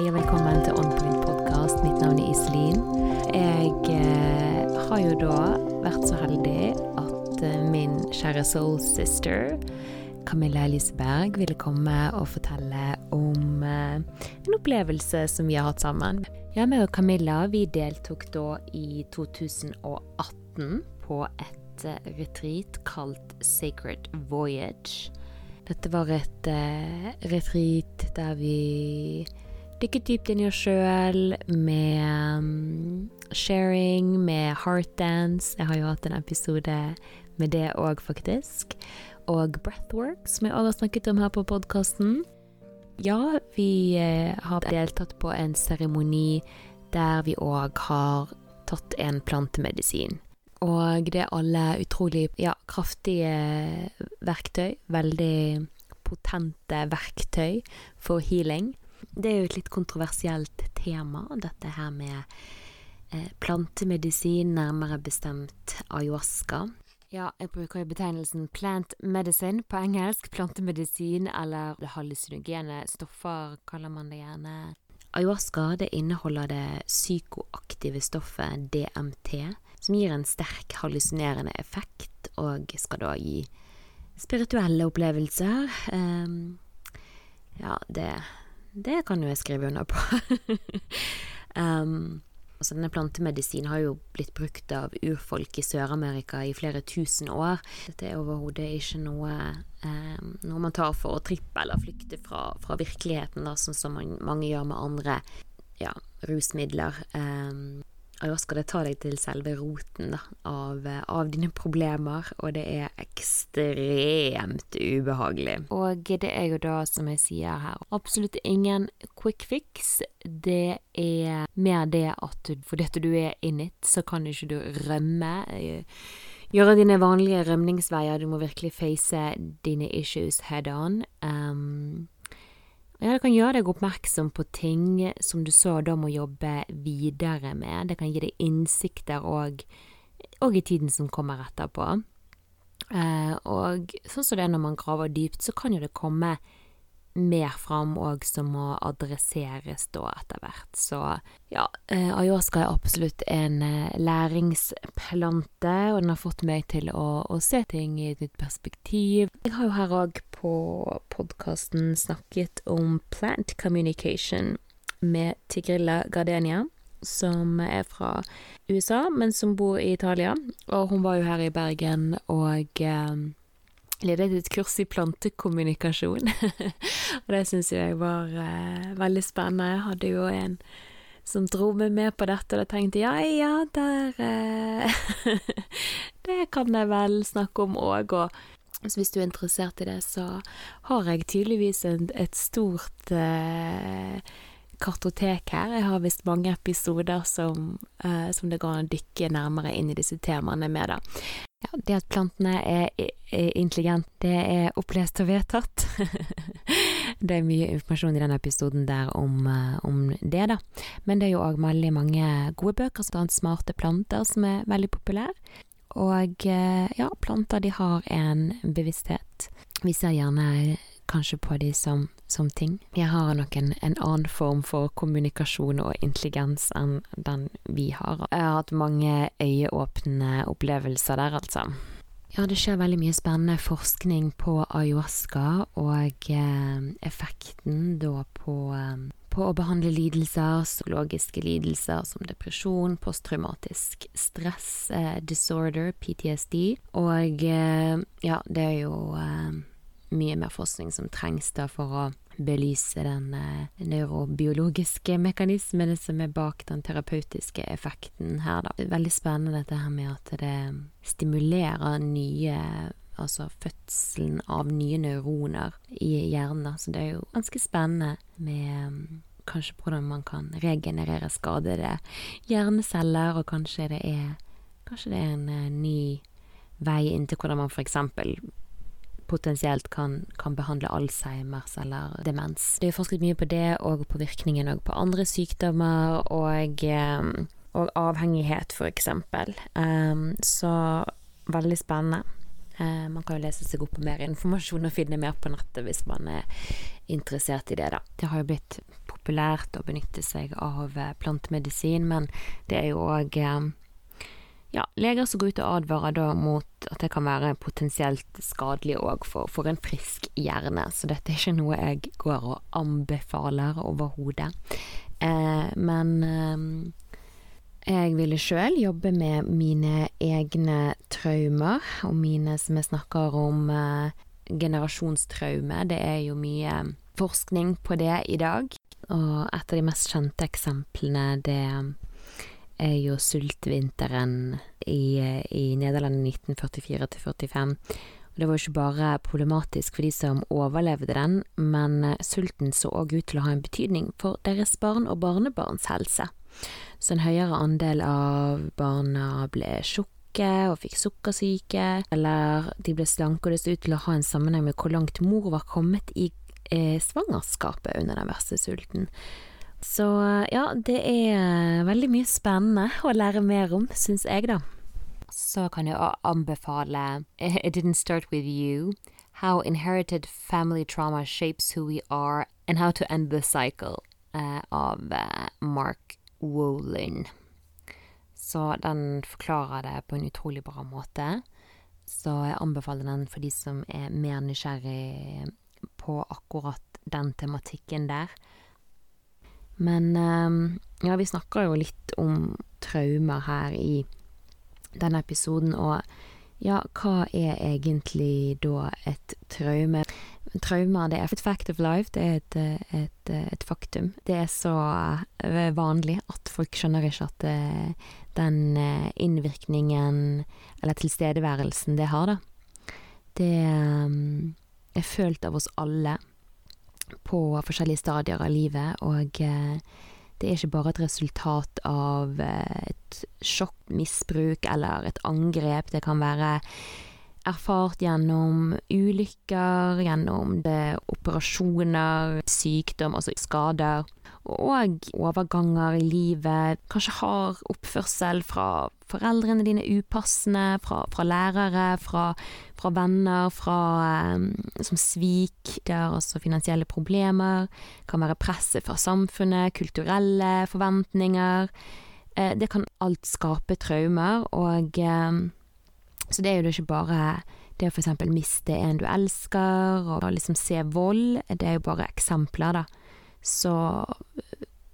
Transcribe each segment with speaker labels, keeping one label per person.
Speaker 1: Hei og velkommen til Onpoint podkast. Mitt navn er Iselin. Jeg eh, har jo da vært så heldig at eh, min kjære soul sister Camilla Eliseberg ville komme og fortelle om eh, en opplevelse som vi har hatt sammen. Ja, meg og Camilla vi deltok da i 2018 på et eh, retreat kalt Sacred Voyage. Dette var et uh, retreat der vi dykket dypt inn i oss sjøl med um, sharing, med heartdance. Jeg har jo hatt en episode med det òg, faktisk. Og breathwork, som jeg òg har snakket om her på podkasten. Ja, vi uh, har deltatt på en seremoni der vi òg har tatt en plantemedisin. Og det er alle utrolig ja, kraftige verktøy. Veldig potente verktøy for healing. Det er jo et litt kontroversielt tema, dette her med eh, plantemedisin, nærmere bestemt ayahuasca. Ja, jeg bruker jo betegnelsen plant medicine på engelsk. Plantemedisin eller hallusinogene stoffer kaller man det gjerne. Ayahuasca det inneholder det psykoaktive stoffet DMT som gir en sterk hallusinerende effekt, og skal da gi spirituelle opplevelser. Um, ja, det, det kan jo jeg skrive under på. um, altså denne plantemedisinen har jo blitt brukt av urfolk i Sør-Amerika i flere tusen år. Dette er overhodet ikke noe, um, noe man tar for å trippe eller flykte fra, fra virkeligheten, da, sånn som man, mange gjør med andre ja, rusmidler. Um, ayahuasca det tar deg til selve roten da, av, av, dine problemer, og det er ekstremt ubehagelig. Og det er jo da, som jeg sier her, absolutt ingen quick fix. Det er mer det at du, fordi at du er in it, så kan ikke du rømme. Gjøre dine vanlige rømningsveier. Du må virkelig face dine issues head on. Um, ja, det kan gjøre deg oppmerksom på ting som du så da må jobbe videre med. Det kan gi deg innsikter òg, i tiden som kommer etterpå. Eh, og sånn som det er når man graver dypt, så kan jo det komme mer fram òg som må adresseres da etter hvert. Så ja, eh, ayahuasca er absolutt en eh, læringsplante, og den har fått meg til å, å se ting i et nytt perspektiv. Jeg har jo her òg på podkasten snakket om plant communication med Tigrilla Gardenia som er fra USA, men som bor i Italia. Og hun var jo her i Bergen og eh, ledet et kurs i plantekommunikasjon. og det syns jeg var eh, veldig spennende. Jeg hadde jo en som dro meg med på dette, og da tenkte jeg ja, ja, der eh, Det kan jeg vel snakke om òg, og hvis du er interessert i det, så har jeg tydeligvis en, et stort eh, kartotek her. Jeg har visst mange episoder som, eh, som det går an å dykke nærmere inn i disse temaene med, da. Ja, det at plantene er, intelligente, det er opplest og vedtatt. det er mye informasjon i denne episoden der om, uh, om det, da. Men det er jo òg veldig mange gode bøker, bl.a. Smarte planter, som er veldig populære. Og uh, ja, planter de har en bevissthet. Vi ser gjerne kanskje på de som, som ting. Jeg har nok en, en, annen form for kommunikasjon og intelligens enn den vi har. Jeg har hatt mange øyeåpne opplevelser der, altså. Ja, det skjer veldig mye spennende forskning på ayahuasca og eh, effekten da på eh, på å behandle lidelser, psykologiske lidelser som depresjon, posttraumatisk stress, eh, disorder, PTSD. Og eh, ja, det er jo eh, mye mer forskning som trengs da for å belyse den eh, neurobiologiske mekanismene som er bak den terapeutiske effekten her, da. Det er veldig spennende dette her med at det stimulerer nye Altså fødselen av nye neuroner i hjernen, da. Så det er jo ganske spennende med mm, kanskje hvordan man kan regenerere skadede hjerneceller, og kanskje det er Kanskje det er en uh, ny vei inn til hvordan man eksempel potensielt kan, kan, behandle Alzheimers eller demens. Det er forsket mye på det, og på virkningen og på andre sykdommer, og, eh, og avhengighet, eksempel. Um, så veldig spennende. Eh, man kan jo lese seg opp på mer informasjon og finne mer på nettet hvis man er interessert i det, da. Det har jo blitt populært å benytte seg av eh, plantemedisin, men det er jo òg ja, leger som går ut og advarer da mot at det kan være potensielt skadelig òg for, for, en frisk hjerne, så dette er ikke noe jeg går og anbefaler overhodet. Eh, men eh, jeg ville sjøl jobbe med mine egne traumer, og mine som jeg snakker om eh, generasjonstraume. Det er jo mye forskning på det i dag, og et av de mest kjente eksemplene det er jo sultvinteren i, i Nederland i 1944 45. Og det var jo ikke bare problematisk for de som overlevde den, men sulten så òg ut til å ha en betydning for deres barn og barnebarns helse. Så en høyere andel av barna ble tjukke og fikk sukkersyke, eller de ble slanke, og det så ut til å ha en sammenheng med hvor langt mor var kommet i eh, svangerskapet under den verste sulten. Så ja, det er veldig mye spennende å lære mer om, syns jeg, da. Så kan jeg anbefale It Didn't Start With You. How Inherited Family Trauma Shapes Who We Are and How to End the Cycle uh, av uh, Mark Wolin. Så den forklarer det på en utrolig bra måte. Så jeg anbefaler den for de som er mer nysgjerrig på akkurat den tematikken der. Men ehm, ja, vi snakker jo litt om traumer her i denne episoden, og ja, hva er egentlig da et traume? Traumer, det er et fact of life, det er et, et, et, faktum. Det er så eh, vanlig at folk skjønner ikke at eh, den eh, innvirkningen, eller tilstedeværelsen, det har, da. Det er følt av oss alle på forskjellige stadier av livet, og det er ikke bare et resultat av et sjokk, misbruk eller et angrep. Det kan være erfart gjennom ulykker, gjennom det, operasjoner, sykdom, altså skader, og overganger i livet. Kanskje har oppførsel fra foreldrene dine upassende, fra, fra lærere, fra, fra venner, fra, som svik. Det er også finansielle problemer. Kan være presset fra samfunnet, kulturelle forventninger. Eh, det kan alt skape traumer, og så det er jo ikke bare det å eksempel miste en du elsker, og liksom se vold, det er jo bare eksempler, da. Så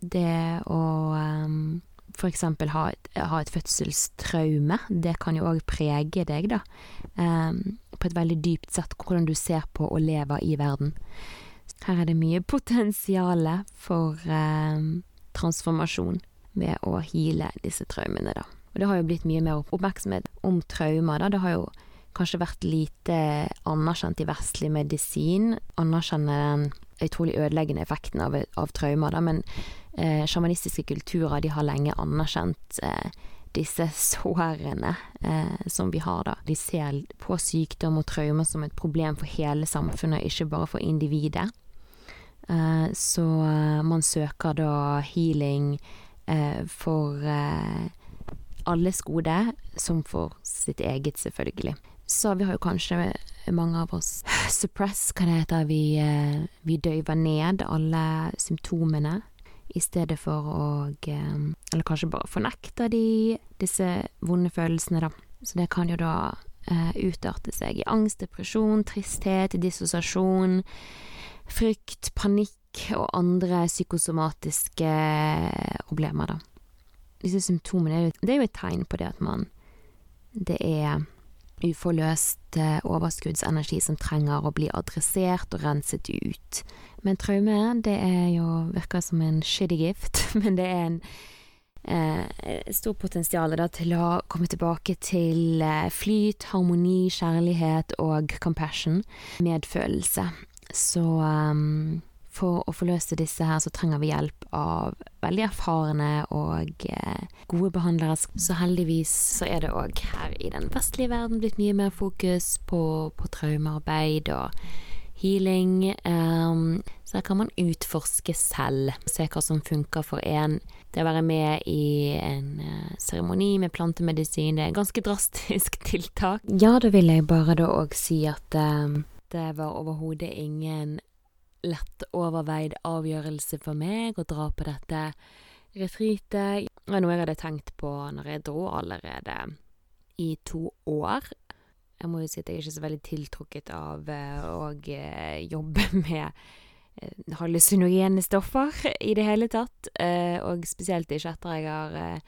Speaker 1: det å um, for eksempel ha et, ha et, fødselstraume, det kan jo òg prege deg, da. Um, på et veldig dypt sett, hvordan du ser på å leve i verden. Her er det mye potensial for um, transformasjon ved å heale disse traumene, da. Og det har jo blitt mye mer oppmerksomhet om traumer, da. Det har jo kanskje vært lite anerkjent i vestlig medisin. Anerkjenne den utrolig ødeleggende effekten av, av traumer, da, men eh, sjamanistiske kulturer de har lenge anerkjent eh, disse sårene eh, som vi har, da. De ser på sykdom og traumer som et problem for hele samfunnet, ikke bare for individet. Eh, så eh, man søker da healing eh, for alles gode, som for sitt eget, selvfølgelig. Så vi har jo kanskje mange av oss suppress, hva det heter, vi, eh, vi døyver ned alle symptomene i stedet for å eh, Eller kanskje bare fornekter de disse vonde følelsene, da. Så det kan jo da uh, utarte seg i angst, depresjon, tristhet, dissosiasjon, frykt, panikk og andre psykosomatiske problemer, da disse symptomene det er jo et tegn på det at man Det er uforløst eh, overskuddsenergi som trenger å bli adressert og renset ut. Men traume, det er jo virker som en shitty gift, men det er en eh, stor potensial da, til å komme tilbake til eh, flyt, harmoni, kjærlighet og compassion, medfølelse. Så um, for å forløse disse her, så trenger vi hjelp av veldig erfarne og eh, gode behandlere. Så heldigvis så er det òg her i den vestlige verden blitt mye mer fokus på, på traumearbeid og healing. Um, så her kan man utforske selv, se hva som funker for en. Det å være med i en uh, seremoni med plantemedisin, det er et ganske drastisk tiltak. Ja, da vil jeg bare da òg si at um, det var overhodet ingen lett overveid avgjørelse for meg å dra på dette retreatet. Det var noe jeg hadde tenkt på når jeg dro allerede i to år. Jeg må jo si at jeg er ikke så veldig tiltrukket av uh, å uh, jobbe med uh, hallusinogene stoffer i det hele tatt. og spesielt ikke etter jeg har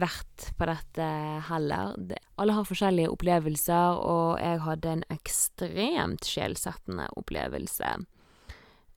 Speaker 1: vært på dette heller. Alle har forskjellige opplevelser, og jeg hadde en ekstremt sjelsettende opplevelse.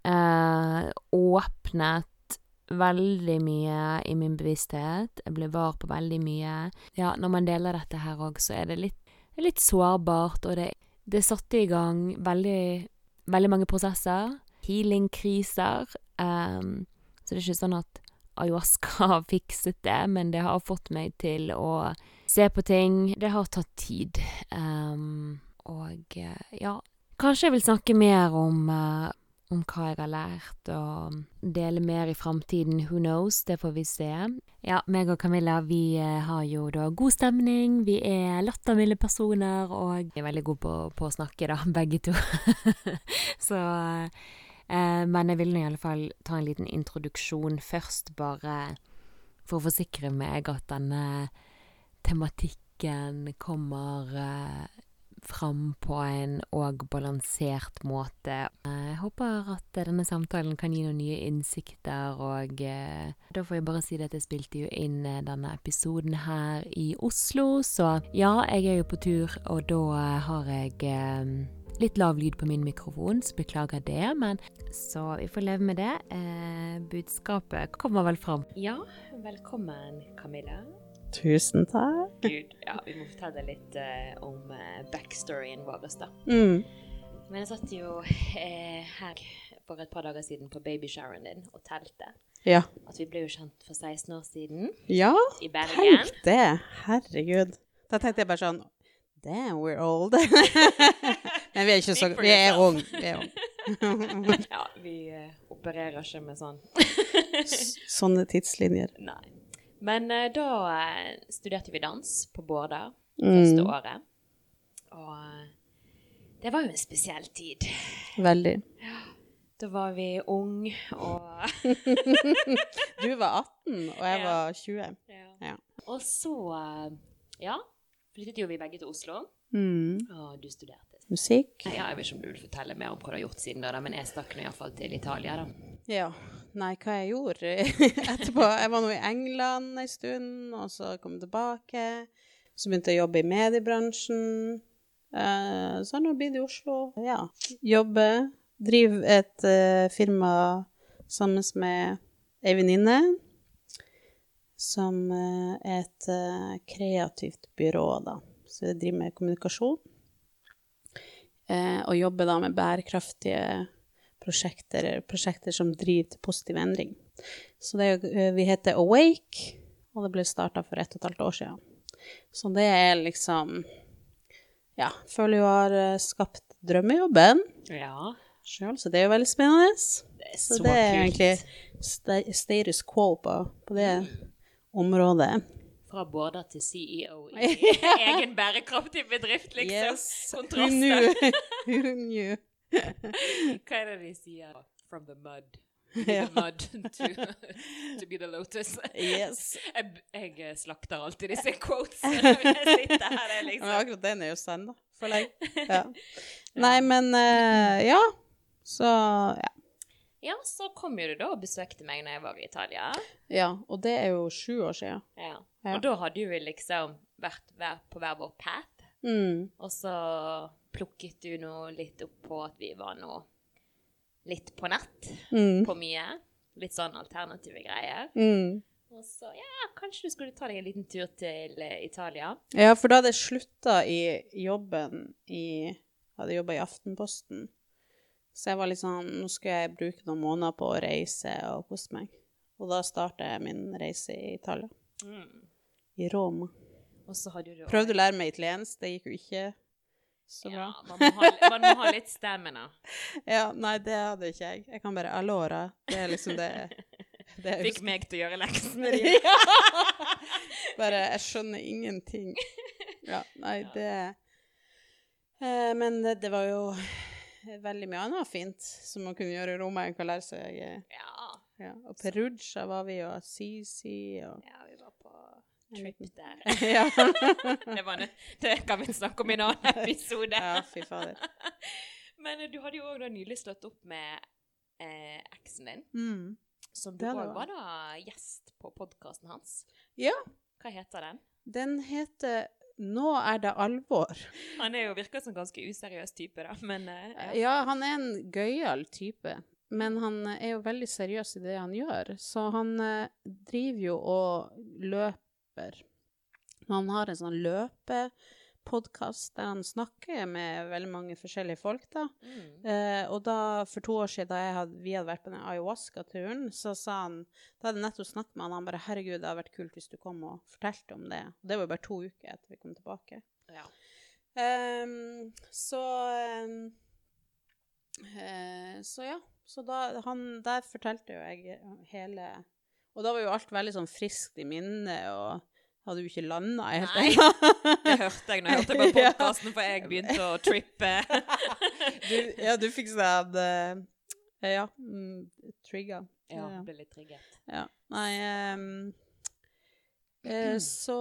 Speaker 1: Åpnet veldig mye i min bevissthet. Jeg ble var på veldig mye. Ja, når man deler dette her òg, så er det litt litt sårbart, og det, det satte i gang veldig, veldig mange prosesser. Healing-kriser. Um, så det er ikke sånn at ayahuasca har fikset det, men det har fått meg til å se på ting. Det har tatt tid. Um, og ja Kanskje jeg vil snakke mer om uh, om hva jeg har lært, og dele mer i framtiden. Who knows? Det får vi se. Ja, meg og Camilla vi eh, har jo da god stemning. Vi er lattermilde personer, og vi er veldig gode på, på, å snakke, da, begge to. Så eh, Men jeg vil i alle fall ta en liten introduksjon først, bare for å forsikre meg at denne tematikken kommer eh, fram på en og balansert måte. Jeg håper at denne samtalen kan gi noen nye innsikter, og eh, da får jeg bare si at jeg spilte jo inn eh, denne episoden her i Oslo, så ja, jeg er jo på tur, og da har jeg eh, litt lav lyd på min mikrofon, så beklager det, men så vi får leve med det. budskapet kommer vel fram. Ja, velkommen, Camilla.
Speaker 2: Tusen takk.
Speaker 1: Gud, ja, vi må fortelle litt uh, om uh, backstoryen vår. da.
Speaker 2: Mm.
Speaker 1: Men jeg satt jo uh, her for et par dager siden på babyshoweren din og telte.
Speaker 2: Ja.
Speaker 1: At vi ble jo kjent for 16 år siden
Speaker 2: ja,
Speaker 1: i Bergen.
Speaker 2: Tenk det! Herregud. Da tenkte jeg bare sånn Damn, we're old. Men vi er ikke så Vi er unge. Vi er
Speaker 1: unge. ja, vi opererer ikke med sånn.
Speaker 2: Sånne tidslinjer.
Speaker 1: Nei. Men uh, da uh, studerte vi dans på Bårda første mm. året. Og uh, det var jo en spesiell tid.
Speaker 2: Veldig.
Speaker 1: Da var vi ung og
Speaker 2: Du var 18, og jeg ja. var 20.
Speaker 1: Ja. ja. Og så, ja, flyttet jo vi begge til Oslo.
Speaker 2: Mm.
Speaker 1: Og du studerte
Speaker 2: musikk.
Speaker 1: Ja, jeg vet ikke om du vil fortelle mer om hva du har gjort siden da, men jeg stakk nå iallfall til Italia, da.
Speaker 2: Ja. Nei, hva jeg gjorde etterpå Jeg var nå i England en stund, og så kom jeg tilbake. Så begynte jeg å jobbe i mediebransjen. Uh, så har jeg nå blitt i Oslo. Ja. Jobbe. Driver et uh, firma sammen med ei venninne. Som uh, er et kreativt byrå, da. Så jeg driver med kommunikasjon. og jobber da med bærekraftige prosjekter, prosjekter som driver til positiv endring. Så det, eh, vi heter Awake, og det ble starta for ett og et halvt år siden. Så det er liksom Ja, føler jo har eh, skapt drømmejobben
Speaker 1: ja.
Speaker 2: sjøl, så det er jo veldig spennende.
Speaker 1: Det er så, så
Speaker 2: det
Speaker 1: er kult.
Speaker 2: egentlig status quo på, på det mm. området.
Speaker 1: Fra border til CEO i egen bærekraftig bedrift, liksom.
Speaker 2: Yes. Kontraster. Who knew? Who knew?
Speaker 1: Hva er det de sier? From the mud. The mud to, to, be the lotus.
Speaker 2: Yes.
Speaker 1: Jeg, jeg slakter alltid disse quotes når jeg sitter her. Liksom.
Speaker 2: Men akkurat den er jo sann, da. For deg. Ja. Nei, men uh, ja. Så ja.
Speaker 1: Ja, så kom jo du da og besøkte meg når jeg var i Italia.
Speaker 2: Ja, og det er jo sju år siden.
Speaker 1: Ja. Og da hadde vi liksom vært på hver vår path.
Speaker 2: Mm.
Speaker 1: Og så plukket du nå litt opp på at vi var nå litt på nett
Speaker 2: mm.
Speaker 1: på mye. Litt sånn alternative greier.
Speaker 2: Mm.
Speaker 1: Og så ja, kanskje du skulle ta deg en liten tur til uh, Italia?
Speaker 2: Ja, for da hadde jeg slutta i jobben i Hadde jobba i Aftenposten. Så jeg var litt sånn Nå skal jeg bruke noen måneder på å reise og kose meg. Og da starta jeg min reise i Italia.
Speaker 1: Mm.
Speaker 2: I Roma.
Speaker 1: Og så hadde du
Speaker 2: Prøvde å lære meg italiensk. Det gikk jo ikke Så bra.
Speaker 1: Ja, man må, ha, man må ha litt stamina.
Speaker 2: Ja, nei, det hadde ikke jeg. Jeg kan bare Alora. Det er liksom det, det jeg
Speaker 1: Fikk meg til å gjøre leksene dine.
Speaker 2: Bare Jeg skjønner ingenting. Ja, nei, det eh, Men det, det var jo veldig mye annet fint som man kunne gjøre i Roma En kan lære seg eh,
Speaker 1: Ja.
Speaker 2: ja. Og Perugia var vi, og Sisi og
Speaker 1: ja, vi var på
Speaker 2: En
Speaker 1: trip der.
Speaker 2: ja.
Speaker 1: Det, en, det kan vi snakke om i en annen episode.
Speaker 2: ja, fy fader.
Speaker 1: Men eh, du hadde jo òg nylig slått opp med eh, eksen din,
Speaker 2: Mm.
Speaker 1: som du òg var da gjest på podkasten hans.
Speaker 2: Ja,
Speaker 1: Hva heter den?
Speaker 2: den heter Nå er det alvor.
Speaker 1: Han er jo virker som en ganske useriøs type, da, men eh, ja.
Speaker 2: Ja, han er en gøyal type, men han er jo veldig seriøs i det han gjør. Så han eh, driver jo og løper. Han har en sånn løpepodkast der han snakker med veldig mange forskjellige folk, da.
Speaker 1: Mm.
Speaker 2: Eh, og da, for to år siden da hadde, vi hadde vært på den ayahuasca-turen, så sa han Da hadde jeg nettopp snakket med han, han bare 'Herregud, det hadde vært kult hvis du kom og fortalte om det'. Og det var jo bare to uker etter vi kom tilbake.
Speaker 1: Ja.
Speaker 2: Um, så um, uh, Så ja. Så da, han, der fortalte jo jeg hele Og da var jo alt veldig sånn friskt i minnet, og hadde jo ikke landa helt ennå.
Speaker 1: Det hørte jeg når jeg hørte på podkasten, for jeg begynte å trippe.
Speaker 2: du, ja, du fikk sånn eh, Ja, trigger. trigga.
Speaker 1: Ja, ble litt trigget.
Speaker 2: Ja. Nei um, eh, Så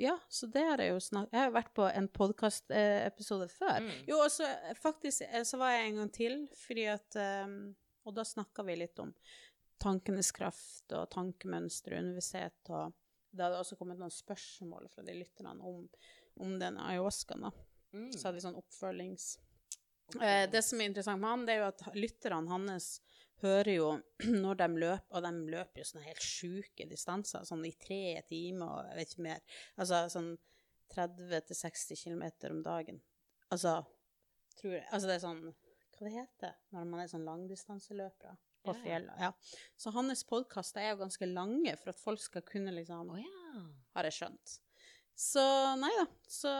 Speaker 2: Ja, så det har jeg jo snakket Jeg har jo vært på en podkastepisode før.
Speaker 1: Mm.
Speaker 2: Jo, og så eh, faktisk eh, så var jeg en gang til, fordi at um, Og da snakka vi litt om tankenes kraft og tankemønstre og universitet, og det hadde også kommet noen spørsmål fra de lytterne om, om den ayahuascaen.
Speaker 1: Mm.
Speaker 2: Så hadde vi sånn oppfølgings... Eh, det som er interessant med han, det er jo at lytterne hans hører jo når de løper, og de løper jo sånne helt sjuke distanser, sånn i tre timer og jeg vet ikke mer. Altså sånn 30-60 km om dagen. Altså, tror jeg Altså det er sånn Hva det heter når man er sånn langdistanseløpere på fjellet? Ja. Så hans podkaster er jo ganske lange for at folk skal kunne liksom
Speaker 1: oh, ja.
Speaker 2: har jeg skjønt. Så nei da. Så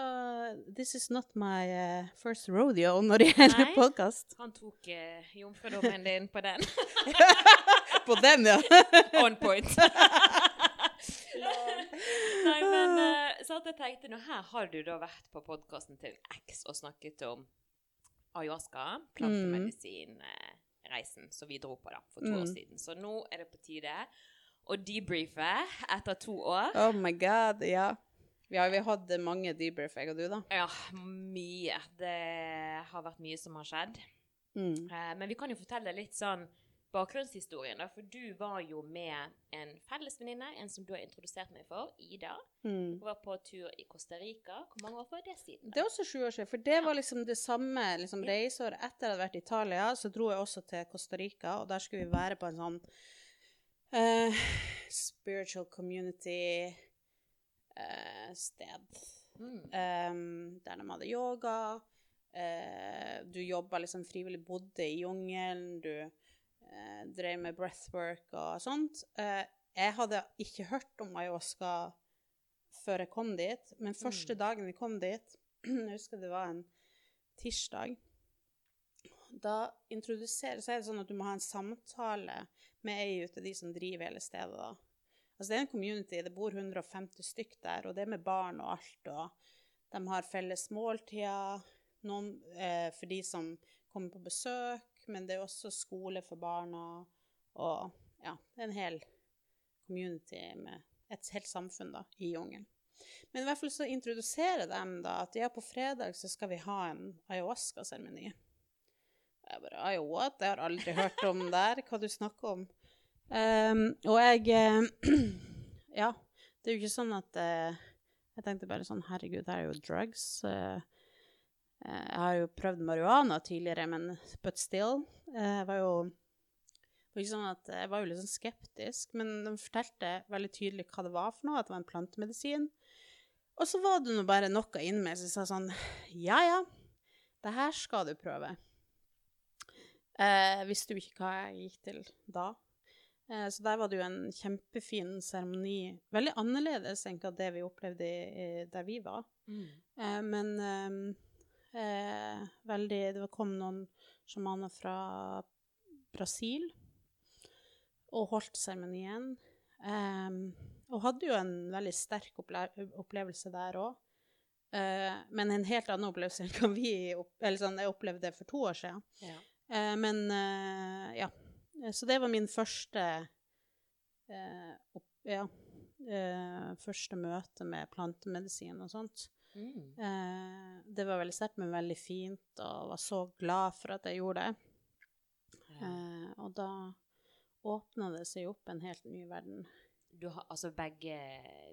Speaker 2: this is not my uh, first rodeo når det gjelder podkast.
Speaker 1: Han tok uh, jomfrudommen din på den.
Speaker 2: På den, ja.
Speaker 1: On point. Nei, men uh, så at jeg tenkte nå her har du da vært på podkasten til X og snakket om ayahuasca, plantemedisinreisen som vi dro på da for to år
Speaker 2: Mm.
Speaker 1: siden. Så nå er det på tide å debrife etter to år.
Speaker 2: Oh my god, ja. Vi har jo hatt mange debrief, jeg og du, da.
Speaker 1: Ja, mye. Det har vært mye som har skjedd.
Speaker 2: Mm.
Speaker 1: Eh, Men vi kan jo fortelle litt sånn bakgrunnshistorien, da. For du var jo med en felles venninne, en som du har introdusert meg for, Ida.
Speaker 2: Mm.
Speaker 1: Hun var på tur i Costa Rica. Hvor mange år var det siden?
Speaker 2: Det er også sju år siden, for det var liksom det samme liksom,
Speaker 1: Ja.
Speaker 2: reiseåret etter jeg hadde vært i Italia, så dro jeg også til Costa Rica, og der skulle vi være på en sånn uh, spiritual community eh, sted.
Speaker 1: Mm.
Speaker 2: Um, der de hadde yoga. Uh, du jobba liksom frivillig, bodde i jungelen. Du eh, drev med breathwork og sånt. Eh, jeg hadde ikke hørt om ayahuasca før jeg kom dit, men første dagen vi kom dit Jeg husker det var en tirsdag. Da introduserer Så er det sånn at du må ha en samtale med ei av de som driver hele stedet, da. Altså, det er en community, det bor 150 stykk der, og det er med barn og alt, og de har felles måltider, noen eh, for de som kommer på besøk, men det er også skole for barna, og ja, en hel community med et helt samfunn da, i jungelen. Men i hvert fall så introduserer de da at ja, på fredag så skal vi ha en ayahuasca-seremoni. Jeg bare, «Ai, what? Jeg har aldri hørt om der, hva du snakker om. Um, og jeg eh, Ja, det er jo ikke sånn at uh, Jeg tenkte bare sånn Herregud, det er jo drugs. eh, jeg har jo prøvd marihuana tidligere, men but still. eh, Jeg var jo sånn at Jeg var jo litt sånn skeptisk, men de fortalte veldig tydelig hva det var for noe, at det var en plantemedisin. Og så var det nå bare noe inni meg som sa sånn Ja, ja, det her skal du prøve. Eh, visste jo ikke hva jeg gikk til da. Eh, så der var det jo en kjempefin seremoni. Veldig annerledes enn det vi opplevde i, i, der vi var. Eh, men eh, eh, veldig Det kom noen sjamaner fra Brasil og holdt seremonien. Eh, og hadde jo en veldig sterk opple opplevelse der òg. men en helt annen opplevelse enn vi eller sånn, jeg opplevde for to år siden.
Speaker 1: Ja.
Speaker 2: Eh, men eh, ja. Så det var min første eh, opp, Ja. eh, første møte med plantemedisin og sånt.
Speaker 1: Mm.
Speaker 2: Eh, det var veldig sterkt, men veldig fint, og var så glad for at jeg gjorde det.
Speaker 1: Ja.
Speaker 2: Eh, og da åpna det seg opp en helt ny verden.
Speaker 1: Du har, altså begge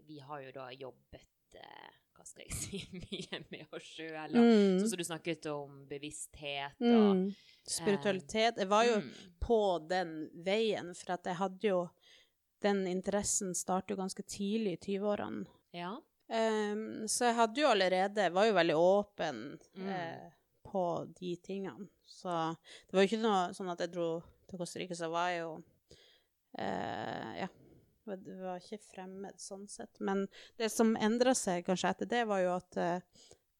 Speaker 1: Vi har jo da jobbet eh, Hva skal jeg si Mye med oss sjøl.
Speaker 2: Mm.
Speaker 1: Sånn som du snakket om bevissthet og
Speaker 2: Mm. Spiritualitet. Jeg var jo
Speaker 1: Mm.
Speaker 2: på den veien, for at jeg hadde jo Den interessen startet jo ganske tidlig i 20-årene.
Speaker 1: Ja.
Speaker 2: Ehm, så jeg hadde jo allerede var jo veldig åpen
Speaker 1: Mm.
Speaker 2: eh, på de tingene. Så det var jo ikke noe sånn at jeg dro til Costa Rica, så var jeg jo eh, Ja. Det var- ikke fremmed sånn sett. Men det som endra seg kanskje etter det, var jo at eh,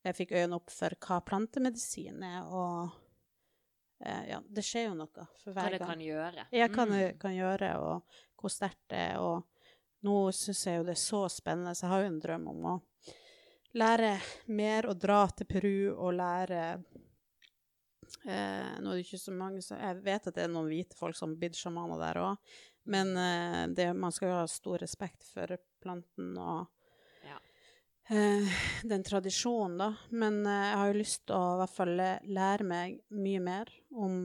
Speaker 2: jeg fikk øynene opp for hva plantemedisin er, og eh, Ja, det skjer jo noe for
Speaker 1: Hva
Speaker 2: hver
Speaker 1: det
Speaker 2: gang.
Speaker 1: kan gjøre.
Speaker 2: Jeg hva
Speaker 1: Mm.
Speaker 2: kan gjøre, og hvor sterkt det er. Og nå syns jeg jo det er så spennende, så jeg har jo en drøm om å lære mer og dra til Peru og lære eh, Nå er det ikke så mange så Jeg vet at det er noen hvite folk som har sjamaner der òg, men eh, det, man skal jo ha stor respekt for planten og
Speaker 1: Ja.
Speaker 2: eh, den tradisjonen, da. Men eh, jeg har jo lyst til å i hvert fall lære meg mye mer om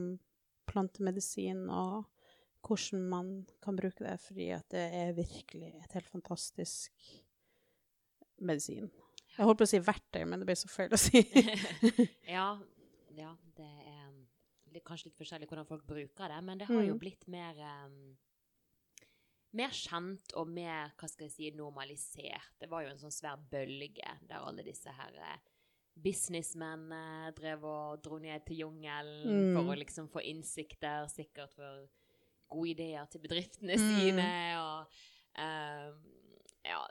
Speaker 2: plantemedisin og hvordan man kan bruke det, fordi at det er virkelig et helt fantastisk medisin. Jeg holdt på å si verktøy, men det ble så feil å si.
Speaker 1: ja, ja, det er litt, kanskje litt forskjellig hvordan folk bruker det, men det har jo
Speaker 2: Mm.
Speaker 1: blitt mer um, mer kjent og mer hva skal jeg si, normalisert. Det var jo en sånn svær bølge der alle disse her eh, businessmennene drev og dro ned til jungelen
Speaker 2: Mm.
Speaker 1: for å liksom få innsikter, sikkert for gode ideer til bedriftene
Speaker 2: Mm.
Speaker 1: sine. Og um, ja,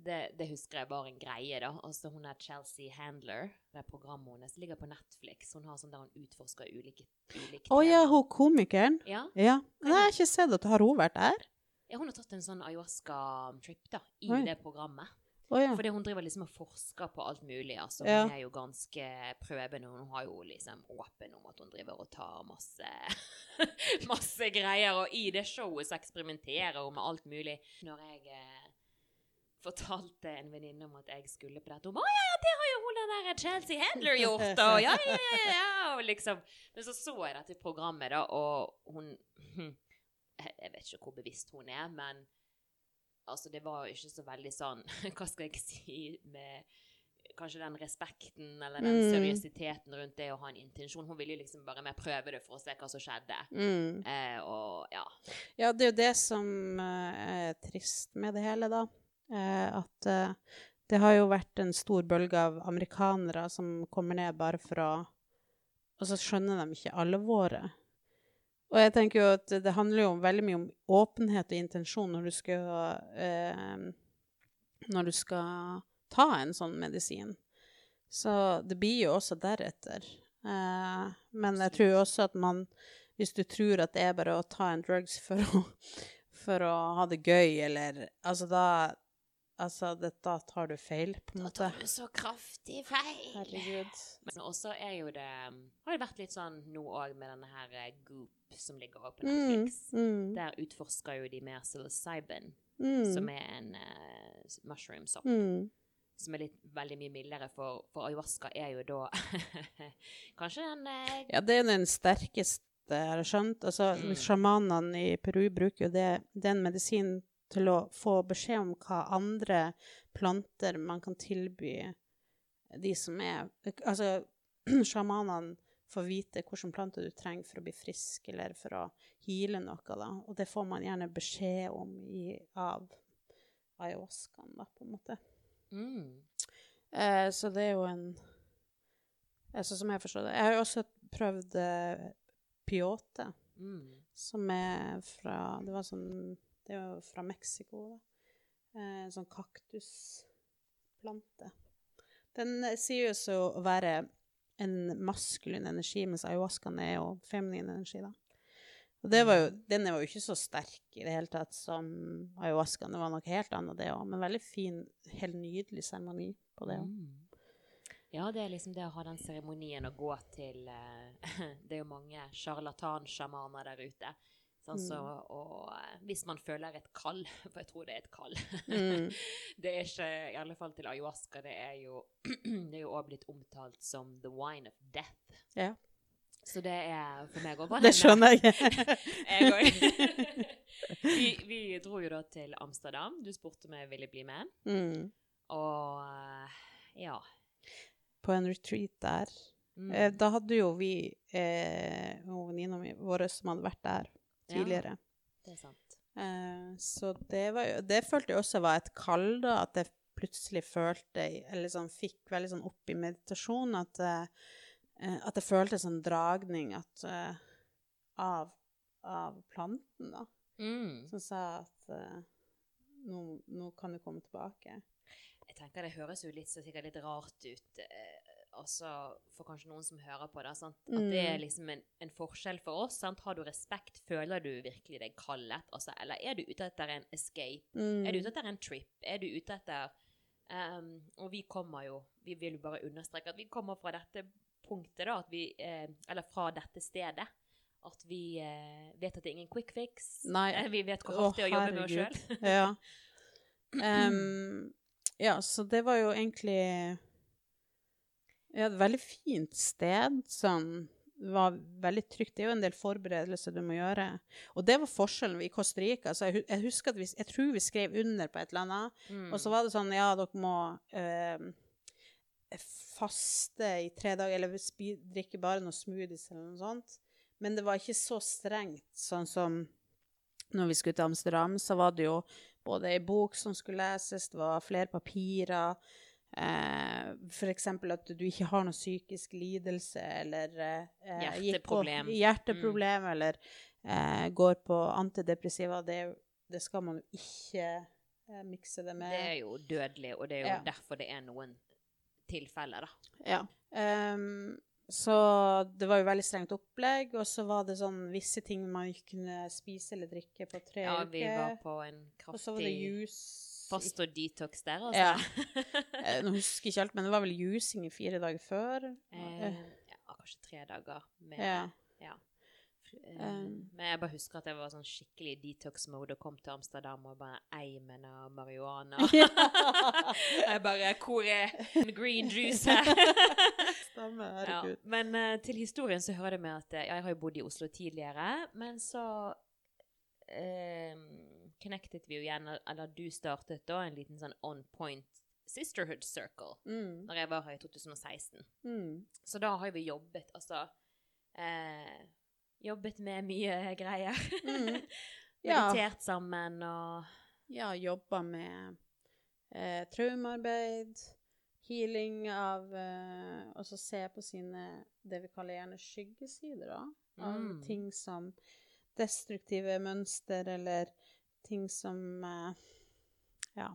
Speaker 1: det, det husker jeg var en greie, da. Altså hun er Chelsea Handler, det programmet hennes ligger på Netflix. Hun har sånn der hun utforsker ulike, ulike
Speaker 2: Å ja, hun komikeren.
Speaker 1: ja.
Speaker 2: Ja. Nei, jeg har ikke sett at Har hun vært der?
Speaker 1: Ja, hun har tatt en sånn ayahuasca-trip da, i
Speaker 2: Oi.
Speaker 1: det programmet.
Speaker 2: Å ja.
Speaker 1: Fordi hun driver liksom og forsker på alt mulig. altså
Speaker 2: Ja.
Speaker 1: Hun er jo ganske prøvende. Hun har jo liksom åpen om at hun driver og tar masse, masse greier. Og i det showet så eksperimenterer hun med alt mulig. Når jeg eh, fortalte en venninne om at jeg skulle på dette, hun bare å ja, ja, det har jo hun den der Chelsea Handler gjort, og ja, ja, ja, ja, og liksom. Men så så jeg dette programmet, da, og hun Jeg vet ikke hvor bevisst hun er, men altså, det var jo ikke så veldig sånn Hva skal jeg si med Kanskje den respekten eller den
Speaker 2: Mm.
Speaker 1: seriøsiteten rundt det å ha en intensjon. Hun ville jo liksom bare mer prøve det for å se hva som skjedde.
Speaker 2: Mm.
Speaker 1: Eh, og ja.
Speaker 2: Ja, det er jo det som eh, er trist med det hele, da. Eh, at eh, det har jo vært en stor bølge av amerikanere som kommer ned bare for å Og så skjønner de ikke alvoret. Og jeg tenker jo at det handler jo veldig mye om åpenhet og intensjon når du skal eh, Når du skal ta en sånn medisin. Så det blir jo også deretter. Eh, men jeg tror også at man Hvis du tror at det er bare å ta en drugs for å, for å ha det gøy, eller Altså, da Altså, dette tar du feil, på en måte.
Speaker 1: Da tar du så kraftig feil.
Speaker 2: Herregud.
Speaker 1: Men også er jo det Har det vært litt sånn nå òg med denne her eh, Goop som ligger oppe på
Speaker 2: Mm,
Speaker 1: Netflix.
Speaker 2: mm,
Speaker 1: Der utforsker jo de mer psilocybin,
Speaker 2: mm,
Speaker 1: som er en uh, mushroom-sopp.
Speaker 2: mm.
Speaker 1: Som er litt veldig mye mildere, for, for ayahuasca er jo da Kanskje den uh,
Speaker 2: Ja, det er den sterkeste, har jeg skjønt. Altså,
Speaker 1: Mm.
Speaker 2: sjamanene i Peru bruker jo det, Det er en medisinen til å få beskjed om hva andre planter man kan tilby de som er Altså, sjamanene får vite hvilke planter du trenger for å bli frisk, eller for å hile noe, da. Og det får man gjerne beskjed om i, av ayahuascaen, da, på en måte.
Speaker 1: mm.
Speaker 2: Eh, så det er jo en altså, Som jeg forstår det. Jeg har jo også prøvd eh, peyote.
Speaker 1: Mm.
Speaker 2: som er fra Det var sånn Det er jo fra Mexico, da. Eh, sånn kaktusplante. Den sier sies jo å være en maskulin energi, mens ayahuascaen er jo feminin energi, da. Og var jo, den var jo ikke så sterk i det hele tatt som ayahuascaen. Det var noe helt annet, det òg. Men veldig fin, helt nydelig seremoni på det òg.
Speaker 1: Mm. Ja, det er liksom det å ha den seremonien å gå til eh, Det er jo mange sjarlatansjamaner der ute. Sånn så, og eh, hvis man føler et kall, for jeg tror det er et kall
Speaker 2: Mm.
Speaker 1: Det er ikke, i alle fall til ayahuasca, det er jo det er jo også blitt omtalt som the wine of death.
Speaker 2: Ja.
Speaker 1: Så det er for meg òg
Speaker 2: Det skjønner jeg.
Speaker 1: jeg òg. vi, vi dro jo da til Amsterdam. Du spurte om jeg ville bli med.
Speaker 2: Mm.
Speaker 1: Og eh, ja.
Speaker 2: På en retreat der.
Speaker 1: Mm.
Speaker 2: Eh, da hadde jo vi eh, og venninna mi vår som hadde vært der tidligere.
Speaker 1: Det er sant.
Speaker 2: Eh, så det, var det følte jeg også var et kall, da. At jeg plutselig følte Eller sånn fikk veldig sånn opp i meditasjon at, eh, eh, at jeg følte sånn dragning at, eh, av, av planten, da.
Speaker 1: Mm.
Speaker 2: Som sa at nå, nå kan du komme tilbake.
Speaker 1: Jeg tenker Det høres jo litt, så sikkert litt rart ut altså for kanskje noen som hører på det. Sant? At det er
Speaker 2: Mm.
Speaker 1: liksom en, en forskjell for oss. Sant? Har du respekt? Føler du virkelig deg kallet? Altså, eller er du ute etter en escape?
Speaker 2: Mm.
Speaker 1: Er du ute etter en trip? Er du ute etter um, Og vi kommer jo Vi vil jo bare understreke at vi kommer fra dette punktet, da. At vi, eh, eller fra dette stedet. At vi eh, vet at det er ingen quick fix.
Speaker 2: Nei.
Speaker 1: Vi vet hvor hardt det er å jobbe med oss sjøl.
Speaker 2: Ja. Um, ja, så det var jo egentlig ja, et veldig fint sted. Sånn var veldig trygt. Det er jo en del forberedelser du må gjøre. Og det var forskjellen i Costa Rica. Så jeg, jeg husker at vi, jeg tror vi skrev under på et eller annet.
Speaker 1: Mm.
Speaker 2: Og så var det sånn, ja, dere må em, faste i tre dager, eller drikke bare noen smoothies eller noe sånt. Men det var ikke så strengt, sånn som når vi skulle til Amsterdam, så var det jo både ei bok som skulle leses, det var flere papirer. Eh, for eksempel at du ikke har noe psykisk lidelse eller eh, gikk på-
Speaker 1: Hjerteproblem.
Speaker 2: mm. eller eh, går på antidepressiva. Det, det skal man jo ikke eh, mikse det med.
Speaker 1: Det er jo dødelig, og det er jo
Speaker 2: Ja.
Speaker 1: derfor det er noen tilfeller, da.
Speaker 2: Ja. Um, så det var jo veldig strengt opplegg, og så var det sånn visse ting man ikke kunne spise eller drikke på tre
Speaker 1: Ja,
Speaker 2: uker.
Speaker 1: vi var på en kraftig
Speaker 2: og så var det juice
Speaker 1: fast og detox der, altså.
Speaker 2: Ja. Nå husker jeg ikke alt, men det var vel jusing i fire dager før.
Speaker 1: Eh, ja, kanskje tre dager med
Speaker 2: Ja.
Speaker 1: ja. Eh,
Speaker 2: Um.
Speaker 1: Men jeg bare husker at jeg var sånn skikkelig detox-mode og kom til Amsterdam og bare eimen av marihuana. jeg bare Hvor er green juice her?
Speaker 2: Stemmer,
Speaker 1: ja.
Speaker 2: herregud.
Speaker 1: Men uh, til historien så hører det med at eh, ja, jeg har jo bodd i Oslo tidligere, men så eh, connected vi jo igjen, eller du startet da en liten sånn on point sisterhood circle
Speaker 2: Mm.
Speaker 1: når jeg var her i 2016.
Speaker 2: Mm.
Speaker 1: Så da har vi jobbet, altså eh, Jobbet med mye greier.
Speaker 2: Mm. Ja.
Speaker 1: Meditert sammen og
Speaker 2: ja, jobba med eh, traumearbeid, healing av eh, Og så se på sine det vi kaller gjerne skyggesider, da. Av
Speaker 1: Mm.
Speaker 2: ting som destruktive mønster, eller ting som eh, ja,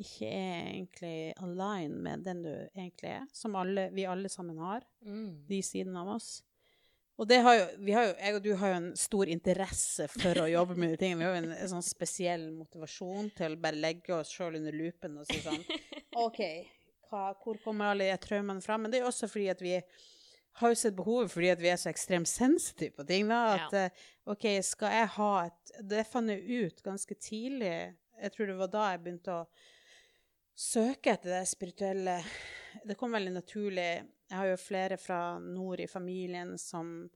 Speaker 2: ikke er egentlig align med den du egentlig er. Som alle, vi alle sammen har.
Speaker 1: mm.
Speaker 2: de sidene av oss. Og det har jo, vi har jo, jeg og du har jo en stor interesse for å jobbe med de tingene. Vi har jo en, en sånn spesiell motivasjon til å bare legge oss sjøl under lupen og si sånn OK, hva, hvor kommer alle de traumene fra? Men det er jo også fordi at vi har jo sett behovet fordi at vi er så ekstremt sensitive på ting. da, At
Speaker 1: Ja.
Speaker 2: eh, OK, skal jeg ha et Det fant jeg ut ganske tidlig. Jeg tror det var da jeg begynte å søke etter det spirituelle. Det kom veldig naturlig. Jeg har jo flere fra nord i familien som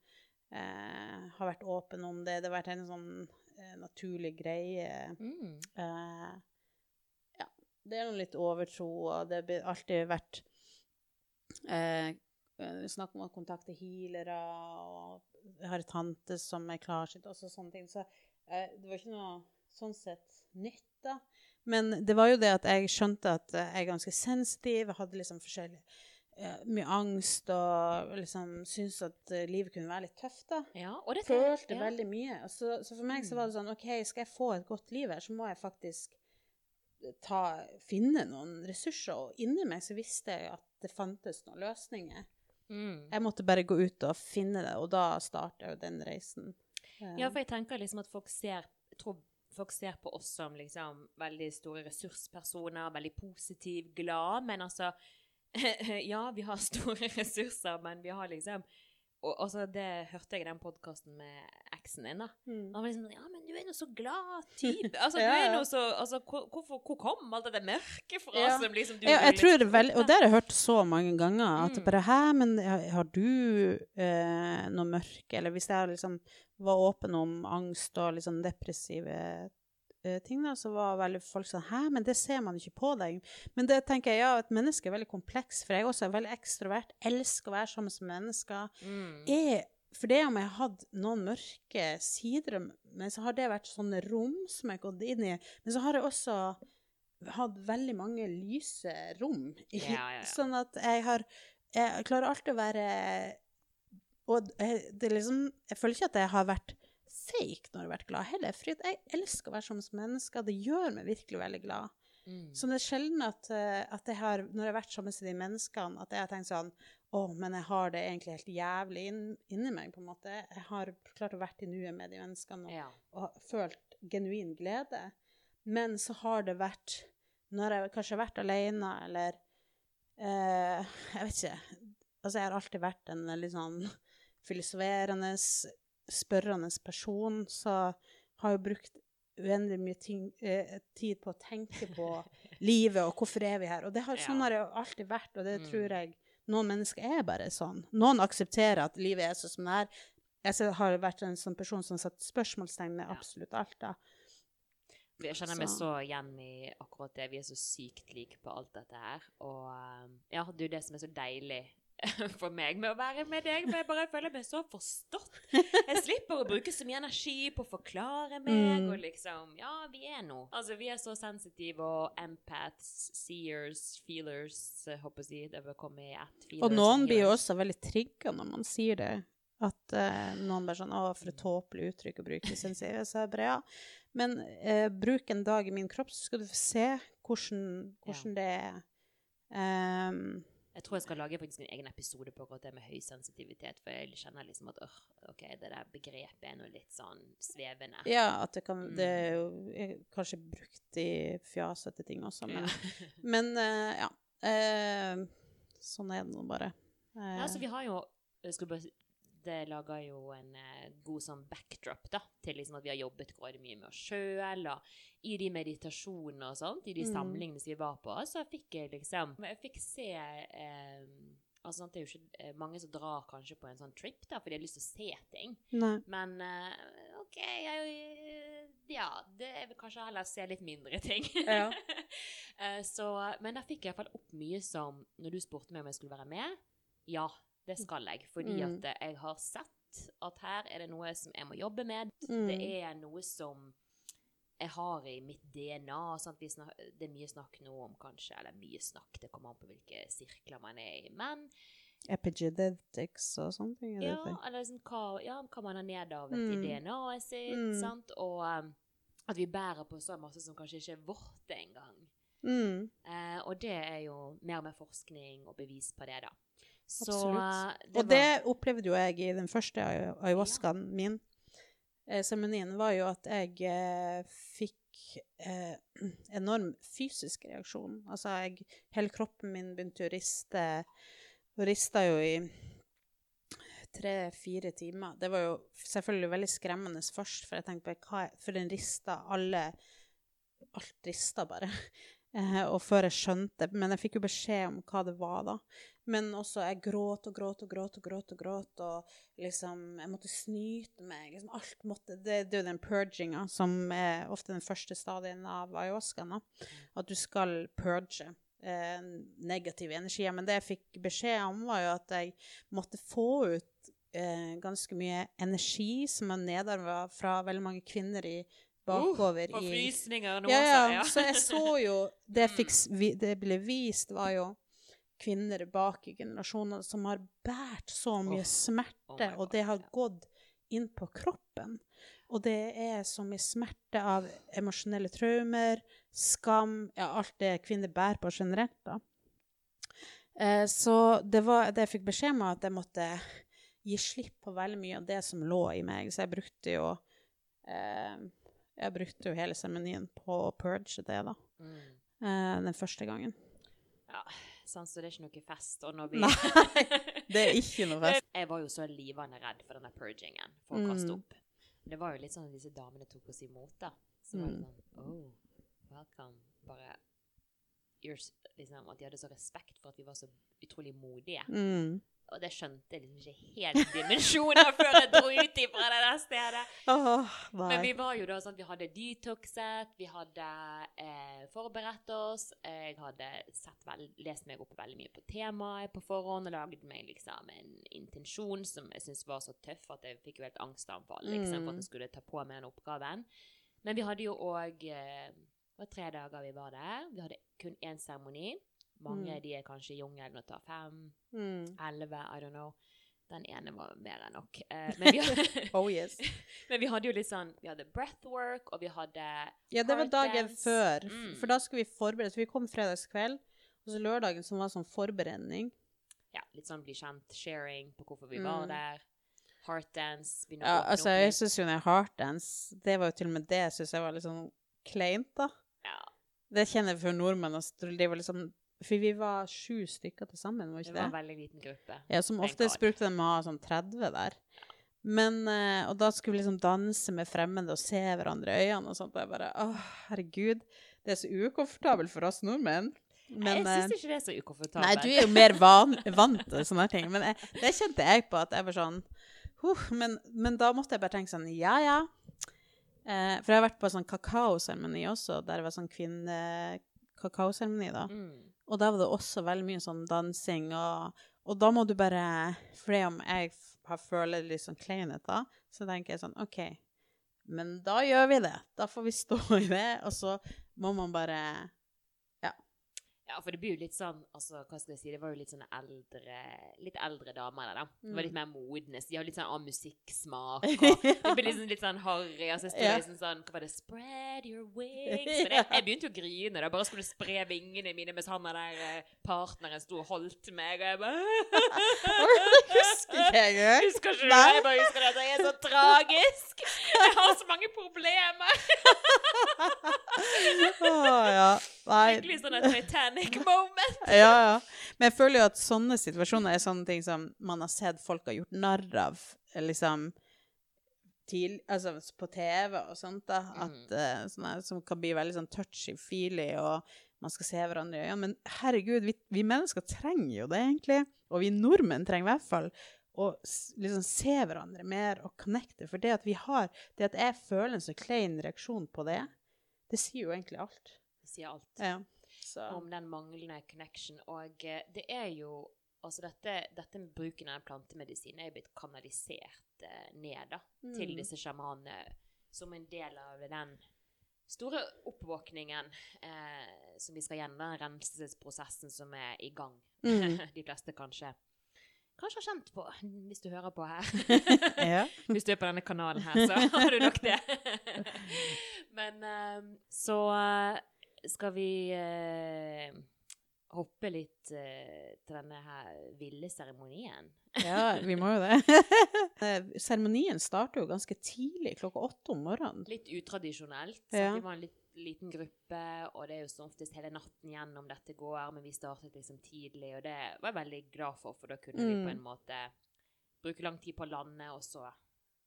Speaker 2: eh, har vært åpne om det. Det har vært en sånn eh, naturlig greie.
Speaker 1: Mm.
Speaker 2: Eh, ja, det er noe litt overtro, og det har alltid vært eh, snakk om å kontakte healere, og jeg har en tante som er klarsynt, og sånne ting. Så eh, det var ikke noe sånn sett nytt, da. Men det var jo det at jeg skjønte at eh, jeg er ganske sensitiv, jeg hadde liksom forskjellig eh, mye angst og liksom syntes at eh, livet kunne være litt tøft, da.
Speaker 1: Ja, og det
Speaker 2: Følte
Speaker 1: ja.
Speaker 2: veldig mye. Så, så for meg så var det sånn OK, skal jeg få et godt liv her, så må jeg faktisk ta, finne noen ressurser. Og inni meg så visste jeg at det fantes noen løsninger.
Speaker 1: Mm.
Speaker 2: Jeg måtte bare gå ut og finne det, og da starta jo den reisen. Eh,
Speaker 1: Ja, for jeg tenker liksom at folk ser tror folk ser på oss som liksom veldig store ressurspersoner, veldig positiv, glad, men altså Ja, vi har store ressurser, men vi har liksom og altså, Det hørte jeg i den podkasten med eksen din. da.
Speaker 2: Mm.
Speaker 1: Han var liksom Ja, men du er nå så glad type. Altså,
Speaker 2: Ja,
Speaker 1: du er
Speaker 2: noe
Speaker 1: nå så altså, hvor, hvor, hvor kom alt det mørket fra?
Speaker 2: Ja.
Speaker 1: Som liksom du
Speaker 2: Ja, jeg tror det er
Speaker 1: tro,
Speaker 2: vel,
Speaker 1: da?
Speaker 2: og det har jeg hørt så mange ganger, at
Speaker 1: Mm.
Speaker 2: bare Hæ, men har du eh, noe mørke? Eller hvis jeg liksom var åpen om angst og liksom depressive eh, ting, da, så var veldig folk sånn Hæ, men det ser man ikke på deg. Men det tenker jeg, ja, et menneske er veldig kompleks, for jeg også er veldig ekstrovert, elsker å være sammen med mennesker.
Speaker 1: Mm.
Speaker 2: Er, for det om jeg har hatt noen mørke sider, men så har det vært sånne rom som jeg har gått inn i. Men så har jeg også hatt veldig mange lyse rom. i-
Speaker 1: Ja, ja, ja.
Speaker 2: Sånn at jeg har Jeg klarer alltid å være Og det er liksom Jeg føler ikke at jeg har vært fake når jeg har vært glad heller. For jeg elsker å være som menneske. mennesker. Det gjør meg virkelig veldig glad.
Speaker 1: Mm.
Speaker 2: Så det er sjelden at, eh, at jeg har, når jeg har vært sammen med de menneskene, at jeg har tenkt sånn Å, men jeg har det egentlig helt jævlig inn, inni meg, på en måte. Jeg har klart å være i nuet med de menneskene og,
Speaker 1: Ja.
Speaker 2: og følt genuin glede. Men så har det vært Når jeg kanskje har vært alene, eller eh, Jeg vet ikke. Altså, jeg har alltid vært en litt sånn filosoferende, spørrende person, så har jeg brukt uendelig mye ting, eh, tid på å tenke på livet og hvorfor er vi her. Og det har, sånn har jeg alltid vært, og det
Speaker 1: Mm.
Speaker 2: tror jeg noen mennesker er bare sånn. Noen aksepterer at livet er sånn som det er. Jeg har vært en sånn person som har satt spørsmålstegn med absolutt alt. da.
Speaker 1: Jeg kjenner meg
Speaker 2: Så-
Speaker 1: igjen i akkurat det. Vi er så sykt like på alt dette her. Og um, ja, det er jo det som er så deilig for meg med å være med deg. For jeg bare føler meg så forstått. Jeg slipper å bruke så mye energi på å forklare meg,
Speaker 2: Mm.
Speaker 1: og liksom Ja, vi er noe. Altså, vi er så sensitive og empaths, seers, feelers, jeg håper å si. Det vil komme i ett.
Speaker 2: Og noen
Speaker 1: and
Speaker 2: blir jo også veldig trigga når man sier det. At eh, noen bare sånn 'Å, for et tåpelig uttrykk å bruke', syns jeg. Så jeg bare ja. Men eh, bruk en dag i min kropp, så skal du få se hvordan, hvordan det er. Ehm,
Speaker 1: Jeg tror jeg skal lage faktisk en egen episode på akkurat det med høysensitivitet, for jeg kjenner liksom at øh, ok, det der begrepet er noe litt sånn svevende.
Speaker 2: ja, at det kan Det er
Speaker 1: Mm.
Speaker 2: jo er kanskje brukt i fjasete ting også, men,
Speaker 1: Ja.
Speaker 2: men uh, ja. Uh, sånn er det nå bare. Uh,
Speaker 1: Ja, altså vi har jo jeg skulle bare Det lager jo en eh, god sånn backdrop da, til liksom at vi har jobbet mye med oss sjøl. Og i de meditasjonene og sånt, i de
Speaker 2: Mm.
Speaker 1: samlingene som vi var på, så fikk jeg liksom Jeg fikk se eh, altså Det er jo ikke eh, mange som drar kanskje på en sånn trip, da, fordi de har lyst til å se ting.
Speaker 2: nei.
Speaker 1: Men eh, OK, jeg, ja, det er vil kanskje heller se litt mindre ting.
Speaker 2: Ja.
Speaker 1: Eh, så, men der fikk jeg iallfall opp mye som Når du spurte meg om jeg skulle være med, ja, det skal jeg. Fordi
Speaker 2: Mm.
Speaker 1: at jeg har sett at her er det noe som jeg må jobbe med.
Speaker 2: Mm.
Speaker 1: Det er noe som jeg har i mitt DNA. Sant? Vi snak, det er mye snakk nå om kanskje Eller mye snakk, det kommer an på hvilke sirkler man er i. Men
Speaker 2: Epigenetics og sånne ting.
Speaker 1: ja, eller liksom hva, ja, hva man har nedarvet
Speaker 2: Mm.
Speaker 1: i DNA-et sitt,
Speaker 2: Mm.
Speaker 1: sant? og um, at vi bærer på så masse som kanskje ikke er vårt engang.
Speaker 2: Mm.
Speaker 1: Uh, og det er jo mer og mer forskning og bevis på det, da. Så
Speaker 2: Absolutt.
Speaker 1: Det
Speaker 2: og det opplevde jo jeg i den første ayahuascaen ayahuascaen min. Eh, Seremonien var jo at jeg eh, fikk eh, enorm fysisk reaksjon. Altså, jeg, hele kroppen min begynte å riste, og rista jo i tre-fire timer. Det var jo selvfølgelig veldig skremmende først, for jeg tenkte på hva For den rista alle Alt rista bare. Eh, og før jeg skjønte Men jeg fikk jo beskjed om hva det var, da. Men også jeg gråt og gråt og gråt og gråt og gråt, og liksom Jeg måtte snyte meg. Liksom alt måtte Det, det er jo den purginga som er ofte den første stadien av ayahuascaen. nå. At du skal purge eh, negative energier. Men det jeg fikk beskjed om, var jo at jeg måtte få ut eh, ganske mye energi som er nedarva fra veldig mange kvinner i bakover
Speaker 1: Og
Speaker 2: i
Speaker 1: frysninger nå,
Speaker 2: ja, ja,
Speaker 1: altså.
Speaker 2: så jeg så jo Det, fikk, det ble vist, var jo kvinner bak i generasjoner som har båret så mye
Speaker 1: oh.
Speaker 2: smerte,
Speaker 1: oh
Speaker 2: og det har gått inn på kroppen. Og det er så mye smerte av emosjonelle traumer, skam, ja, alt det kvinner bærer på generelt, da. Eh, så det var det jeg fikk beskjed om, at jeg måtte gi slipp på veldig mye av det som lå i meg. Så jeg brukte jo eh, Jeg brukte jo hele seremonien på å purge det, da.
Speaker 1: Mm.
Speaker 2: Eh, den første gangen.
Speaker 1: Ja, sånn, så det er ikke noe fest. Og når vi
Speaker 2: Nei, Det er ikke noe fest.
Speaker 1: Jeg var jo så livende redd for denne purgingen, for å kaste
Speaker 2: Mm.
Speaker 1: opp. Det var jo litt sånn at disse damene tok oss imot, da. Så var det
Speaker 2: Mm.
Speaker 1: sånn Oh, welcome. Bare liksom, At de hadde så respekt for at vi var så utrolig modige.
Speaker 2: Mm.
Speaker 1: Og det skjønte jeg liksom ikke helt dimensjoner før jeg dro ut ifra det der stedet.
Speaker 2: Oh.
Speaker 1: Men vi var jo da sånn vi hadde detoxet, vi hadde eh, forberedt oss. Jeg hadde vel, lest meg opp veldig mye på temaet på forhånd og laget meg liksom en intensjon som jeg syntes var så tøff at jeg fikk jo helt angstanfall liksom, for at jeg skulle ta på meg den oppgaven. Men vi hadde jo òg eh, Det var tre dager vi var der. Vi hadde kun én seremoni. Mange
Speaker 2: Mm.
Speaker 1: de er kanskje i jungelen og tar fem,
Speaker 2: mm.
Speaker 1: elleve, I don't know. Den ene var mer enn nok. Eh, men, vi,
Speaker 2: Oh yes.
Speaker 1: men vi hadde jo litt sånn Vi hadde breathwork, og vi hadde
Speaker 2: Ja, det var dagen
Speaker 1: dance.
Speaker 2: før.
Speaker 1: Mm.
Speaker 2: For da skulle vi forberede Så vi kom fredagskveld, og så lørdagen som var sånn forberedning.
Speaker 1: ja, litt sånn bli kjent, sharing på hvorfor vi
Speaker 2: Mm.
Speaker 1: var der. Heartdance.
Speaker 2: Ja, altså, jeg syns jo den heartdance Det var jo til og med det jeg syns jeg var litt sånn kleint, da.
Speaker 1: Ja,
Speaker 2: Det kjenner jeg for nordmenn. Altså, det var liksom For vi var sju stykker til sammen, var
Speaker 1: det
Speaker 2: Det
Speaker 1: var en veldig liten gruppe.
Speaker 2: Ja, som oftest brukte de å ha sånn 30 der. Men, eh, Og da skulle vi liksom danse med fremmede og se hverandre i øynene og sånt. Og jeg bare Å, herregud. Det er så ukomfortabelt for oss nordmenn. Men,
Speaker 1: jeg
Speaker 2: eh,
Speaker 1: syns ikke det er så ukomfortabelt.
Speaker 2: Nei, du er jo mer van, vant til sånne ting. Men jeg, det kjente jeg på at jeg var sånn huh, men, men da måtte jeg bare tenke sånn Ja, ja. Eh, for jeg har vært på sånn kakaoseremoni også, der det var sånn kvinne-kakaoseremoni, da.
Speaker 1: mm.
Speaker 2: Og da var det også veldig mye sånn dansing, og, og da må du bare For om jeg har føler litt sånn kleinhet, da, så tenker jeg sånn OK, men da gjør vi det. Da får vi stå i det, og så må man bare
Speaker 1: Ja, for det blir jo litt sånn altså, Hva skal jeg si? Det var jo litt sånne eldre Litt eldre damer der, da. Det var litt
Speaker 2: Mm.
Speaker 1: mer modne. så De har litt sånn annen musikksmak. Og det blir liksom litt sånn harry. Så jeg sto
Speaker 2: Ja.
Speaker 1: liksom sånn Hva var det? Spread your wings. Men det, jeg begynte jo å grine. da, Bare skulle spre vingene mine mens han der eh, partneren sto og holdt meg. Og jeg bare
Speaker 2: Husker ikke jeg.
Speaker 1: Husker ikke du
Speaker 2: Nei.
Speaker 1: det? Jeg bare husker det at jeg er så tragisk. Jeg har så mange problemer.
Speaker 2: Å, ja. Nei.
Speaker 1: Skikkelig sånn et Titanic moment.
Speaker 2: Ja, ja. Men jeg føler jo at sånne situasjoner er sånne ting som man har sett folk har gjort narr av, eh, liksom til, altså på TV og sånt, da. At, mm. sånne, som kan bli veldig sånn touchy-feely, og man skal se hverandre i øynene. Men herregud, vi, vi mennesker trenger jo det, egentlig. Og vi nordmenn trenger i hvert fall å liksom se hverandre mer og connecte. For det at vi har Det at jeg føler en så klein reaksjon på det, det sier jo egentlig alt.
Speaker 1: Det sier alt.
Speaker 2: Ja. Så.
Speaker 1: om den manglende connection. Og eh, det er jo Altså dette, dette med bruken av plantemedisin er jo blitt kanalisert eh, ned da, til
Speaker 2: Mm.
Speaker 1: disse sjamanene som en del av den store oppvåkningen eh, som vi skal gjennom, den renselsesprosessen som er i gang.
Speaker 2: Mm.
Speaker 1: De fleste kanskje Kanskje har kjent på, hvis du hører på her.
Speaker 2: Ja.
Speaker 1: Hvis du er på denne kanalen her, så har du nok det. Men eh, så eh, skal vi eh, hoppe litt eh, til denne her ville seremonien.
Speaker 2: Ja, vi må jo det. Eh, Seremonien starter jo ganske tidlig, klokka åtte om morgenen.
Speaker 1: Litt utradisjonelt.
Speaker 2: Ja.
Speaker 1: Vi var en litt liten gruppe, og det er jo som oftest hele natten gjennom dette går, men vi startet liksom tidlig, og det var jeg veldig glad for, for da kunne vi
Speaker 2: Mm.
Speaker 1: på en måte bruke lang tid på å lande, og så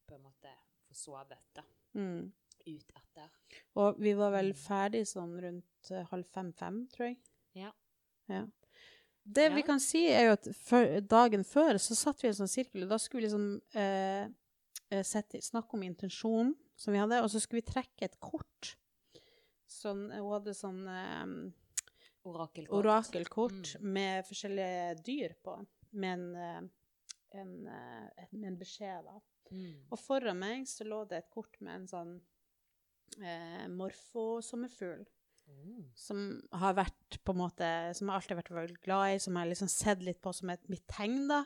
Speaker 1: på en måte få sovet da,
Speaker 2: Mm.
Speaker 1: ut etter.
Speaker 2: Og vi var vel ferdig sånn rundt eh, halv fem-fem, tror jeg.
Speaker 1: Ja.
Speaker 2: Ja. Det vi kan si, er jo at før, dagen før så satt vi i en sånn sirkel, og da skulle vi liksom eh, eh, sette, snakke om intensjonen som vi hadde, og så skulle vi trekke et kort. Sånn, hun hadde sånn eh,
Speaker 1: Orakelkort.
Speaker 2: orakelkort
Speaker 1: Mm.
Speaker 2: med forskjellige dyr på, med en, en, en, eh, en beskjed, da.
Speaker 1: Mm.
Speaker 2: Og foran meg så lå det et kort med en sånn eh, morfosommerfugl.
Speaker 1: Mm.
Speaker 2: som har vært på en måte Som jeg alltid har vært glad i, som jeg har liksom sett litt på som et mitt tegn, da.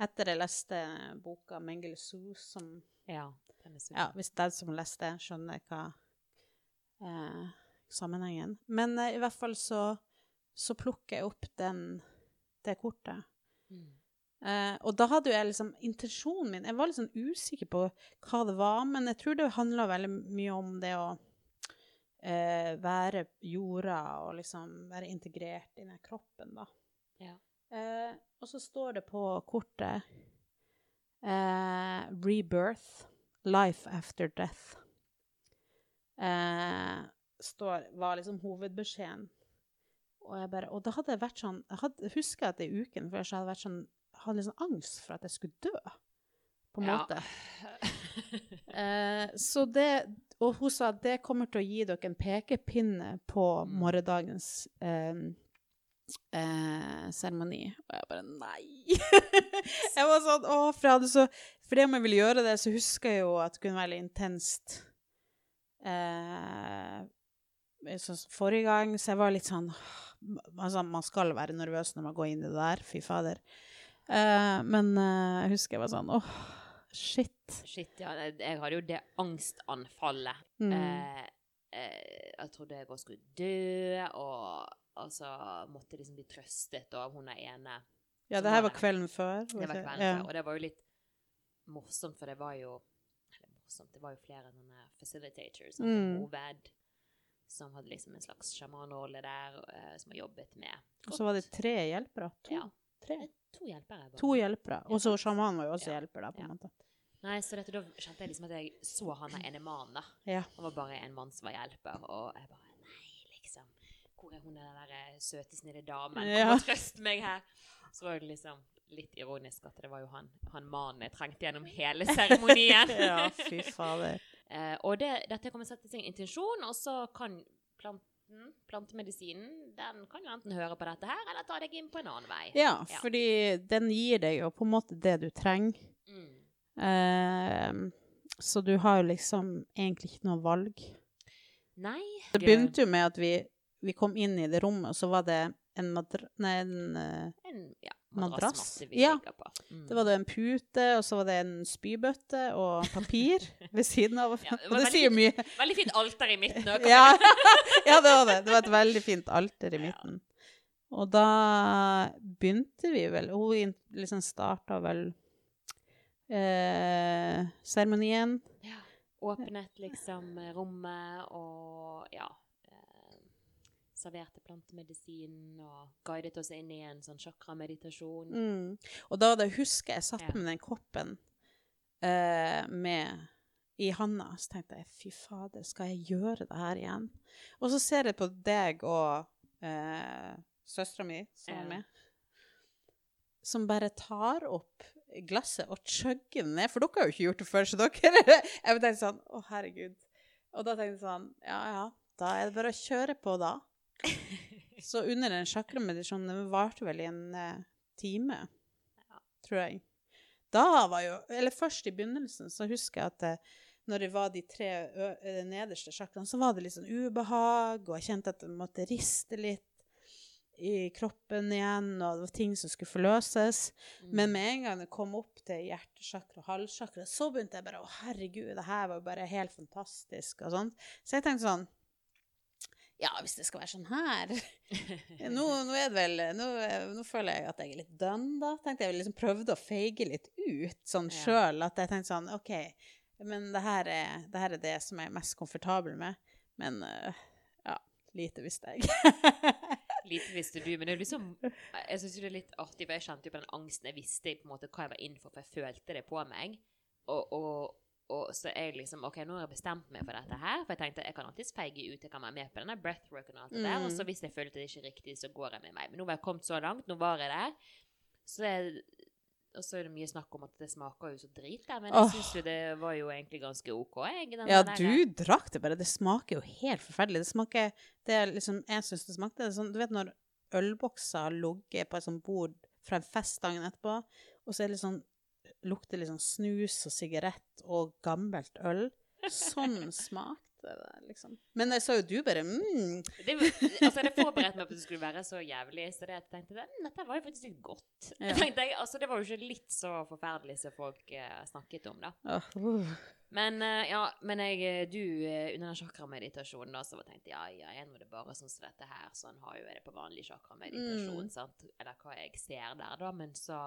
Speaker 2: Etter jeg leste boka 'Mengele Zoo', som
Speaker 1: Ja, er
Speaker 2: Ja, hvis den som leste, skjønner hva eh, sammenhengen. Men eh, i hvert fall så, så plukker jeg opp den, det kortet.
Speaker 1: Mm.
Speaker 2: Eh, og da hadde jo jeg liksom Intensjonen min Jeg var litt sånn usikker på hva det var, men jeg tror det handla veldig mye om det å uh, være jorda og liksom være integrert i den kroppen, da.
Speaker 1: Ja.
Speaker 2: Uh, og så står det på kortet 'Rebirth. Life after death'. Står, var liksom hovedbeskjeden. Og, jeg bare, og da hadde jeg vært sånn Jeg hadde, husker at i uken før så hadde jeg vært sånn, hadde litt sånn angst for at jeg skulle dø. På en
Speaker 1: Ja.
Speaker 2: måte. Eh, så det Og hun sa at det kommer til å gi dere en pekepinne på
Speaker 1: Mm.
Speaker 2: morgendagens eh, eh, seremoni. Og jeg bare nei! jeg var sånn Å, for jeg hadde så For det om jeg ville gjøre det, så husker jeg jo at det kunne være litt intenst eh, så forrige gang, så jeg var litt sånn Altså, man skal være nervøs når man går inn i det der. Fy fader. Eh, men eh, jeg husker jeg var sånn åh, shit.
Speaker 1: Shit, ja. Jeg hadde jo det angstanfallet.
Speaker 2: Mm.
Speaker 1: Eh, eh, jeg trodde jeg bare skulle dø, og altså måtte liksom bli trøstet av hun ene.
Speaker 2: ja, det her
Speaker 1: var
Speaker 2: kvelden før.
Speaker 1: Det var kvelden
Speaker 2: ja.
Speaker 1: før, og det var jo litt morsomt, for det var jo morsomt, det var jo flere sånne facilitators, sånn
Speaker 2: Mm.
Speaker 1: hoved, som hadde liksom en slags sjamanrolle der, som har jobbet med
Speaker 2: Og så var det tre hjelpere. To,
Speaker 1: Ja.
Speaker 2: Tre.
Speaker 1: To hjelpere. bare.
Speaker 2: to hjelpere. Og så sjamanen var jo også
Speaker 1: Ja.
Speaker 2: hjelper, da, på en
Speaker 1: Ja.
Speaker 2: måte.
Speaker 1: Nei, så dette, da kjente jeg liksom at jeg så han der ene mannen, da.
Speaker 2: Ja.
Speaker 1: Han var bare en mann som var hjelper, og jeg bare Nei, liksom. Hvor er hun den der eh, søte, snille damen? Kom
Speaker 2: Ja.
Speaker 1: og trøst meg her. Så var det liksom litt ironisk at det var jo han, han mannen jeg trengte gjennom hele seremonien.
Speaker 2: ja, fy fader.
Speaker 1: Eh, og det, dette kommer til å sette seg intensjon, og så kan planten, plantemedisinen, den kan jo enten høre på dette her, eller ta deg inn på en annen vei.
Speaker 2: Ja,
Speaker 1: Ja.
Speaker 2: fordi den gir deg jo på en måte det du trenger.
Speaker 1: Mm.
Speaker 2: Eh, så du har jo liksom egentlig ikke noe valg.
Speaker 1: Nei.
Speaker 2: Det begynte jo med at vi, vi kom inn i det rommet, og så var det en madra... Nei, en eh,
Speaker 1: En ja,
Speaker 2: Madrass? Ja.
Speaker 1: Mm.
Speaker 2: Det var det en pute, og så var det en spybøtte og papir ved siden av.
Speaker 1: Ja, det
Speaker 2: det sier mye.
Speaker 1: Veldig fint alter i midten òg.
Speaker 2: Ja. ja, det var det. Det var et veldig fint alter i midten. Og da begynte vi vel Hun liksom starta vel eh, seremonien.
Speaker 1: Ja. Åpnet liksom eh, rommet og ja eh, Serverte plantemedisin og guidet oss inn i en sånn chakrameditasjon.
Speaker 2: Mm. Og da hadde jeg husker jeg satt
Speaker 1: Ja.
Speaker 2: med den koppen uh, med i handa, så tenkte jeg fy fader, skal jeg gjøre det her igjen? Og så ser jeg på deg og uh, søstera mi som
Speaker 1: Ja.
Speaker 2: er med, som bare tar opp glasset og chugger ned, for dere har jo ikke gjort det før, så dere Jeg tenkte sånn Å, herregud. Og da tenkte jeg sånn Ja, ja, da er det bare å kjøre på, da. Så under den chakramedisjonen, den varte vel i en eh, time,
Speaker 1: Ja.
Speaker 2: tror jeg. Da var jo Eller først i begynnelsen, så husker jeg at eh, når det var de tre eh, nederste chakraene, så var det litt sånn ubehag, og jeg kjente at jeg måtte riste litt i kroppen igjen, og det var ting som skulle forløses.
Speaker 1: Mm.
Speaker 2: Men med en gang det kom opp til hjertesjakra og halssjakra, så begynte jeg bare Å, herregud, det her var jo bare helt fantastisk, og sånt. Så jeg tenkte sånn Ja, hvis det skal være sånn her Nå, nå er det vel nå, nå føler jeg at jeg er litt done, da. Tenkte jeg liksom prøvde å feige litt ut sånn
Speaker 1: Ja.
Speaker 2: At jeg tenkte sånn OK, men det her, er, det her er det som jeg er mest komfortabel med. Men øh, ja, lite visste jeg.
Speaker 1: Lite visste du, men det er liksom Jeg syns det er litt artig, for jeg kjente jo på den angsten. Jeg visste på en måte hva jeg var inn for, for jeg følte det på meg. Og, og, og så er jeg liksom OK, nå har jeg bestemt meg for dette her. For jeg tenkte jeg kan alltids feige ut, jeg kan være med på denne breathworken og alt det der.
Speaker 2: Mm.
Speaker 1: Og så hvis jeg følte det ikke riktig, så går jeg med meg. Men nå var jeg kommet så langt, nå var jeg der. Så jeg, og så er det mye snakk om at det smaker jo så drit der, men jeg
Speaker 2: oh.
Speaker 1: syns jo det var jo egentlig ganske OK. Jeg,
Speaker 2: Ja,
Speaker 1: der-
Speaker 2: du drakk det bare. Det smaker jo helt forferdelig. Det smaker Det er liksom Jeg syns det smakte sånn Du vet når ølbokser har ligget på et sånt bord fra en fest dagen etterpå, og så er det litt sånn Lukter sånn snus og sigarett og gammelt øl. Sånn smakte det, liksom. Men jeg sa jo du bare mm.
Speaker 1: Det, altså, jeg hadde forberedt meg på at det skulle være så jævlig, så det jeg tenkte "Mm, dette var jo faktisk litt godt.
Speaker 2: Ja.
Speaker 1: Tenkte jeg, altså, det var jo ikke litt så forferdelig som folk eh, snakket om, da.
Speaker 2: Oh, uh.
Speaker 1: Men eh, ja, men jeg, eh, du eh, under den chakrameditasjonen da, så var tenkte jeg, ja, ja, er nå det bare sånn som dette her, sånn har jo jeg det på vanlig chakrameditasjon,
Speaker 2: Mm.
Speaker 1: sant? Eller hva jeg ser der da, men så,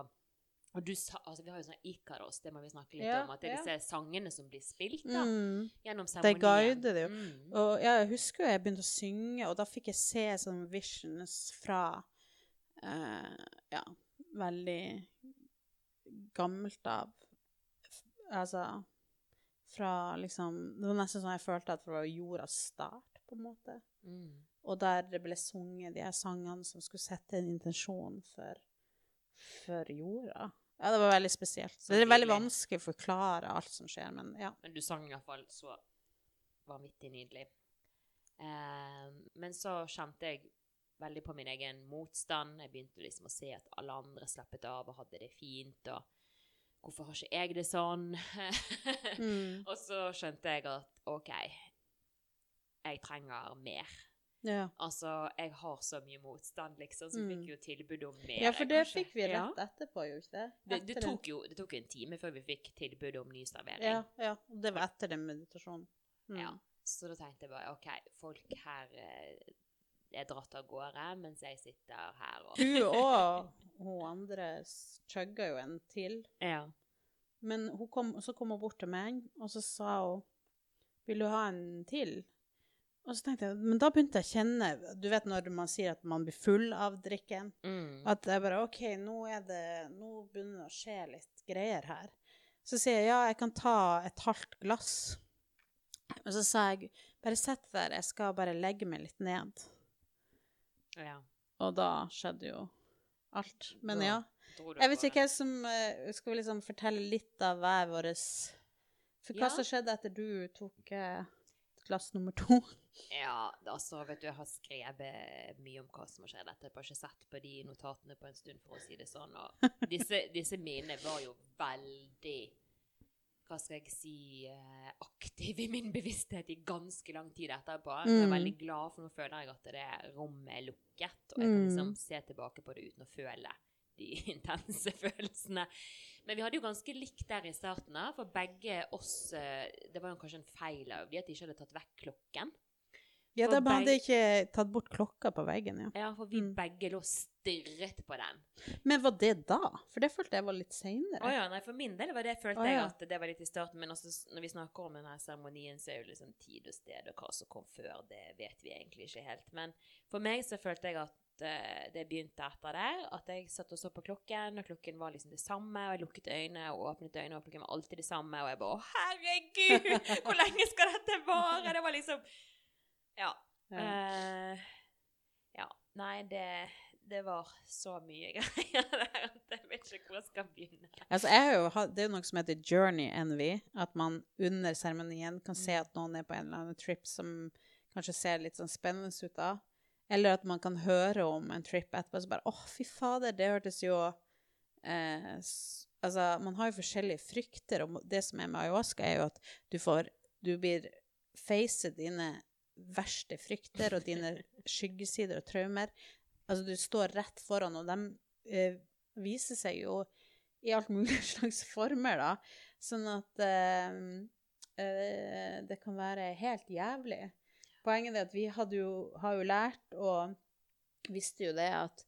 Speaker 1: og du sa, altså vi har jo sånn Ikaros, det må vi snakke litt
Speaker 2: Ja,
Speaker 1: om, at det er
Speaker 2: ja.
Speaker 1: disse sangene som blir spilt da,
Speaker 2: Mm.
Speaker 1: gjennom
Speaker 2: De
Speaker 1: seremonien.
Speaker 2: guider det jo.
Speaker 1: Mm.
Speaker 2: Og ja, jeg husker jo jeg begynte å synge, og da fikk jeg se sånne visions fra uh, Ja, veldig gammelt av. Altså fra liksom Det var nesten sånn jeg følte at det var jordas start, på en måte.
Speaker 1: Mm.
Speaker 2: Og der det ble sunget de her sangene som skulle sette en intensjon for, for jorda. Ja, det var veldig spesielt. Så det er veldig vanskelig å forklare alt som skjer, men ja.
Speaker 1: Men du sang i hvert fall så vanvittig nydelig. Eh, men så kjente jeg veldig på min egen motstand. Jeg begynte liksom å se at alle andre slappet av og hadde det fint, og hvorfor har ikke jeg det sånn?
Speaker 2: Mm.
Speaker 1: og så skjønte jeg at OK, jeg trenger mer.
Speaker 2: Ja.
Speaker 1: Altså, jeg har så mye motstand, liksom, så vi
Speaker 2: Mm.
Speaker 1: fikk jo tilbud om mer.
Speaker 2: Ja, for det
Speaker 1: kanskje.
Speaker 2: fikk vi rett etterpå, jo ikke det?
Speaker 1: Det, det, tok jo, det tok en time før vi fikk tilbud om ny servering.
Speaker 2: Ja, ja. Det var etter den meditasjonen. Mm.
Speaker 1: Ja, så da tenkte jeg bare OK, folk her eh, er dratt av gårde, mens jeg sitter her og
Speaker 2: Hun og hun andre chugga jo en til.
Speaker 1: Ja.
Speaker 2: Men kom, så kom hun bort til meg, og så sa hun Vil du ha en til? Og så tenkte jeg, Men da begynte jeg å kjenne Du vet når man sier at man blir full av drikken?
Speaker 1: Mm.
Speaker 2: At jeg bare OK, nå, er det, nå begynner det å skje litt greier her. Så sier jeg ja, jeg kan ta et halvt glass. Og så sa jeg bare sett deg der, jeg skal bare legge meg litt ned.
Speaker 1: ja.
Speaker 2: Og da skjedde jo alt. Men ja. Jeg vet ikke hvem som eh, Skal vi liksom fortelle litt av hver vår For hva
Speaker 1: Ja.
Speaker 2: som skjedde etter du tok eh, glass nummer to?
Speaker 1: Ja, altså, vet du, jeg har skrevet mye om hva som har skjedd etterpå. Jeg har ikke sett på de notatene på en stund, for å si det sånn. Og disse, disse minnene var jo veldig hva skal jeg si eh, aktiv i min bevissthet i ganske lang tid etterpå. Jeg er
Speaker 2: Mm.
Speaker 1: veldig glad, for nå føler jeg at det rommet er lukket, og jeg kan
Speaker 2: Mm.
Speaker 1: liksom se tilbake på det uten å føle de intense følelsene. Men vi hadde jo ganske likt der i starten, da, for begge oss eh, Det var jo kanskje en feil av de at de ikke hadde tatt vekk klokken.
Speaker 2: Ja, de hadde ikke tatt bort klokka på veggen, ja.
Speaker 1: Ja, for vi
Speaker 2: Mm.
Speaker 1: begge lå stirret på den.
Speaker 2: Men var det da? For det følte jeg var litt seinere.
Speaker 1: Å ja, nei, for min del var det, følte
Speaker 2: Å
Speaker 1: jeg at det var litt i starten. Men også, når vi snakker om denne seremonien, så er jo liksom tid og sted og hva som kom før, det vet vi egentlig ikke helt. Men for meg så følte jeg at eh, det begynte etter der. At jeg satt og så på klokken, og klokken var liksom det samme. Og jeg lukket øynene og åpnet øynene, og klokken var alltid det samme. Og jeg bare Å, herregud! Hvor lenge skal dette vare? Det var liksom Ja.
Speaker 2: Ja.
Speaker 1: Uh, ja. Nei, det, det var så mye greier der at jeg vet ikke hvor jeg skal begynne.
Speaker 2: Altså, jeg har jo det er noe som heter journey envy, at man under seremonien kan se at noen er på en eller annen trip som kanskje ser litt sånn spennende ut da. Eller at man kan høre om en trip etterpå, så bare, åh, fy fader, det hørtes jo eh, Altså, man har jo forskjellige frykter, og det som er med ayahuasca, er jo at du får Du blir face dine verste frykter og dine skyggesider og traumer. Altså, du står rett foran, og de eh, viser seg jo i alt mulig slags former, da. Sånn at eh, eh, det kan være helt jævlig. Poenget er at vi jo, har jo lært, og visste jo det, at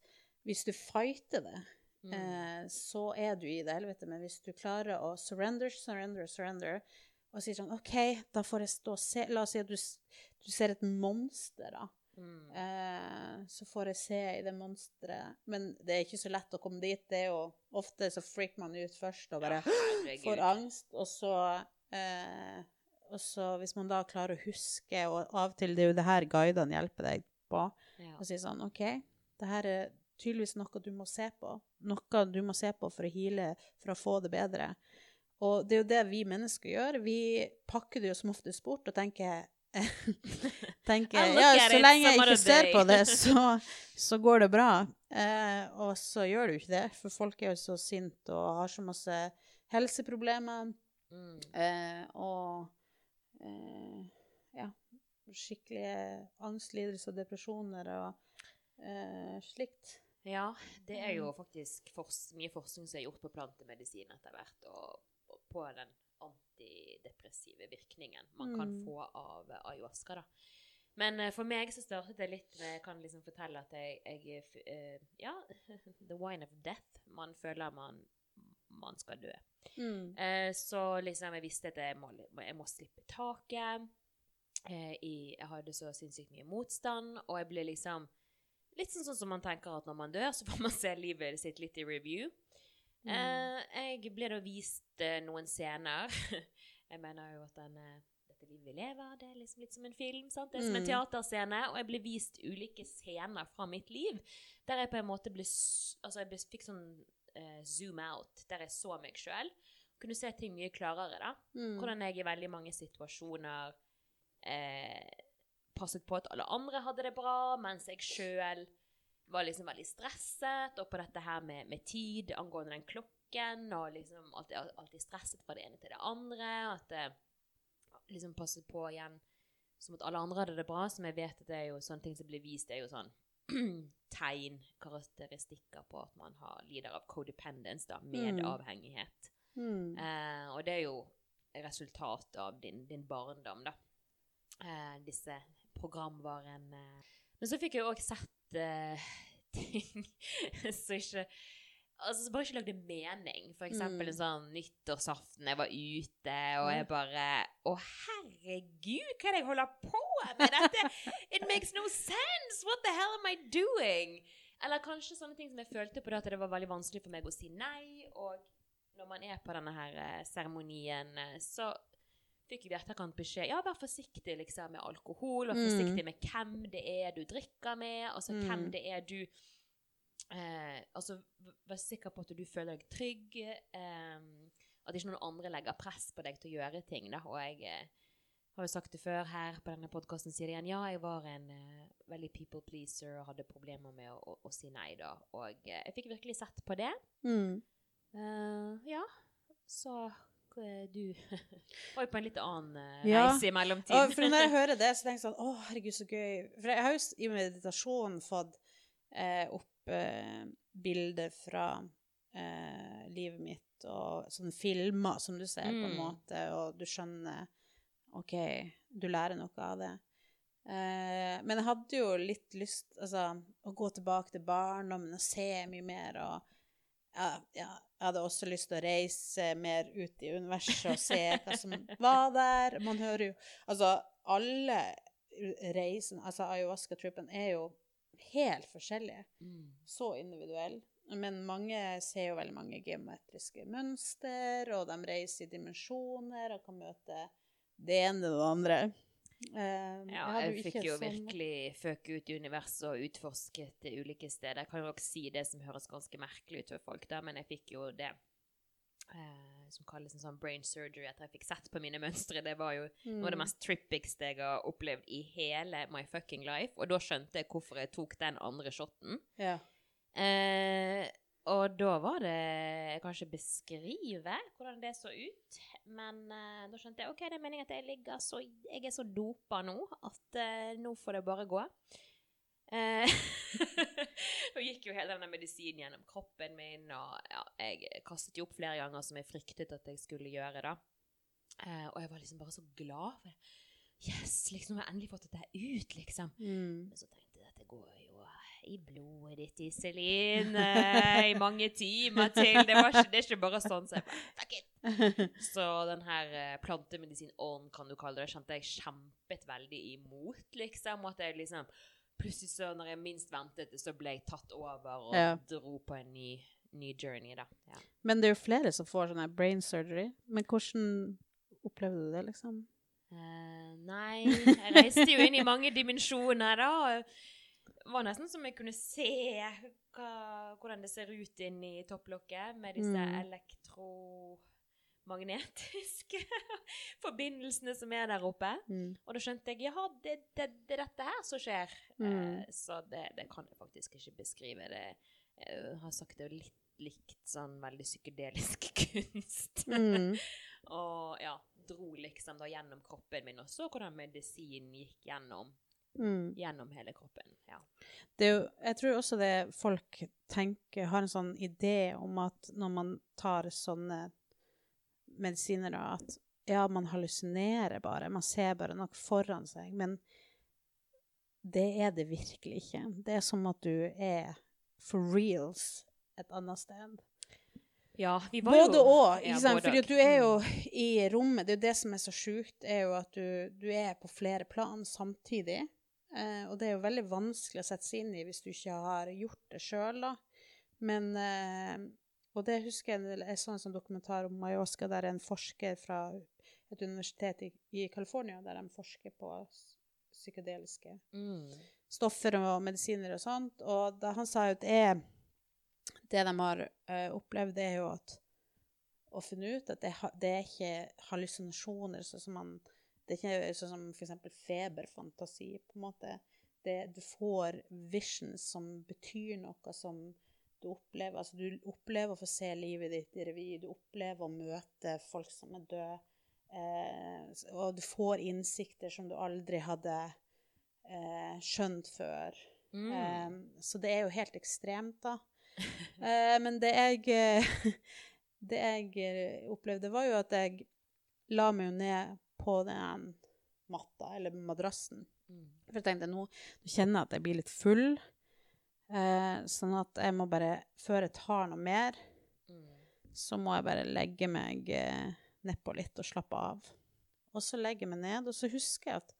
Speaker 2: hvis du fighter det,
Speaker 1: Mm.
Speaker 2: eh, så er du i det helvete. Men hvis du klarer å surrender, surrender, surrender, og sier sånn OK, da får jeg stå og se La oss si at du, du ser et monster, da.
Speaker 1: Mm.
Speaker 2: Eh, så får jeg se i det monsteret. Men det er ikke så lett å komme dit. Det er jo Ofte så freaker man ut først og bare
Speaker 1: ja,
Speaker 2: får angst, og så eh, Og så hvis man da klarer å huske, og av og til det er jo det her guidene hjelper deg på,
Speaker 1: Ja.
Speaker 2: og si sånn OK, det her er tydeligvis noe du må se på. Noe du må se på for å heale, for å få det bedre. Og det er jo det vi mennesker gjør. Vi pakker det jo som oftest bort og tenker tenker, ja, så lenge jeg ikke ser på det, så, så går det bra. Eh, og så gjør det jo ikke det, for folk er jo så sinte og har så masse helseproblemer.
Speaker 1: Mm.
Speaker 2: Eh, og ja, skikkelige angstlidelser og depresjoner og eh, slikt.
Speaker 1: Ja, det er jo faktisk fors mye forskning som er gjort på plantemedisin etter hvert, og, og på den antidepressive virkningen man kan
Speaker 2: Mm.
Speaker 1: få av ayahuasca. da. Men eh, for meg så startet det litt med Jeg kan liksom fortelle at jeg, jeg eh, Ja, the wine of death. Man føler man, man skal dø.
Speaker 2: Mm.
Speaker 1: Eh, så liksom jeg visste at jeg må, jeg må slippe taket. Eh, i, jeg hadde så sinnssykt mye motstand, og jeg ble liksom Litt sånn, sånn som man tenker at når man dør, så får man se livet sitt litt i review.
Speaker 2: Mm.
Speaker 1: Eh, jeg ble da vist eh, noen scener. jeg mener jo at den, eh, dette livet vi lever, det er liksom litt som en film. sant? Det er som en
Speaker 2: Mm.
Speaker 1: teaterscene. Og jeg ble vist ulike scener fra mitt liv der jeg på en måte ble Altså, jeg ble, fikk sånn eh, zoom out, der jeg så meg sjøl. Kunne se ting mye klarere, da.
Speaker 2: Mm.
Speaker 1: Hvordan jeg i veldig mange situasjoner eh, passet på at alle andre hadde det bra, mens jeg sjøl var liksom veldig stresset, og på dette her med, med tid angående den klokken, og liksom alltid, alltid stresset fra det ene til det andre, at eh, liksom passet på igjen som at alle andre hadde det bra, som jeg vet at det er jo sånne ting som blir vist, det er jo sånn tegn, karakteristikker på at man har, lider av codependence, da, med
Speaker 2: Mm. Mm.
Speaker 1: Eh, og det er jo resultatet av din, din barndom, da. Eh, disse programvarene. Men så fikk jeg òg sett eh, ting som ikke Altså så bare ikke lagde mening. For eksempel
Speaker 2: Mm.
Speaker 1: sånn nyttårsaften jeg var ute, og jeg bare Å, herregud, hva er det jeg holder på med? Dette It makes no sense! What the hell am I doing? Eller kanskje sånne ting som jeg følte på det, at det var veldig vanskelig for meg å si nei. Og når man er på denne her eh, seremonien, eh, så fikk vi i etterkant beskjed ja, vær forsiktig liksom, med alkohol. Vær
Speaker 2: Mm.
Speaker 1: forsiktig med hvem det er du drikker med. Altså
Speaker 2: Mm.
Speaker 1: hvem det er du eh, Altså, vær sikker på at du føler deg trygg. Eh, at ikke noen andre legger press på deg til å gjøre ting. Da. Og jeg eh, har jo sagt det før her på denne podkasten, sier det igjen. Ja, jeg var en eh, veldig people pleaser og hadde problemer med å, å, å si nei, da. Og eh, jeg fikk virkelig sett på det.
Speaker 2: Mm.
Speaker 1: Eh, ja, så du var jo på en litt annen reise
Speaker 2: Ja.
Speaker 1: i mellomtiden.
Speaker 2: for når jeg hører det, så tenker jeg sånn Å, herregud, så gøy. For jeg har jo i meditasjonen fått eh, opp eh, bilder fra eh, livet mitt, og sånne filmer som du ser, på en
Speaker 1: Mm.
Speaker 2: måte, og du skjønner OK, du lærer noe av det. Eh, men jeg hadde jo litt lyst altså, å gå tilbake til barndommen og se mye mer. og ja, ja, jeg hadde også lyst til å reise mer ut i universet og se hva som var der. Man hører jo Altså, alle reisene, altså ayahuasca-trippen, er jo helt forskjellige.
Speaker 1: Mm.
Speaker 2: Så individuelle. Men mange ser jo veldig mange geometriske mønster, og de reiser i dimensjoner og kan møte det ene og det andre. Eh,
Speaker 1: Ja, jeg fikk jo
Speaker 2: sånn-
Speaker 1: virkelig føke ut i universet og utforsket ulike steder. Jeg kan jo også si det som høres ganske merkelig ut for folk, da, men jeg fikk jo det eh, som kalles en sånn brain surgery, etter jeg fikk sett på mine mønstre. Det var jo
Speaker 2: Mm.
Speaker 1: noe av det mest trippigste jeg har opplevd i hele my fucking life. Og da skjønte jeg hvorfor jeg tok den andre shoten.
Speaker 2: Ja.
Speaker 1: Eh, og da var det jeg kan ikke beskrive hvordan det så ut. Men eh, da skjønte jeg ok, det er meningen at jeg ligger så Jeg er så dopa nå at eh, nå får det bare gå. Eh, Nå gikk jo hele denne medisinen gjennom kroppen min, og ja, jeg kastet jo opp flere ganger som jeg fryktet at jeg skulle gjøre, da. Eh, og jeg var liksom bare så glad. For yes, liksom, nå har jeg endelig fått dette ut, liksom.
Speaker 2: Mm.
Speaker 1: Men så tenkte jeg at det går jo i blodet ditt, Iselin, eh, i mange timer til. Det, var ikke, det er ikke bare sånn. Så jeg bare, fuck it. Så den her eh, plantemedisin-ånden, kan du kalle det, kjente jeg kjempet veldig imot, liksom. Og at jeg liksom Plutselig så, når jeg minst ventet det, så ble jeg tatt over og
Speaker 2: Ja.
Speaker 1: dro på en ny, ny journey, da. Ja.
Speaker 2: Men det er jo flere som får sånn brain surgery. Men hvordan opplevde du det, liksom?
Speaker 1: Uh, nei, jeg reiste jo inn i mange dimensjoner, da. Det var nesten som jeg kunne se hva, hvordan det ser ut inni topplokket med disse
Speaker 2: Mm.
Speaker 1: elektromagnetiske forbindelsene som er der oppe.
Speaker 2: Mm.
Speaker 1: Og da skjønte jeg jaha, det, det, det er dette her som skjer.
Speaker 2: Mm.
Speaker 1: Uh, så det, det kan jeg faktisk ikke beskrive. Det, har sagt det jo litt likt sånn veldig psykedelisk kunst.
Speaker 2: Mm.
Speaker 1: Og ja, dro liksom da gjennom kroppen min, og så hvordan medisin gikk gjennom,
Speaker 2: Mm.
Speaker 1: gjennom hele kroppen. Ja.
Speaker 2: Det jo, jeg tror også det folk tenker, har en sånn idé om at når man tar sånne medisiner, at ja, man hallusinerer bare, man ser bare noe foran seg, men det er det virkelig ikke. Det er som at du er for reals et annet sted.
Speaker 1: ja, vi var
Speaker 2: Både
Speaker 1: jo
Speaker 2: og, ikke
Speaker 1: Ja,
Speaker 2: sant? Fordi du er jo i rommet. Det er jo det som er så sjukt, er jo at du, du er på flere plan samtidig. Eh, og det er jo veldig vanskelig å sette seg inn i hvis du ikke har gjort det sjøl, da. Men eh, Og det husker jeg jeg så en sånn dokumentar om ayahuasca der en forsker fra et universitet i, i California, der de forsker på psykedeliske
Speaker 1: Mm.
Speaker 2: Stoffer og medisiner og sånt. Og da han sa jo at er, det de har uh, opplevd, er jo at å finne ut at det, det er ikke hallusinasjoner, sånn som man Det er ikke sånn som f.eks. feberfantasi, på en måte. Det, du får visions som betyr noe som du opplever. Altså, du opplever å få se livet ditt i revy, du opplever å møte folk som er døde. Eh, og du får innsikter som du aldri hadde eh, skjønt før.
Speaker 1: Mm.
Speaker 2: Eh, så det er jo helt ekstremt, da. Eh, men det jeg, det jeg eh, opplevde, var jo at jeg la meg jo ned på den matta, eller madrassen.
Speaker 1: Mm.
Speaker 2: For jeg tenkte nå, nå kjenner jeg at jeg blir litt full. Eh, sånn at jeg må bare, før jeg tar noe mer,
Speaker 1: Mm.
Speaker 2: så må jeg bare legge meg eh, nedpå litt og slappe av. Og så legger jeg meg ned, og så husker jeg at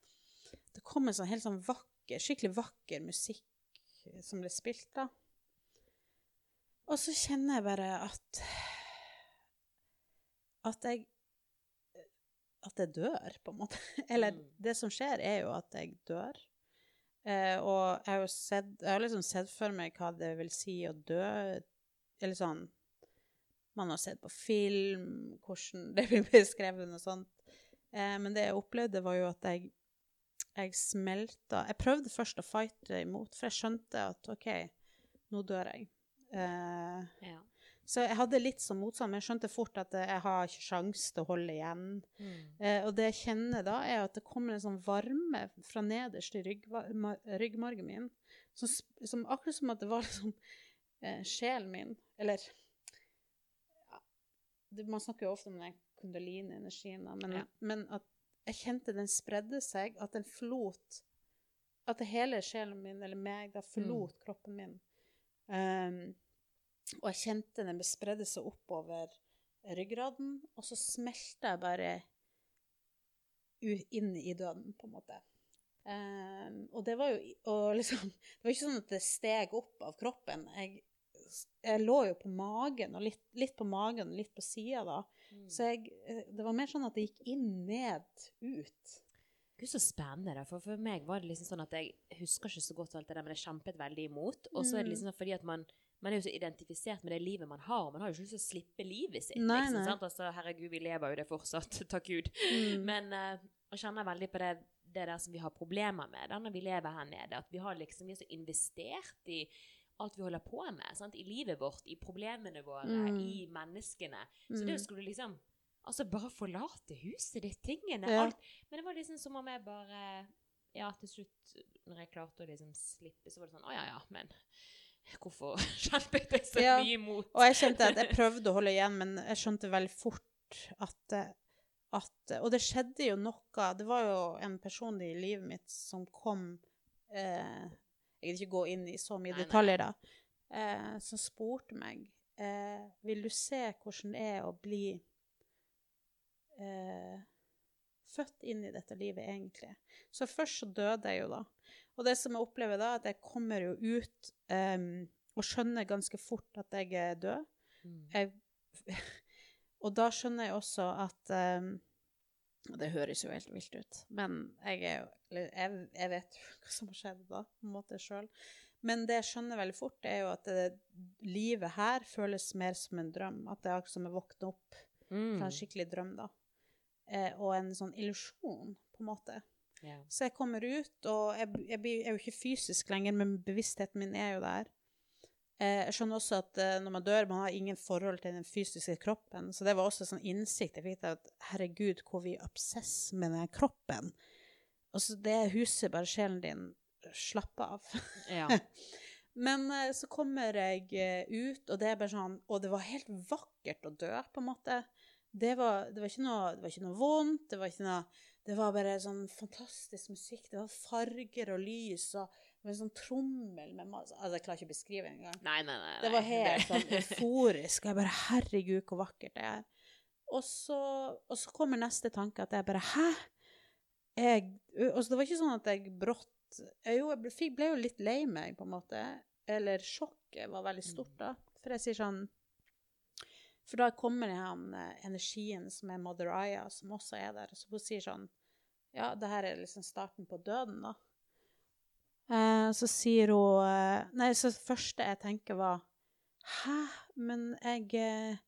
Speaker 2: det kom en sånn helt sånn vakker, skikkelig vakker musikk som ble spilt da. Og så kjenner jeg bare at at jeg at jeg dør, på en måte. Eller
Speaker 1: Mm.
Speaker 2: det som skjer, er jo at jeg dør. Eh, og jeg har jo sett, jeg har liksom sett for meg hva det vil si å dø. Eller sånn Man har sett på film hvordan det blir beskrevet og sånt. Eh, men det jeg opplevde, var jo at jeg, jeg smelta Jeg prøvde først å fighte imot, for jeg skjønte at OK, nå dør jeg. Eh,
Speaker 1: Ja.
Speaker 2: så jeg hadde litt sånn motstand, men jeg skjønte fort at jeg har ikke sjanse til å holde igjen.
Speaker 1: Mm.
Speaker 2: Eh, og det jeg kjenner da, er at det kommer en sånn varme fra nederst i ryggva- ryggmargen min, som, som akkurat som at det var liksom eh, sjelen min, eller ja, det, Man snakker jo ofte om den kundalini-energien, men,
Speaker 1: Ja.
Speaker 2: men at jeg kjente den spredde seg, at den forlot At hele sjelen min, eller meg, da forlot kroppen min. Um, og jeg kjente den spredde seg oppover ryggraden, og så smelta jeg bare inn i døden, på en måte. Um, og det var jo og liksom, Det var ikke sånn at det steg opp av kroppen. Jeg, jeg lå jo på magen, og litt, litt på magen og litt på sida da.
Speaker 1: Mm.
Speaker 2: Så jeg, eh, det var mer sånn at det gikk inn, ned, ut.
Speaker 1: Gud, så spennende. For for meg var det liksom sånn at jeg husker ikke så godt alt det der, men jeg kjempet veldig imot. Og så er det
Speaker 2: Mm.
Speaker 1: liksom fordi at man, man er jo så identifisert med det livet man har, man har jo ikke lyst til å slippe livet sitt.
Speaker 2: Nei,
Speaker 1: liksom,
Speaker 2: nei.
Speaker 1: Sant? Altså, herregud, vi lever jo det fortsatt, takk Gud.
Speaker 2: Mm.
Speaker 1: Men uh, jeg kjenner veldig på det, det der som vi har problemer med da når vi lever her nede. At vi har liksom vi er så investert i alt vi holder på med. Sant? I livet vårt, i problemene våre,
Speaker 2: Mm.
Speaker 1: i menneskene. Så det
Speaker 2: Mm.
Speaker 1: skulle liksom Altså bare forlate huset ditt, tingene,
Speaker 2: Ja.
Speaker 1: alt. Men det var liksom som om jeg bare Ja, til slutt, når jeg klarte å liksom slippe, så var det sånn Å ja, ja, men hvorfor kjempet jeg så
Speaker 2: Ja,
Speaker 1: mye imot?
Speaker 2: Og jeg kjente at jeg prøvde å holde igjen, men jeg skjønte veldig fort at, at Og det skjedde jo noe Det var jo en person i livet mitt som kom eh, Jeg vil ikke gå inn i så mye
Speaker 1: Nei, nei.
Speaker 2: detaljer, da. Eh, som spurte meg eh, Vil du se hvordan det er å bli eh, født inn i dette livet, egentlig? Så først så døde jeg jo, da. Og det som jeg opplever da, er at jeg kommer jo ut em, og skjønner ganske fort at jeg er død.
Speaker 1: Mm.
Speaker 2: Jeg, og da skjønner jeg også at og Det høres jo helt vilt ut, men jeg, er jo, jeg, jeg vet jo hva som har skjedd da, på en måte sjøl. Men det jeg skjønner veldig fort, er jo at det, livet her føles mer som en drøm. At det er akkurat som å våkne opp
Speaker 1: Mm.
Speaker 2: fra en skikkelig drøm, da. Eh, og en sånn illusjon, på en måte.
Speaker 1: Yeah.
Speaker 2: Så jeg kommer ut, og jeg, jeg, blir, jeg er jo ikke fysisk lenger, men bevisstheten min er jo der. Eh, jeg skjønner også at eh, når man dør, man har ingen forhold til den fysiske kroppen. Så det var også sånn innsikt jeg fikk til at herregud, hvor vi obsess med den kroppen. Og så det huset bare sjelen din slapper av.
Speaker 1: Ja.
Speaker 2: Men eh, så kommer jeg ut, og det er bare sånn Og det var helt vakkert å dø, på en måte. Det var, det var, ikke, noe, det var ikke noe vondt. Det var, ikke noe, det var bare sånn fantastisk musikk. Det var farger og lys og det var en sånn trommel med masse Altså, jeg klarer ikke å beskrive det engang.
Speaker 1: Nei, nei, nei.
Speaker 2: Det var helt sånn euforisk. Og jeg bare Herregud, hvor vakkert det er. Og så, og så kommer neste tanke, at jeg bare Hæ? Jeg altså, det var ikke sånn at jeg brått Jo, jeg ble, ble jo litt lei meg, på en måte. Eller sjokket var veldig stort, da. For jeg sier sånn For da kommer den eh, energien som er Mother Aya, som også er der. Så hun sier sånn Ja, det her er liksom starten på døden, da. Eh, så sier hun eh, Nei, så det første jeg tenker, var Hæ? Men jeg eh,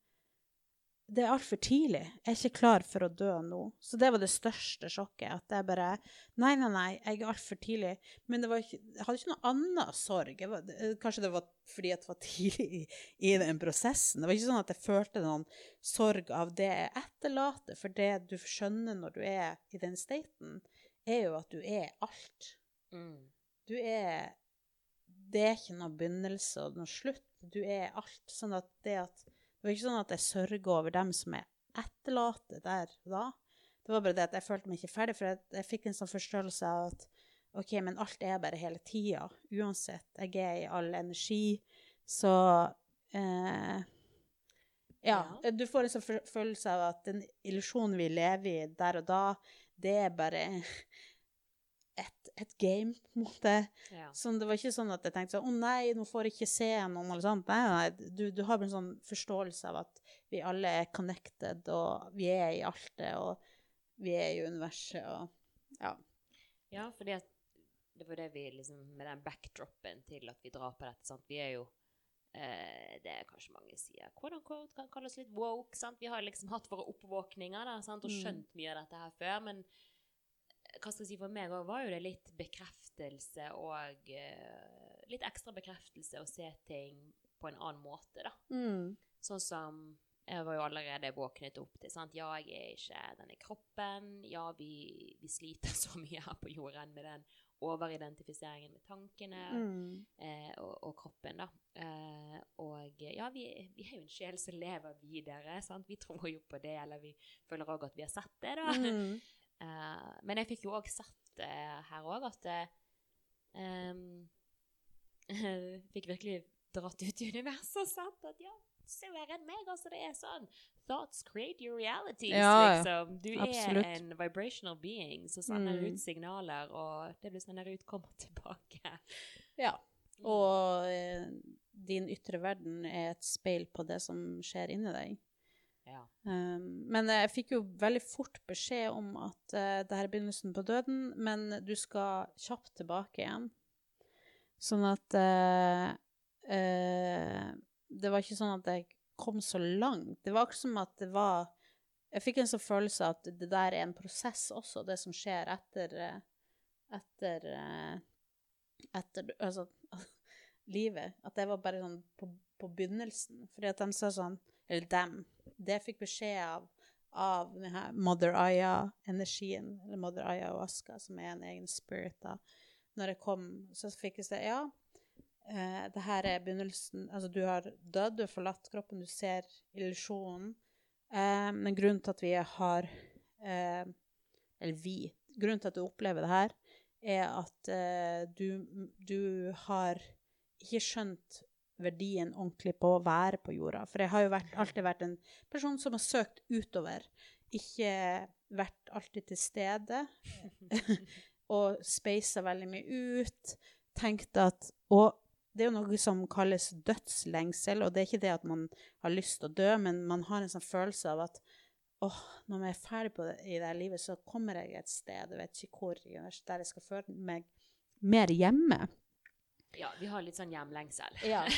Speaker 2: Det er altfor tidlig. Jeg er ikke klar for å dø nå. Så det var det største sjokket. At jeg bare Nei, nei, nei, jeg er altfor tidlig. Men ikke, jeg hadde ikke noe annen sorg. Var, kanskje det var fordi jeg var tidlig i, i den prosessen. Det var ikke sånn at jeg følte noen sorg av det jeg etterlater. For det du skjønner når du er i den staten, er jo at du er alt.
Speaker 1: Mm.
Speaker 2: Du er Det er ikke noe begynnelse og noe slutt. Du er alt. Sånn at det at Det var ikke sånn at jeg sørger over dem som jeg etterlater der og da. Det var bare det at jeg følte meg ikke ferdig, for jeg, jeg fikk en sånn forståelse av at OK, men alt er bare hele tida. Uansett. Jeg er i all energi. Så eh, ja,
Speaker 1: Ja.
Speaker 2: Du får en sånn følelse av at den illusjonen vi lever i der og da, det er bare et, et game, på en måte.
Speaker 1: Ja.
Speaker 2: Sånn, det var ikke sånn at jeg tenkte sånn Å nei, nå får jeg ikke se noen, eller sånt. Nei, nei, du, du har en sånn forståelse av at vi alle er connected, og vi er i alt det, og vi er i universet, og ja.
Speaker 1: Ja, fordi at det var det vi liksom Med den backdropen til at vi drar på dette, sant. Vi er jo eh, Det er kanskje mange sier quote unquote, kan kalles litt woke, sant. Vi har liksom hatt våre oppvåkninger da, sant, og
Speaker 2: Mm.
Speaker 1: skjønt mye av dette her før, men hva skal jeg si, for meg òg var jo det litt bekreftelse og eh, litt ekstra bekreftelse å se ting på en annen måte, da.
Speaker 2: Mm.
Speaker 1: Sånn som jeg var jo allerede våknet opp til. sant? Ja, jeg er ikke denne kroppen. Ja, vi, vi sliter så mye her på jorden med den overidentifiseringen med tankene
Speaker 2: Mm.
Speaker 1: eh, og, og kroppen, da. Eh, og ja, vi, vi er jo en sjel som lever videre. sant? Vi tror jo på det, eller vi føler òg at vi har sett det, da.
Speaker 2: Mm.
Speaker 1: Eh, men jeg fikk jo òg sett uh, her òg at eh, em, Fikk virkelig dratt ut i universet og sett at ja, se mer enn meg, altså. Det er sånn. Thoughts create your realities,
Speaker 2: Ja, ja.
Speaker 1: liksom. Du
Speaker 2: Absolutt.
Speaker 1: er en vibrational being som sender
Speaker 2: Mm.
Speaker 1: ut signaler, og det du sender ut, kommer tilbake.
Speaker 2: Ja. Og eh, din ytre verden er et speil på det som skjer inni deg.
Speaker 1: Ja.
Speaker 2: Um, men jeg fikk jo veldig fort beskjed om at uh, det her er begynnelsen på døden, men du skal kjapt tilbake igjen. Sånn at uh, uh, Det var ikke sånn at jeg kom så langt. Det var akkurat som at det var Jeg fikk en sånn følelse at det der er en prosess også, det som skjer etter Etter Etter Altså livet. At det var bare sånn på, på begynnelsen. Fordi at de sa sånn Eller dem. Det jeg fikk beskjed av av denne her Mother Aya-energien, eller Mother Aya-Aska, som er en egen spirit, da. Når jeg kom, så fikk jeg se Ja, eh, det her er begynnelsen Altså, du har dødd, du har forlatt kroppen, du ser illusjonen. Eh, men grunnen til at vi har eh, Eller vi Grunnen til at du opplever det her, er at eh, du, du har ikke skjønt verdien ordentlig på å være på jorda. For jeg har jo vært, alltid vært en person som har søkt utover, ikke vært alltid til stede. og speisa veldig mye ut. Tenkt at Og det er jo noe som kalles dødslengsel, og det er ikke det at man har lyst til å dø, men man har en sånn følelse av at åh, når jeg er ferdig på det, i det livet, så kommer jeg et sted, jeg vet ikke hvor, der jeg skal føle meg mer hjemme.
Speaker 1: Ja, vi har litt sånn hjemlengsel.
Speaker 2: Ja.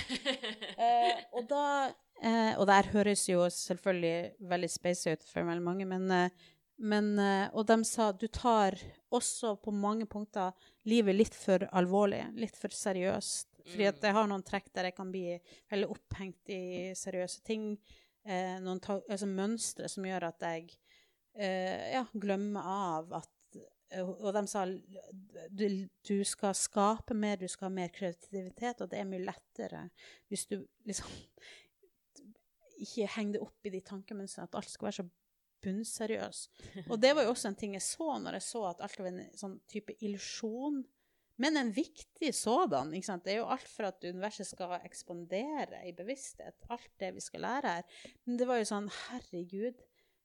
Speaker 2: Eh, og da eh, Og der høres jo selvfølgelig veldig space ut for veldig mange, men, eh, men eh, Og de sa du tar også på mange punkter livet litt for alvorlig, litt for seriøst. Fordi at jeg har noen trekk der jeg kan bli veldig opphengt i seriøse ting. Eh, noen altså mønstre som gjør at jeg eh, ja, glemmer av at Og de sa du, du skal skape mer, du skal ha mer kreativitet, og det er mye lettere hvis du liksom ikke henger det opp i de tankemønstrene at alt skal være så bunnseriøs. Og det var jo også en ting jeg så når jeg så at alt var en sånn type illusjon. Men en viktig sådan. ikke sant? Det er jo alt for at universet skal ekspandere i bevissthet. Alt det vi skal lære her. Men det var jo sånn Herregud,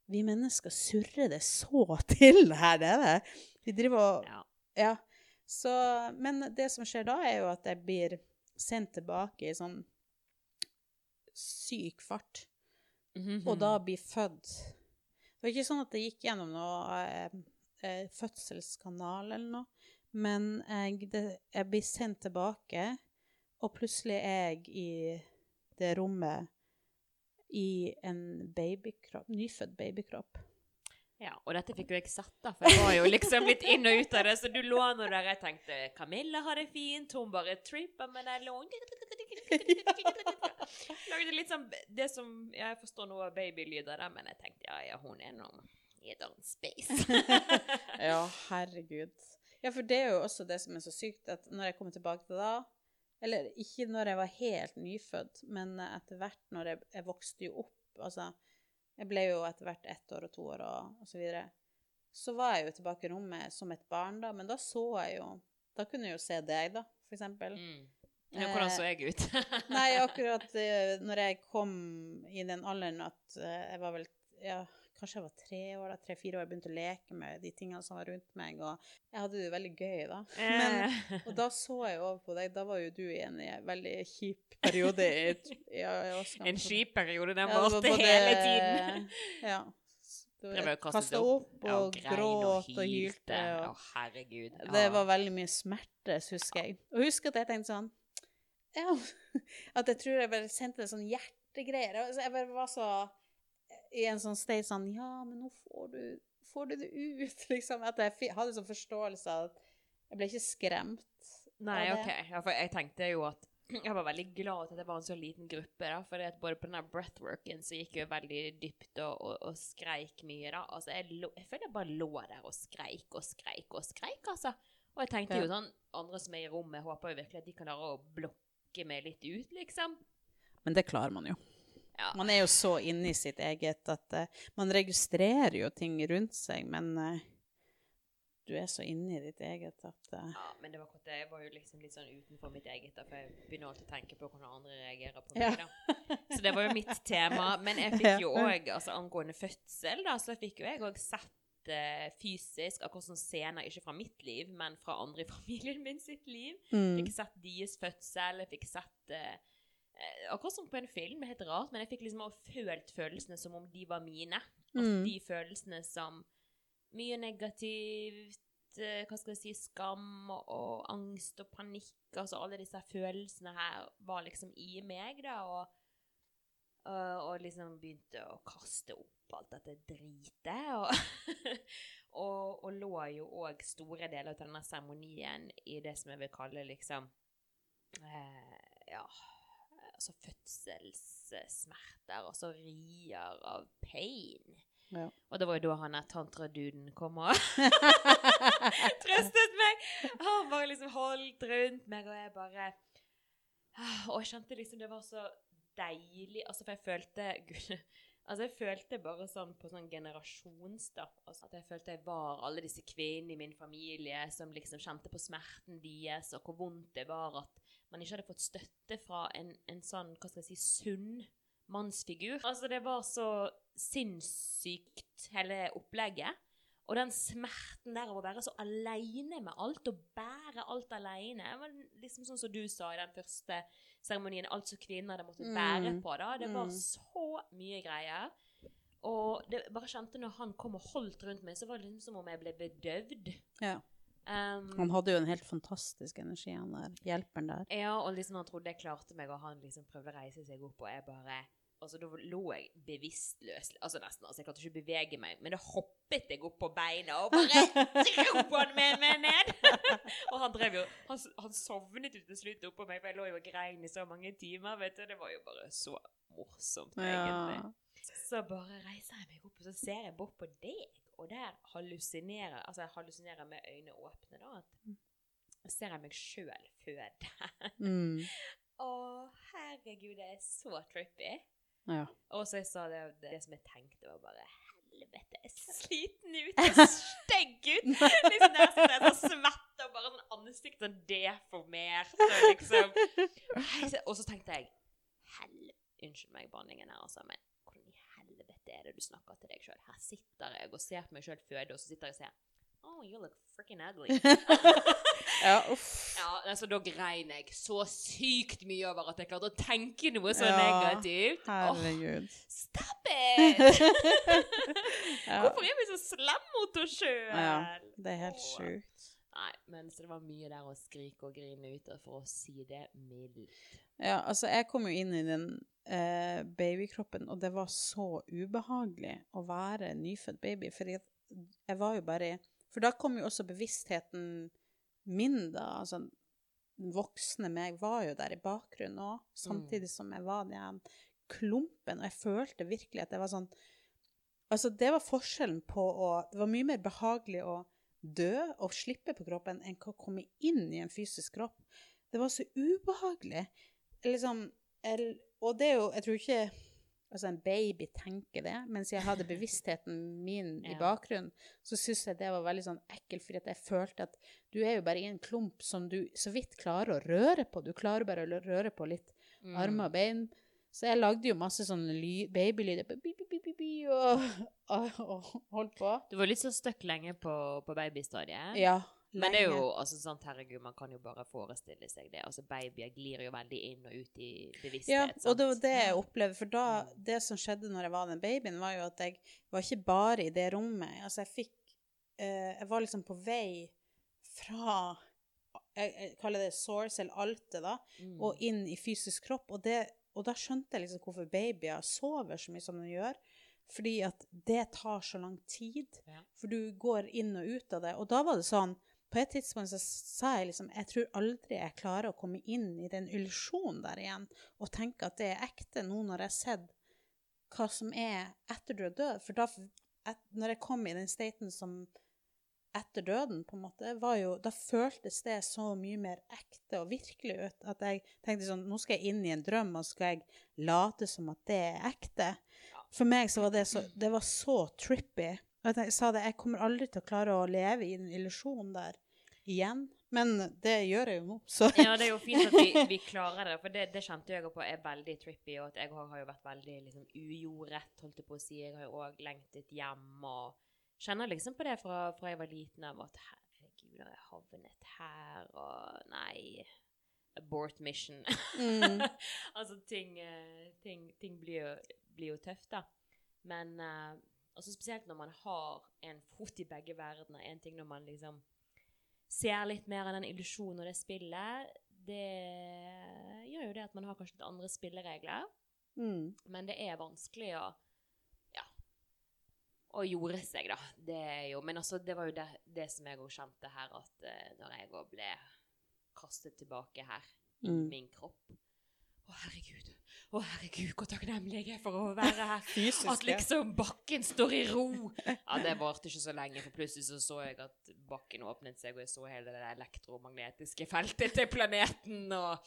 Speaker 2: vi mennesker surrer det så til her nede. Vi driver og
Speaker 1: Ja.
Speaker 2: Ja. Så, men det som skjer da, er jo at jeg blir sendt tilbake i sånn syk fart.
Speaker 1: Mhm.
Speaker 2: Og da blir født. Det var ikke sånn at jeg gikk gjennom noe eh, eh, fødselskanal eller noe, men jeg, det, jeg blir sendt tilbake, og plutselig er jeg i det rommet i en babykropp, nyfødt babykropp.
Speaker 1: Ja, og dette fikk jo jeg satt, da, for jeg var jo liksom litt inn og ut av det. Så du lå nå der jeg tenkte Camilla har det fint, hun bare tripper med den Lagde litt sånn det som Jeg forstår noe av babylyder der, men jeg tenkte ja, ja, hun er nå i et annet space.
Speaker 2: Ja, herregud. Ja, for det er jo også det som er så sykt, at når jeg kommer tilbake til da Eller ikke når jeg var helt nyfødt, men etter hvert når jeg, jeg vokste jo opp Altså, jeg ble jo etter hvert ett år og to år og, og så videre. Så var jeg jo tilbake i rommet som et barn, da, men da så jeg jo Da kunne jeg jo se deg, da, for eksempel.
Speaker 1: Mm. Ja, hvordan så jeg ut?
Speaker 2: Nei, akkurat eh, når jeg kom i den alderen at eh, jeg var vel ja, Kanskje jeg var tre år, da, tre-fire år, jeg begynte å leke med de tingene som var rundt meg, og jeg hadde det veldig gøy da. Men,
Speaker 1: Eh,
Speaker 2: og da så jeg over på deg, da var jo du i en veldig kjip periode i ja,
Speaker 1: en kjip periode, den
Speaker 2: Ja,
Speaker 1: varte
Speaker 2: både-
Speaker 1: hele tiden.
Speaker 2: Ja.
Speaker 1: Og
Speaker 2: kasta
Speaker 1: opp,
Speaker 2: og, og gråt og hylte.
Speaker 1: Å,
Speaker 2: Og,
Speaker 1: herregud.
Speaker 2: det var veldig mye smerte, husker jeg. Og husk at jeg tenkte sånn Ja, at jeg tror jeg bare sendte det sånn hjertegreier. Altså, jeg bare var så i en sånn state sånn Ja, men nå får du, får du det ut, liksom. At jeg hadde sånn forståelse av at jeg ble ikke skremt.
Speaker 1: Nei. OK. Ja, for jeg tenkte jo at jeg var veldig glad at det var en så liten gruppe, da, for både på denne breathworken så gikk jeg veldig dypt og, og, og skreik mye, da. Altså, jeg, jeg føler jeg bare lå der og skreik og skreik og skreik, altså. Og jeg tenkte jo sånn Andre som er i rommet, håper jo virkelig at de kan klare å blokke meg litt ut, liksom.
Speaker 2: Men det klarer man jo.
Speaker 1: Ja.
Speaker 2: Man er jo så inni sitt eget at uh, man registrerer jo ting rundt seg, men uh, du er så inni ditt eget at uh,
Speaker 1: Ja, men det var godt, jeg var jo liksom litt sånn utenfor mitt eget, da, for jeg begynner alltid å tenke på hvordan andre reagerer på
Speaker 2: Ja.
Speaker 1: da. Så det var jo mitt tema. Men jeg fikk jo òg, altså angående fødsel, da, så fikk jo jeg òg sett fysisk, akkurat sånn scener, ikke fra mitt liv, men fra andre i familien min sitt liv.
Speaker 2: mm.
Speaker 1: Fikk sett deres fødsel, fikk sett eh, Akkurat som på en film, helt rart, men jeg fikk liksom også følt følelsene som om de var mine. Og
Speaker 2: Mm.
Speaker 1: de følelsene som mye negativt, eh, hva skal jeg si, skam og, og angst og panikk, altså alle disse følelsene her var liksom i meg, da, og, og, og liksom begynte å kaste opp alt dette dritet, og, og, og lå jo òg store deler av denne seremonien i det som jeg vil kalle liksom eh, ja, altså fødselssmerter, altså rier av pain.
Speaker 2: Ja.
Speaker 1: Og det var jo da han der tantraduden kom og trøstet meg. Han bare liksom holdt rundt meg, og jeg bare Og jeg kjente liksom det var så deilig Altså, for jeg følte Gud Altså, jeg følte bare sånn på sånn generasjons, da. Altså, at jeg følte jeg var alle disse kvinnene i min familie som liksom kjente på smerten deres, og hvor vondt det var at man ikke hadde fått støtte fra en, en sånn, hva skal jeg si, sunn mannsfigur. Altså, det var så sinnssykt, hele opplegget. Og den smerten der av å være så aleine med alt, og bære alt aleine liksom sånn som du sa i den første seremonien, alt som kvinner hadde måttet
Speaker 2: Mm.
Speaker 1: bære på. da. Det var
Speaker 2: Mm.
Speaker 1: så mye greier. Og det bare kjente når han kom og holdt rundt meg, så var det liksom som om jeg ble bedøvd.
Speaker 2: ja.
Speaker 1: Um,
Speaker 2: Han hadde jo en helt fantastisk energi, han der hjelperen der.
Speaker 1: ja, og liksom han trodde jeg klarte meg, og han liksom prøvde å reise seg opp, og jeg bare Altså, da lå jeg bevisstløs, altså nesten. Altså, jeg klarte ikke å bevege meg, men da hoppet jeg opp på beina og bare dro han med meg ned! og han drev jo Han, han sovnet jo til slutt oppå meg, for jeg lå jo og grein i så mange timer, vet du. Det var jo bare så morsomt, egentlig.
Speaker 2: Ja.
Speaker 1: Så bare reiser jeg meg opp, og så ser jeg bort på deg, og der hallusinerer Altså, jeg hallusinerer med øynene åpne, da. At ser jeg meg sjøl føde.
Speaker 2: Mm.
Speaker 1: Å, herregud, det er så trippy.
Speaker 2: Ja.
Speaker 1: Og så jeg sa det, det som jeg tenkte, var bare Helvete, jeg er sliten ut jeg er stygg ut! liksom der jeg er så svett og bare sånn ansiktet sånn deformert og liksom Og så tenkte jeg Helvete Unnskyld meg banningen her, altså, men helvete er det du snakker til deg sjøl? Her sitter jeg og ser på meg sjøl føde, og så sitter jeg og ser Oh, you look freaking ugly.
Speaker 2: ja, uff.
Speaker 1: Ja, altså Da grein jeg så sykt mye over at jeg klarte å tenke noe så
Speaker 2: Ja,
Speaker 1: negativt. Herregud.
Speaker 2: Herregud.
Speaker 1: stop it!
Speaker 2: Ja.
Speaker 1: Hvorfor er vi så slemme mot oss sjøl?
Speaker 2: Ja, det er helt sjukt.
Speaker 1: Nei, men så det var mye der å skrike og grine ut av, for å si det mildt.
Speaker 2: Ja, altså, jeg kom jo inn i den eh, babykroppen, og det var så ubehagelig å være nyfødt baby, for jeg, jeg var jo bare For da kom jo også bevisstheten min, da. Altså, den voksne meg var jo der i bakgrunnen òg, samtidig som jeg var den klumpen, og jeg følte virkelig at det var sånn Altså, det var forskjellen på å Det var mye mer behagelig å dø og slippe på kroppen enn å komme inn i en fysisk kropp. Det var så ubehagelig. Liksom, og det er jo Jeg tror ikke altså en baby tenker det, mens jeg hadde bevisstheten min i bakgrunnen, så syns jeg det var veldig sånn ekkelt, fordi jeg følte at du er jo bare i en klump som du så vidt klarer å røre på. Du klarer bare å røre på litt
Speaker 1: Mm.
Speaker 2: armer og bein. Så jeg lagde jo masse sånne ly- babylyder bi, og, og, og holdt på.
Speaker 1: Du var litt så støkk lenge på, på babystadiet.
Speaker 2: Ja,
Speaker 1: Men det er jo altså sant, herregud, man kan jo bare forestille seg det. Altså Babyer glir jo veldig inn og ut i
Speaker 2: Ja,
Speaker 1: bevissthet.
Speaker 2: og det var det jeg opplevde. For da,
Speaker 1: Mm.
Speaker 2: det som skjedde når jeg var den babyen, var jo at jeg var ikke bare i det rommet. Altså, jeg fikk eh, Jeg var liksom på vei fra Jeg, jeg kaller det source, eller altet, da,
Speaker 1: Mm.
Speaker 2: og inn i fysisk kropp. Og, det, og da skjønte jeg liksom hvorfor babyer sover så mye som de gjør. Fordi at det tar så lang tid.
Speaker 1: Ja.
Speaker 2: For du går inn og ut av det. Og da var det sånn På et tidspunkt så sa jeg liksom Jeg tror aldri jeg klarer å komme inn i den illusjonen der igjen og tenke at det er ekte nå når jeg har sett hva som er etter du er død. For da, et, når jeg kom i den staten som etter døden, på en måte, var jo, da føltes det så mye mer ekte og virkelig ut at jeg tenkte sånn Nå skal jeg inn i en drøm, og skal jeg late som at det er ekte. For meg så var det så Det var så trippy. Og jeg, sa det, jeg kommer aldri til å klare å leve i den illusjonen der igjen. Men det gjør jeg jo nå, så
Speaker 1: Ja, det er jo fint at vi, vi klarer det, for det, det kjente jeg på er veldig trippy, og at jeg har har jo vært veldig liksom, ujordrett, holdt jeg på å si. Jeg har jo òg lengtet hjem og kjenner liksom på det fra, fra jeg var liten av at herregud, har jeg havnet her, og nei Abort mission.
Speaker 2: Mm.
Speaker 1: altså, ting, eh, ting, ting blir, jo, blir jo tøft, da. Men uh, altså spesielt når man har en fot i begge verdener. En ting når man liksom ser litt mer av den illusjonen og det spillet, det gjør jo det at man har kanskje litt andre spilleregler.
Speaker 2: Mm.
Speaker 1: Men det er vanskelig å ja, å jorde seg, da. Det er jo, men altså, det var jo det, det som jeg òg kjente her, at uh, når jeg òg ble kastet tilbake her i
Speaker 2: Mm.
Speaker 1: min kropp Å, herregud. Å, herregud, hvor takknemlig jeg er for å være her.
Speaker 2: Fysisk,
Speaker 1: At liksom bakken står i ro. Ja, det varte ikke så lenge, for plutselig så så jeg at bakken åpnet seg, og jeg så hele det elektromagnetiske feltet til planeten, og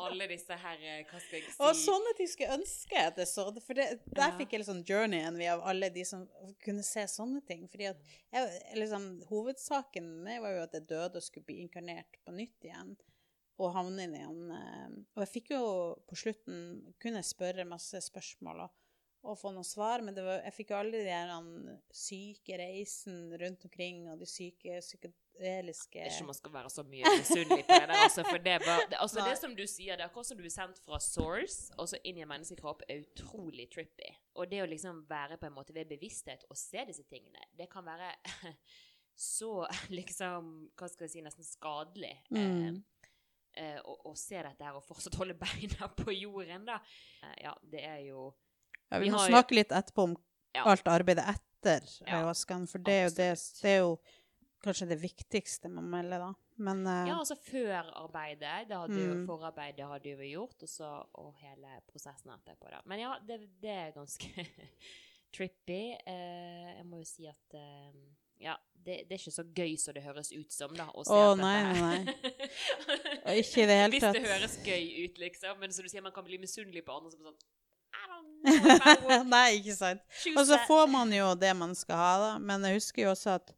Speaker 1: alle disse her eh, Hva skal jeg si?
Speaker 2: Og sånne ting skulle ønske jeg så. det, For det, der
Speaker 1: Ja.
Speaker 2: fikk jeg litt sånn journeyen av alle de som kunne se sånne ting. Fordi at jeg, liksom, Hovedsaken med var jo at jeg døde og skulle bli inkarnert på nytt igjen. Og havne inn i en eh, Og jeg fikk jo på slutten kunne spørre masse spørsmål og, og få noen svar, men det var, jeg fikk jo aldri de her syke reisen rundt omkring og de syke psykedeliske
Speaker 1: ikke man skal være så mye misunnelig på det der, altså, for det, var, det, altså, det som du sier, det er akkurat som du er sendt fra source, og så inn i en menneskekropp, er utrolig trippy. Og det å liksom være på en måte ved bevissthet og se disse tingene, det kan være så liksom, hva skal jeg si, nesten skadelig.
Speaker 2: Mm.
Speaker 1: Eh, å, å se dette her og fortsatt holde beina på jorden, da. Eh, ja, det er jo
Speaker 2: Ja, vi
Speaker 1: Vi
Speaker 2: må
Speaker 1: jo-
Speaker 2: snakke litt etterpå om
Speaker 1: Ja.
Speaker 2: alt arbeidet etter
Speaker 1: Ja,
Speaker 2: ayahuascaen, for det er, jo det, det er jo kanskje det viktigste man melder, da. Men eh,
Speaker 1: Ja, altså førarbeidet, det hadde jo,
Speaker 2: Mm.
Speaker 1: forarbeidet hadde jo gjort, og så og hele prosessen etterpå, da. Men ja, det, det er ganske trippy. Eh, jeg må jo si at eh, ja, det, det er ikke så gøy som det høres ut som, da. Å dette
Speaker 2: nei,
Speaker 1: her-
Speaker 2: nei, ikke i det hele
Speaker 1: Hvis det høres gøy ut, liksom. Men som du sier, man kan bli misunnelig på andre som er sånn
Speaker 2: Nei, ikke sant. Og så får man jo det man skal ha, da. Men jeg husker jo også at,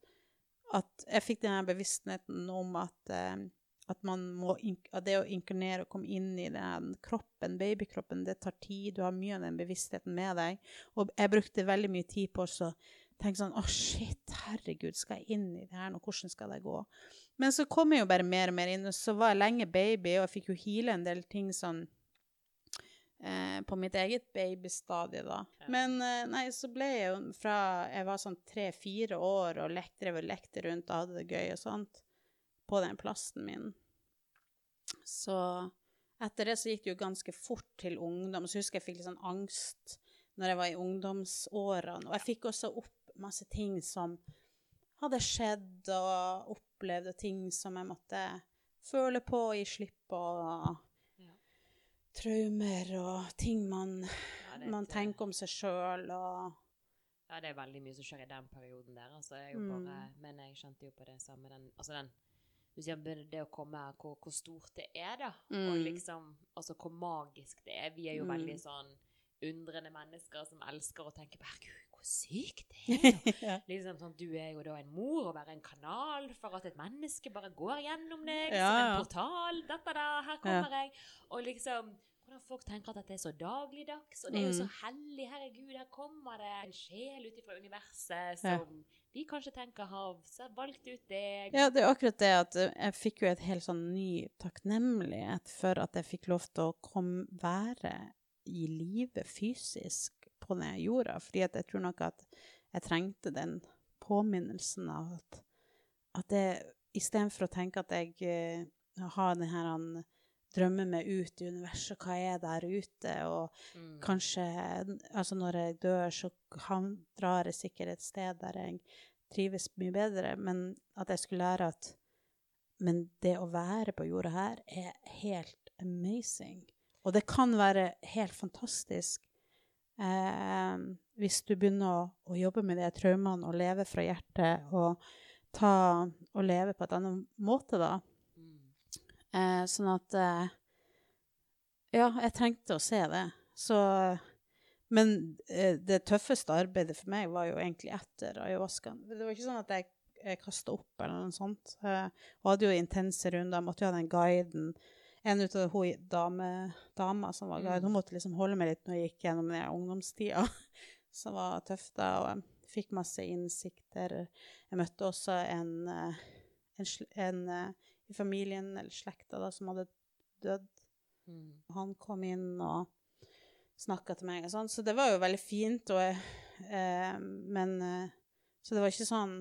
Speaker 2: at jeg fikk den her bevisstheten om at, eh, at, man må, at det å inkarnere og komme inn i den kroppen, babykroppen, det tar tid. Du har mye av den bevisstheten med deg. Og jeg brukte veldig mye tid på å så tenke sånn Å, shit, herregud, skal jeg inn i det her nå? Hvordan skal det gå? Men så kom jeg jo bare mer og mer inn, og så var jeg lenge baby, og jeg fikk jo heale en del ting sånn eh, på mitt eget babystadie, da.
Speaker 1: Ja.
Speaker 2: Men eh, nei, så ble jeg jo fra jeg var sånn tre-fire år og lekte, lekte rundt og hadde det gøy og sånt, på den plassen min. Så etter det så gikk det jo ganske fort til ungdom. Så husker jeg fikk litt sånn angst når jeg var i ungdomsårene. Og jeg fikk også opp masse ting som hadde skjedd og opplevd, og ting som jeg måtte føle på og gi slipp på. Og
Speaker 1: Ja.
Speaker 2: traumer og ting man,
Speaker 1: Ja,
Speaker 2: man tenker om seg sjøl og
Speaker 1: Ja, det er veldig mye som skjer i den perioden der. Altså, jeg
Speaker 2: Mm.
Speaker 1: bare, men jeg kjente jo på det samme den, altså den det å komme her, hvor, hvor stort det er, da. Og
Speaker 2: Mm.
Speaker 1: liksom, altså hvor magisk det er. Vi er jo
Speaker 2: Mm.
Speaker 1: veldig sånn undrende mennesker som elsker å tenke på herregud, hvor sykt det er.
Speaker 2: ja.
Speaker 1: Liksom sånn, Du er jo da en mor og være en kanal for at et menneske bare går gjennom deg
Speaker 2: Ja,
Speaker 1: som en portal. Dette da, her kommer jeg. Og liksom hvordan folk tenker at dette er så dagligdags. Og det er jo så
Speaker 2: Mm.
Speaker 1: hellig. Herregud, her kommer det en sjel ut fra universet som vi kanskje tenker har valgt ut deg.
Speaker 2: Ja, det er akkurat det at eh, jeg fikk jo et helt sånn ny takknemlighet for at jeg fikk lov til å komme, være i live fysisk på den jorda. Fordi jeg tror nok at jeg trengte den påminnelsen av at, at det Istedenfor å tenke at jeg uh, har den her han, drømmer meg ut i universet, hva er der ute, og
Speaker 1: Mm.
Speaker 2: kanskje Altså, når jeg dør, så han drar jeg sikkert et sted der jeg trives mye bedre, men at jeg skulle lære at Men det å være på jorda her er helt amazing. Og det kan være helt fantastisk eh, hvis du begynner å, å jobbe med de traumene og leve fra hjertet og ta og leve på et annet måte, da. Eh, sånn at eh, Ja, jeg trengte å se det. Så Men eh, det tøffeste arbeidet for meg var jo egentlig etter ayahuascaen. Det var ikke sånn at jeg, jeg kasta opp eller noe sånt. Eh, og hadde jo intense runder. Jeg måtte jo ha den guiden. En ut av hun dame, dama som var guide, hun måtte liksom holde meg litt når jeg gikk gjennom den ungdomstida, som var tøff da. Og jeg fikk masse innsikter. Jeg møtte også en, eh, en, en eh, i familien eller slekta da, som hadde dødd.
Speaker 1: Mm.
Speaker 2: Han kom inn og snakka til meg og sånn, så det var jo veldig fint. Og eh, men eh, Så det var ikke sånn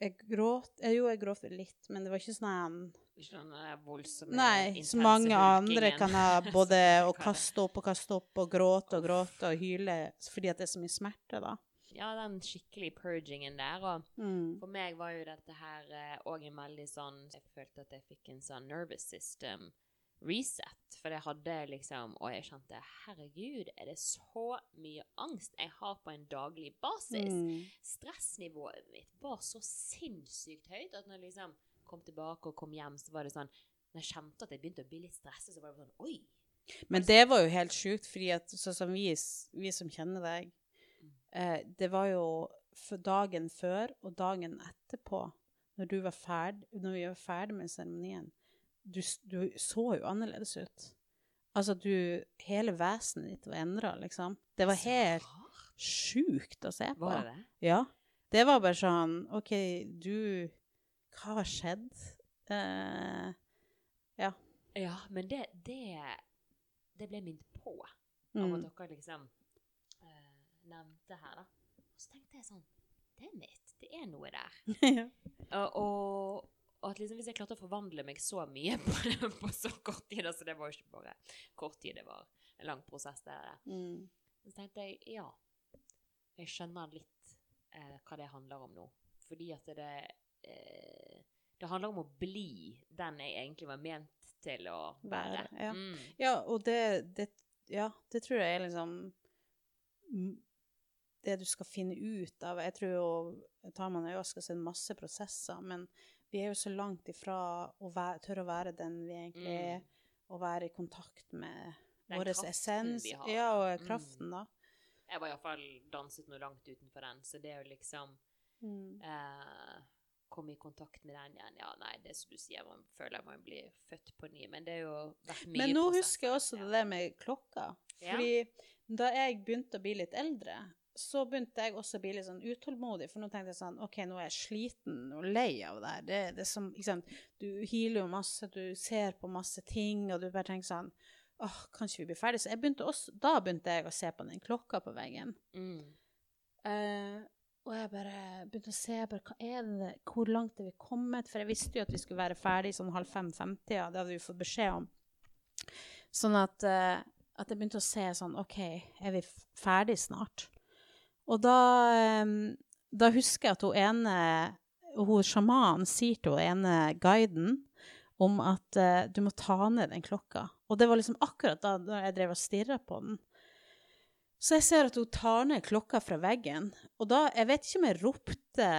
Speaker 2: Jeg gråt jeg, Jo, jeg gråt litt, men det var ikke sånn
Speaker 1: Den voldsomme,
Speaker 2: Nei, så mange andre kan ha både å kaste opp og kaste opp og gråte og gråte og hyle fordi at det er så mye smerte, da.
Speaker 1: Ja, den skikkelig purgingen der. Og
Speaker 2: Mm.
Speaker 1: for meg var jo dette her òg en veldig sånn Jeg følte at jeg fikk en sånn nervous system reset. For jeg hadde liksom Og jeg kjente herregud, er det så mye angst jeg har på en daglig basis?
Speaker 2: Mm.
Speaker 1: Stressnivået mitt var så sinnssykt høyt at når liksom kom tilbake og kom hjem, så var det sånn Når jeg kjente at jeg begynte å bli litt stresset, så var det sånn Oi!
Speaker 2: Men det var jo helt sjukt, fordi at sånn som vi, vi som kjenner deg, eh, det var jo dagen før og dagen etterpå, når, du var ferd, når vi var ferdig med seremonien, du, du så jo annerledes ut. Altså, du Hele vesenet ditt var endra, liksom. Det var helt sjukt å se på.
Speaker 1: Var det det?
Speaker 2: Ja. Det var bare sånn OK, du Hva har skjedd? Uh,
Speaker 1: Ja, men det, det, det ble minnet på av
Speaker 2: mm.
Speaker 1: at dere liksom uh, nevnte her, da. Og så tenkte jeg sånn Damn it, det er noe der.
Speaker 2: ja.
Speaker 1: Og, og, og at liksom hvis jeg klarte å forvandle meg så mye på, på så kort tid Altså, det var jo ikke bare kort tid, det var en lang prosess, det der.
Speaker 2: Mm.
Speaker 1: Så tenkte jeg ja, jeg skjønner litt eh, hva det handler om nå. Fordi at det eh, Det handler om å bli den jeg egentlig var ment til å være.
Speaker 2: Ja.
Speaker 1: Mm.
Speaker 2: Ja, og det, det Ja, det tror jeg er liksom mm, det du skal finne ut av. Jeg tror jo tar man ayahuasca, så er det masse prosesser, men vi er jo så langt ifra å være, tørre å være den vi egentlig
Speaker 1: Mm.
Speaker 2: er, og være i kontakt med
Speaker 1: Den
Speaker 2: vår essens.
Speaker 1: vi har.
Speaker 2: Ja, og
Speaker 1: Mm.
Speaker 2: kraften, da.
Speaker 1: Jeg var iallfall danset noe langt utenfor den, så det er jo liksom
Speaker 2: Mm.
Speaker 1: eh, komme i kontakt med den igjen Ja, nei, det som du sier, man føler man blir født på ny, men det er jo vært mye
Speaker 2: Men nå husker jeg også
Speaker 1: Ja.
Speaker 2: det der med klokka.
Speaker 1: Ja.
Speaker 2: Da jeg begynte å bli litt eldre, så begynte jeg også å bli litt sånn utålmodig. For nå tenkte jeg sånn OK, nå er jeg sliten og lei av det her. Det, det som, ikke sant? Du healer jo masse, du ser på masse ting, og du bare tenker sånn Åh, kan ikke vi bli ferdige? Så begynte også, da begynte jeg å se på den klokka på veggen.
Speaker 1: Mm.
Speaker 2: Eh, og jeg bare begynte å se bare, hva er det, hvor langt er vi kommet? For jeg visste jo at vi skulle være ferdig sånn halv fem-femtida. Ja. Det hadde vi fått beskjed om. Sånn at, eh, at jeg begynte å se sånn OK, er vi ferdig snart? Og da, eh, da husker jeg at hun ene hun sjamanen sier til hun ene guiden om at eh, du må ta ned den klokka. Og det var liksom akkurat da, da jeg drev og stirra på den. Så jeg ser at hun tar ned klokka fra veggen, og da Jeg vet ikke om jeg ropte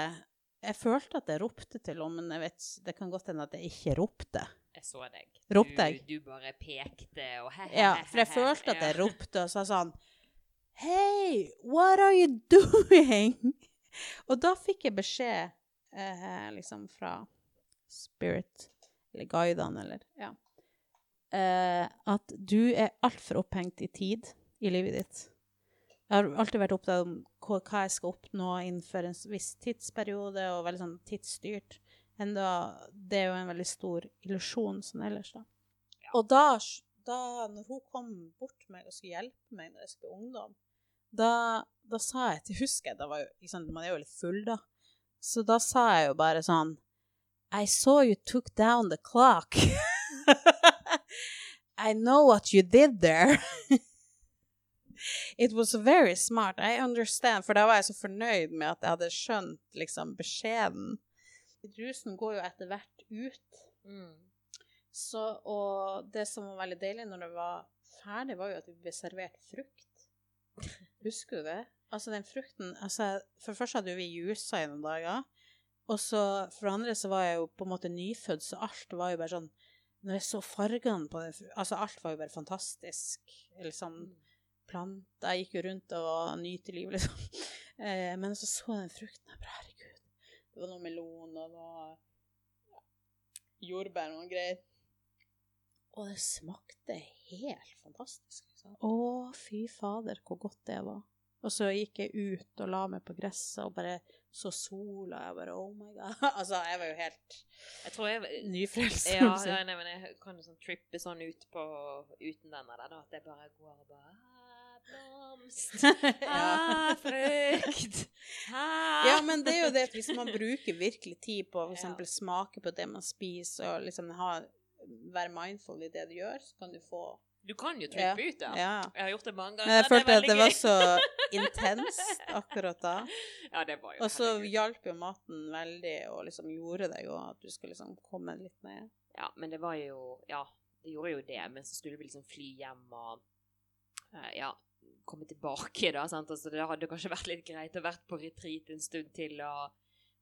Speaker 2: Jeg følte at jeg ropte til henne, men jeg vet, det kan godt hende at jeg ikke ropte.
Speaker 1: Jeg så deg.
Speaker 2: Ropte
Speaker 1: du,
Speaker 2: jeg?
Speaker 1: Du bare pekte og he, he,
Speaker 2: Ja, for jeg følte at jeg ropte og sa sånn Hei, what are you doing? Og da fikk jeg beskjed eh, liksom fra Spirit, eller guidene, eller ja, eh, at du er altfor opphengt i tid i livet ditt. Jeg har alltid vært opptatt av hva, jeg skal oppnå innenfor en viss tidsperiode, og veldig sånn tidsstyrt. Enda det er jo en veldig stor illusjon sånn ellers, da. Og da, da når hun kom bort til meg og skulle hjelpe meg når jeg skulle ungdom, da, da sa jeg til Husker jeg, da var jo, liksom, man er jo litt full da. Så da sa jeg jo bare sånn I saw you took down the clock. I know what you did there. It was very smart. I understand. For da var jeg så fornøyd med at jeg hadde skjønt liksom beskjeden. Rusen går jo etter hvert ut.
Speaker 1: Mm.
Speaker 2: Så, og det som var veldig deilig når det var ferdig, var jo at vi ble servert frukt. Husker du det? Altså, den frukten altså, For det første hadde jo vi jusa i noen dager. Og så for det andre så var jeg jo på en måte nyfødt, så alt var jo bare sånn Når jeg så fargene på den Altså, alt var jo bare fantastisk. Liksom planter Jeg gikk jo rundt og var nyte livet, liksom. Eh, men så så jeg den frukten, jeg bare herregud. Det var noe melon, og det var ja, jordbær og noe greier. Og det smakte helt fantastisk. Liksom. Å, fy fader, hvor godt det var. Og så gikk jeg ut og la meg på gresset og bare så sola. Jeg bare oh my god. Altså, jeg var jo helt
Speaker 1: Jeg tror jeg
Speaker 2: nyfrelst.
Speaker 1: ja, ja, nei, men jeg kan jo sånn trippe sånn ut på uten den der, da. At jeg bare går og bare «Ah, Blomst,
Speaker 2: ja.
Speaker 1: ah, frukt,
Speaker 2: ja, men det er jo det at hvis man bruker virkelig tid på for
Speaker 1: Ja.
Speaker 2: smake på det man spiser, og liksom ha, være mindful i det du gjør, så kan du få
Speaker 1: Du kan jo
Speaker 2: Ja.
Speaker 1: ut, ja.
Speaker 2: Ja.
Speaker 1: Jeg har gjort det mange ganger.
Speaker 2: Men jeg følte at det var så intenst akkurat da.
Speaker 1: Ja, det var jo
Speaker 2: Og så hjalp jo maten veldig, og liksom gjorde det jo at du skulle liksom komme litt ned.
Speaker 1: Ja, men det var jo Ja, det gjorde jo det, men så skulle vi liksom fly hjem og eh, Ja, komme tilbake, da. sant? Altså, det hadde kanskje vært litt greit å vært på retreat en stund til og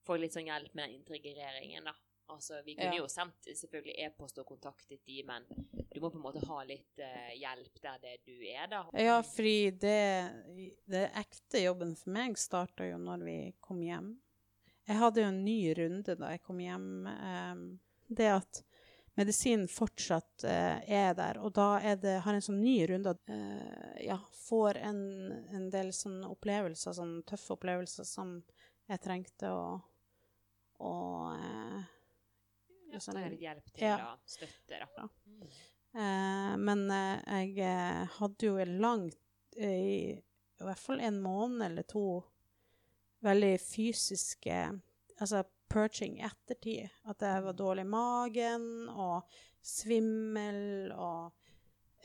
Speaker 1: få litt sånn hjelp med integreringen, da. Altså, vi kunne
Speaker 2: Ja.
Speaker 1: jo sendt selvfølgelig e-post og kontaktet de, men du må på en måte ha litt uh, hjelp der det du er, da.
Speaker 2: Ja, fordi det, det ekte jobben for meg starta jo når vi kom hjem. Jeg hadde jo en ny runde da jeg kom hjem. Um, det at medisinen fortsatt eh, er der, og da det, har en sånn ny runde eh, Ja, får en, en del sånne opplevelser, sånne tøffe opplevelser som jeg trengte å og, eh,
Speaker 1: ja, litt hjelp til
Speaker 2: Ja.
Speaker 1: å støtte, da. Mm.
Speaker 2: Eh, men eh, jeg eh, hadde jo en lang eh, I i hvert fall en måned eller to veldig fysiske Altså purging i ettertid. At jeg var dårlig i magen og svimmel og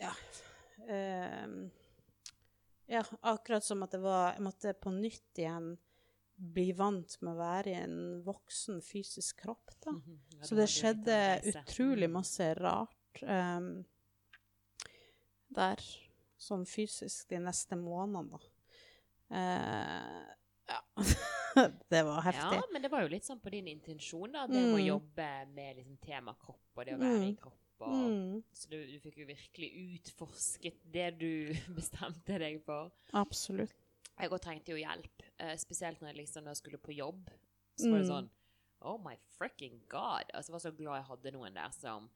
Speaker 2: ja. eh, ja, akkurat som at det var Jeg måtte på nytt igjen bli vant med å være i en voksen fysisk kropp, da.
Speaker 1: Mhm. Ja,
Speaker 2: Så det skjedde utrolig
Speaker 1: Mm.
Speaker 2: masse rart um, der, sånn fysisk, de neste månedene, da. Eh, ja. det var heftig.
Speaker 1: Ja, men det var jo litt sånn på din intensjon, da. Det mm. å jobbe med liksom tema kropp og det å være i
Speaker 2: Mm.
Speaker 1: kropp. Og,
Speaker 2: Mm,
Speaker 1: Så du, du fikk jo virkelig utforsket det du bestemte deg for.
Speaker 2: absolutt.
Speaker 1: Jeg òg trengte jo hjelp, eh, spesielt når jeg liksom da skulle på jobb. Så var det
Speaker 2: Mm.
Speaker 1: sånn Oh my fricking god! Altså, jeg var så glad jeg hadde noen der som,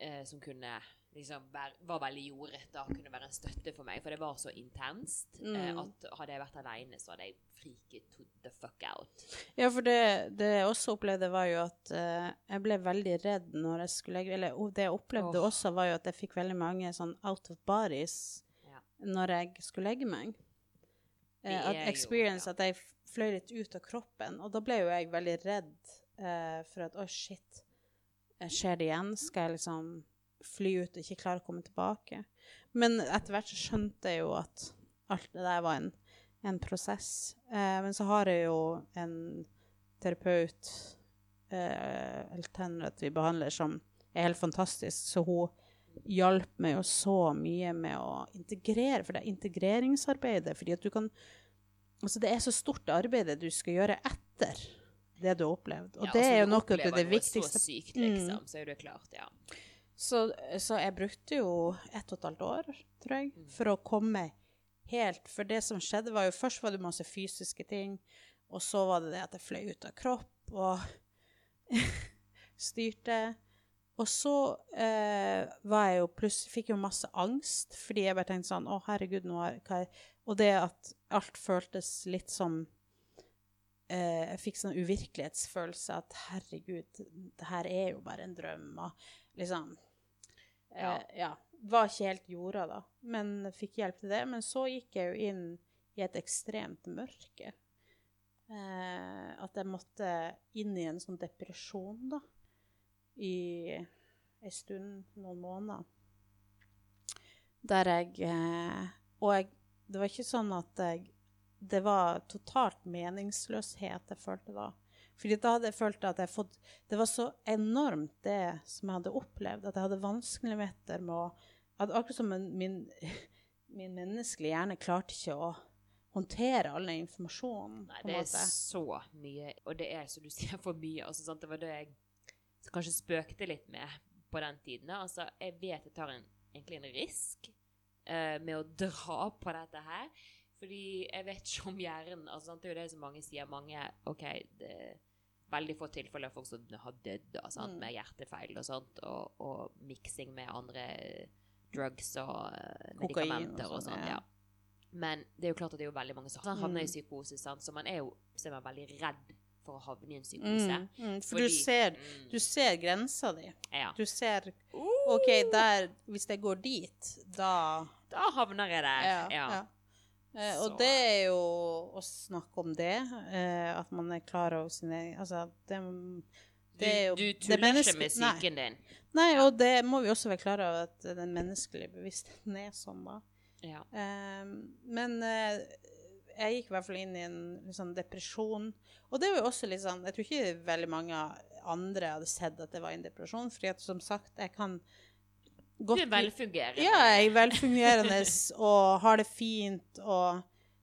Speaker 1: eh, som kunne liksom var veldig jordete og kunne være en støtte for meg. For det var så intenst eh,
Speaker 2: Mm.
Speaker 1: at hadde jeg vært aleine, så hadde jeg friket to the fuck out.
Speaker 2: Ja, for det, det jeg også opplevde, var jo at eh, jeg ble veldig redd når jeg skulle legge Eller oh, det jeg opplevde
Speaker 1: oh.
Speaker 2: også, var jo at jeg fikk veldig mange sånn out of bodies
Speaker 1: Ja.
Speaker 2: når jeg skulle legge meg. Eh, at
Speaker 1: experience jo- ja.
Speaker 2: at jeg fløy litt ut av kroppen. Og da ble jo jeg veldig redd eh, for at å, shit, eh, skjer det igjen? Skal jeg liksom fly ut og ikke klare å komme tilbake? Men etter hvert så skjønte jeg jo at alt det der var en, en prosess. Eh, men så har jeg jo en terapeut, eh, alternativ behandler, som er helt fantastisk, så hun hjalp meg jo så mye med å integrere, for det er integreringsarbeidet, fordi at du kan Altså, det er så stort arbeid du skal gjøre etter det du har opplevd, og
Speaker 1: Ja,
Speaker 2: det
Speaker 1: altså,
Speaker 2: er jo noe av det viktigste.
Speaker 1: Så sykt,
Speaker 2: Mm.
Speaker 1: liksom, så er det klart, ja.
Speaker 2: Så, så jeg brukte jo ett og et halvt år, tror jeg,
Speaker 1: Mm.
Speaker 2: for å komme helt For det som skjedde, var jo først var det masse fysiske ting, og så var det det at jeg fløy ut av kropp og styrte. Og så eh, var jeg jo plutselig Fikk jo masse angst, fordi jeg bare tenkte sånn Å, herregud, nå har hva er Og det at alt føltes litt som eh, Jeg fikk sånn uvirkelighetsfølelse at herregud, det her er jo bare en drøm, og liksom
Speaker 1: Ja.
Speaker 2: Eh, ja. Var ikke helt jorda da, men fikk hjelp til det. Men så gikk jeg jo inn i et ekstremt mørke. Eh, at jeg måtte inn i en sånn depresjon, da. I en stund, noen måneder. Der jeg eh, Og jeg, det var ikke sånn at jeg Det var totalt meningsløshet jeg følte da. Fordi da hadde jeg følt at jeg fått Det var så enormt, det som jeg hadde opplevd, at jeg hadde vanskeligheter med å at Akkurat som min, min menneskelige hjerne klarte ikke å håndtere all den informasjonen.
Speaker 1: Nei, det er så mye, og det er, som du sier, for mye. Altså, sant? Det var det jeg kanskje spøkte litt med på den tiden. Altså, jeg vet jeg tar en, egentlig en risk eh, med å dra på dette her. Fordi jeg vet ikke om hjernen altså. Det er jo det som mange sier. Mange OK, det veldig få tilfeller av folk som har dødd?
Speaker 2: Mm.
Speaker 1: med hjertefeil og sånt, og, og miksing med andre drugs og eh,
Speaker 2: og
Speaker 1: medikamenter og
Speaker 2: sånn,
Speaker 1: sånt.
Speaker 2: ja.
Speaker 1: ja. Men det er jo klart at det er jo veldig mange som havner i
Speaker 2: Mm.
Speaker 1: psykose, sant? så man er jo så er man veldig redd for å havne i en psykose.
Speaker 2: Mm, mm, for
Speaker 1: Fordi-
Speaker 2: du ser,
Speaker 1: Mm.
Speaker 2: ser grensa di.
Speaker 1: Ja.
Speaker 2: Du ser OK, der Hvis jeg går dit, da
Speaker 1: Da havner jeg der.
Speaker 2: Ja.
Speaker 1: Ja.
Speaker 2: Eh, og
Speaker 1: Så-
Speaker 2: det er jo å snakke om det, eh, at man er klar over sine Altså, det, det er jo
Speaker 1: du, du tuller
Speaker 2: menneske-
Speaker 1: ikke med psyken din.
Speaker 2: Nei, og det må vi også være klar over, at den menneskelige bevisstheten er sånn, da.
Speaker 1: Ja.
Speaker 2: Eh, men eh, jeg gikk i hvert fall inn i en liksom, depresjon. Og det var jo også litt sånn Jeg tror ikke veldig mange andre hadde sett at det var en depresjon, fordi at som sagt, jeg kan
Speaker 1: Du er velfungerende.
Speaker 2: Ja, jeg er velfungerende og har det fint og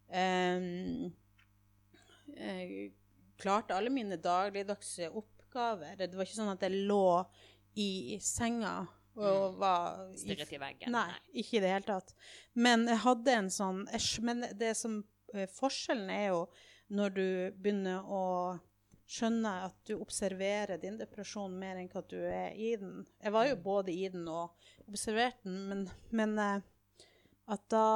Speaker 2: um, klarte alle mine dagligdagse oppgaver. Det var ikke sånn at jeg lå i senga og var i
Speaker 1: Stirret i veggen.
Speaker 2: Nei, ikke i det hele tatt. Men jeg hadde en sånn Men det som eh, Forskjellen er jo når du begynner å skjønne at du observerer din depresjon mer enn at du er i den. Jeg var jo både i den og observerte den, men, men eh, at da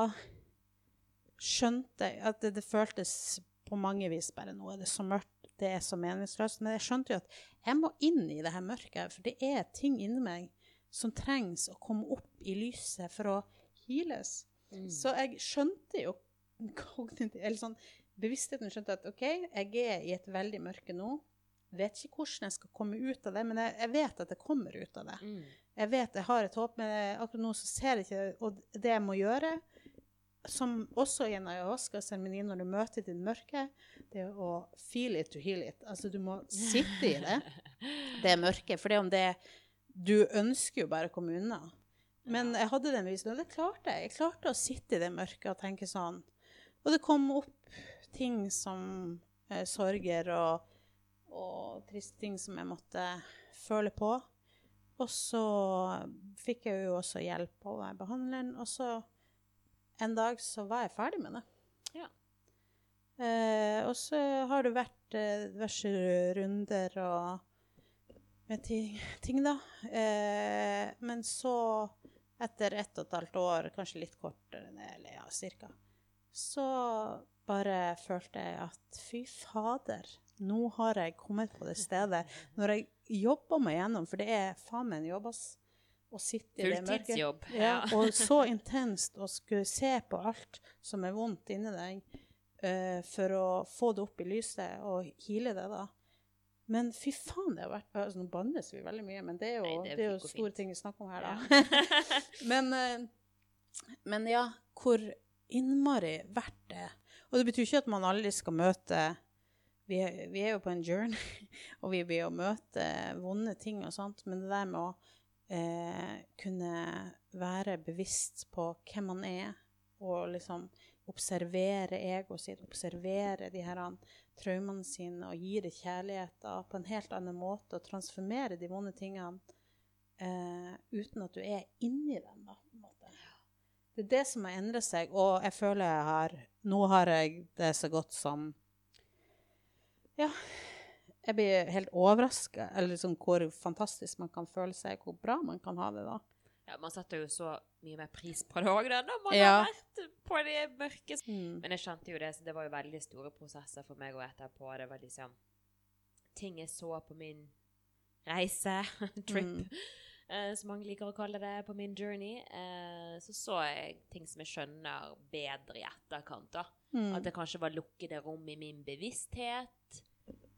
Speaker 2: skjønte jeg at det, det føltes på mange vis bare nå er det så mørkt, det er så meningsløst. Men jeg skjønte jo at jeg må inn i det her mørket, for det er ting inni meg som trengs å komme opp i lyset for å heales.
Speaker 1: Mm.
Speaker 2: Så jeg skjønte jo kognitivt Eller sånn bevisstheten skjønte at OK, jeg er i et veldig mørke nå. vet ikke hvordan jeg skal komme ut av det, men jeg, jeg vet at jeg kommer ut av det.
Speaker 1: Mm.
Speaker 2: Jeg vet jeg har et håp, men akkurat nå så ser jeg ikke Og det jeg må gjøre, som også i en ayahuasca-seremoni når du møter din mørke, det er å feel it to heal it. Altså du må sitte i det, det mørket. For det om det Du ønsker jo bare å komme unna. Men jeg hadde den visen, og det klarte jeg. Jeg klarte å sitte i det mørket og tenke sånn. Og det kom opp ting som eh, sorger og, og triste ting som jeg måtte føle på. Og så fikk jeg jo også hjelp av behandleren. Og så en dag så var jeg ferdig med det.
Speaker 1: Ja.
Speaker 2: Eh, og så har det vært eh, diverse runder og med ting, ting da. Eh, men så, etter ett og et halvt år, kanskje litt kortere, enn det, eller ja, cirka, så bare følte jeg at fy fader, nå har jeg kommet på det stedet. Når jeg jobber meg gjennom, for det er faen meg en jobb, ass. Å sitte i det mørket. Ja, og så intenst å skulle se på alt som er vondt inni deg, uh, for å få det opp i lyset og hile det, da. Men fy faen, det har vært altså, Nå bannes vi veldig mye, men det er jo,
Speaker 1: Nei, det
Speaker 2: det er
Speaker 1: er
Speaker 2: jo store
Speaker 1: fint.
Speaker 2: ting vi snakker om her, da. men, eh, men ja, hvor innmari verdt det. Og det betyr ikke at man aldri skal møte vi er, vi er jo på en journey, og vi blir å møte vonde ting og sånt, men det der med å eh, kunne være bevisst på hvem man er, og liksom observere egoet sitt, observere de her traumene sine, og gi det kjærlighet på en helt annen måte, og transformere de vonde tingene eh, uten at du er inni dem, da, på en måte. Det er det som har endret seg, og jeg føler jeg har Nå har jeg det så godt som Ja. Jeg blir helt overraska eller liksom hvor fantastisk man kan føle seg, hvor bra man kan ha det da.
Speaker 1: Ja, man setter jo så mye mer pris på det òg, når man
Speaker 2: Ja.
Speaker 1: har vært på det mørke.
Speaker 2: Mm.
Speaker 1: Men jeg skjønte jo det, så det var jo veldig store prosesser for meg òg etterpå. Det var liksom ting jeg så på min reise, trip,
Speaker 2: Mm.
Speaker 1: Eh, som mange liker å kalle det, på min journey. Eh, så så jeg ting som jeg skjønner bedre i etterkant. da.
Speaker 2: Mm.
Speaker 1: At det kanskje var lukkede rom i min bevissthet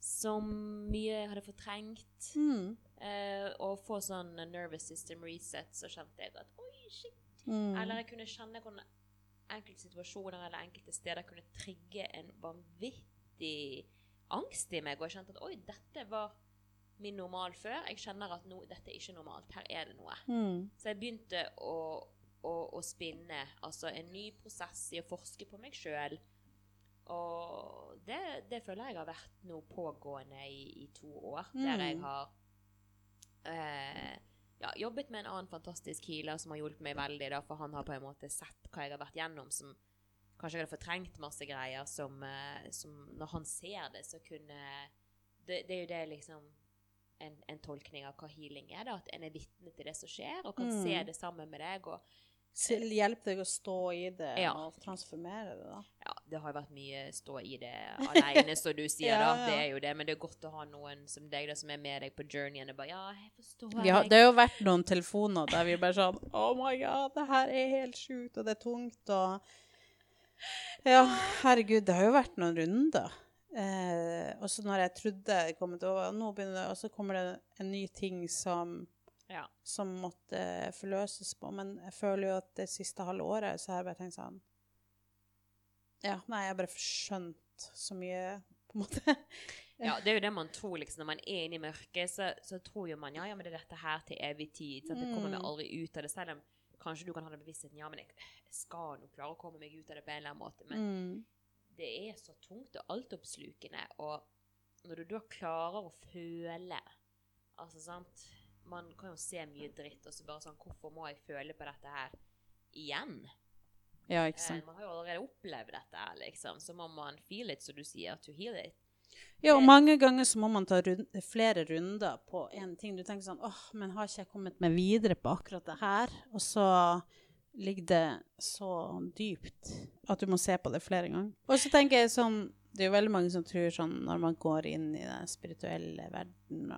Speaker 1: som mye jeg hadde fortrengt.
Speaker 2: Mm.
Speaker 1: Eh, og få sånn nervous system reset, så kjente jeg at oi, shit.
Speaker 2: Mm.
Speaker 1: Eller jeg kunne kjenne hvordan enkelte situasjoner eller enkelte steder kunne trigge en vanvittig angst i meg. Og jeg kjente at oi, dette var min normal før. Jeg kjenner at no, dette er ikke normalt. Her er det noe.
Speaker 2: Mm.
Speaker 1: Så jeg begynte å, å, å spinne altså en ny prosess i å forske på meg sjøl. Og det, det føler jeg har vært noe pågående i, i to år. Der jeg
Speaker 2: Mm.
Speaker 1: har eh, ja, jobbet med en annen fantastisk healer som har hjulpet meg veldig, da, for han har på en måte sett hva jeg har vært gjennom, som kanskje jeg hadde fortrengt masse greier, som, eh, som når han ser det, så kunne Det, det er jo det liksom en, en tolkning av hva healing er, da, at en er vitne til det som skjer, og kan
Speaker 2: Mm.
Speaker 1: se det sammen med deg. og
Speaker 2: Så Hjelp deg å stå i det
Speaker 1: Ja.
Speaker 2: og transformere det, da.
Speaker 1: ja, det har vært mye stå i det alene, som du sier,
Speaker 2: Ja,
Speaker 1: da. Det er jo det, men det er godt å ha noen som deg, da, som er med deg på journeyen og bare Ja, jeg forstår deg.
Speaker 2: Ja, det har jo vært noen telefoner der vi bare sånn Oh my god, det her er helt sjukt, og det er tungt, og Ja, herregud, det har jo vært noen runder. Eh, og så når jeg trodde jeg kom til over, nå begynner det, og så kommer det en ny ting som,
Speaker 1: Ja.
Speaker 2: som måtte forløses på. Men jeg føler jo at det siste halve året så har jeg bare tenkt sånn Ja, nei, jeg har bare skjønt så mye, på en måte.
Speaker 1: Ja, det er jo det man tror, liksom. Når man er inne i mørket, så, så tror jo man ja, ja, men det er dette her til evig tid. Så det kommer meg
Speaker 2: Mm.
Speaker 1: aldri ut av det, selv om kanskje du kan ha den bevisstheten ja, men jeg, jeg skal nå klare å komme meg ut av det på en eller annen måte. Men
Speaker 2: Mm.
Speaker 1: Det er så tungt og altoppslukende, og når du da klarer å føle Altså, sant Man kan jo se mye dritt, og så bare sånn Hvorfor må jeg føle på dette her igjen?
Speaker 2: Ja, ikke
Speaker 1: Eh,
Speaker 2: sant.
Speaker 1: man har jo allerede opplevd dette her, liksom. Så må man feel it, som du sier, to heal it.
Speaker 2: Ja, og mange ganger så må man ta rund, flere runder på én ting. Du tenker sånn åh, men har ikke jeg kommet meg videre på akkurat det her? Og så ligger det så dypt at du må se på det flere ganger. Og så tenker jeg sånn Det er jo veldig mange som tror sånn når man går inn i den spirituelle verden,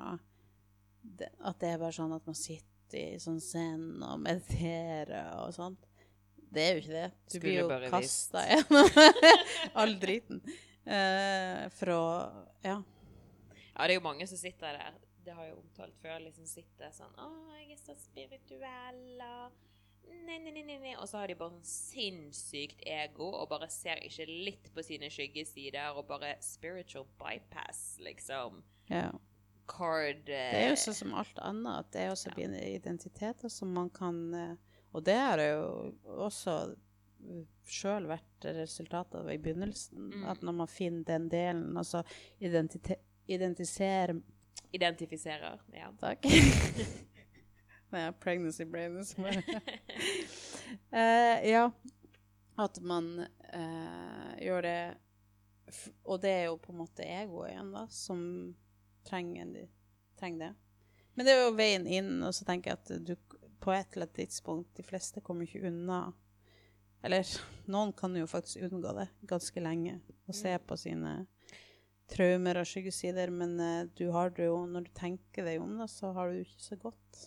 Speaker 2: det, at det er bare sånn at man sitter i sånn zen og mediterer og sånt. Det er jo ikke det. Du
Speaker 1: Skulle
Speaker 2: blir jo kasta gjennom all driten. Uh, for å Ja.
Speaker 1: Ja, det er jo mange som sitter der. Det har jeg omtalt før. liksom Sitter sånn 'Å, jeg er så spirituell', og Nei, nei, nei, nei. Og så har de bare sånn sinnssykt ego og bare ser ikke litt på sine skyggesider og bare spiritual bypass, liksom.
Speaker 2: Ja.
Speaker 1: Card
Speaker 2: Det er jo sånn som alt annet, det er også ja. identiteter som man kan eh, Og det har jo også sjøl vært resultatet av i begynnelsen.
Speaker 1: Mm.
Speaker 2: At når man finner den delen, altså identifiserer
Speaker 1: identifiserer. Ja.
Speaker 2: Takk. Har pregnancy brain. bare- Eh, ja. At man uh, gjør det Og det er jo på en måte egoet igjen, da, som trenger, trenger det. Men det er jo veien inn, og så tenker jeg at du på et eller annet tidspunkt De fleste kommer ikke unna Eller noen kan jo faktisk unngå det ganske lenge og se på sine traumer og skyggesider, men uh, du har det jo Når du tenker deg om det, så har du det ikke så godt.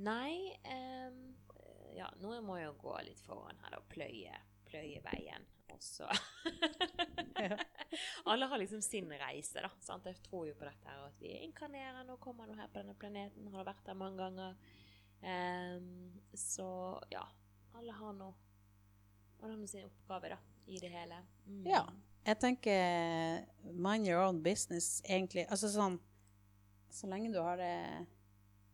Speaker 1: Nei um, Ja, nå må jo gå litt foran her og pløye, pløye veien. Og så Alle har liksom sin reise, da. Sant? Jeg tror jo på dette her, at vi inkarnerer nå, kommer nå her på denne planeten, har vært der mange ganger. Um, så ja. Alle har nå Alle har sin oppgave, da, i det hele. Mm.
Speaker 2: Ja. Jeg tenker mind your own business, egentlig. Altså sånn Så lenge du har det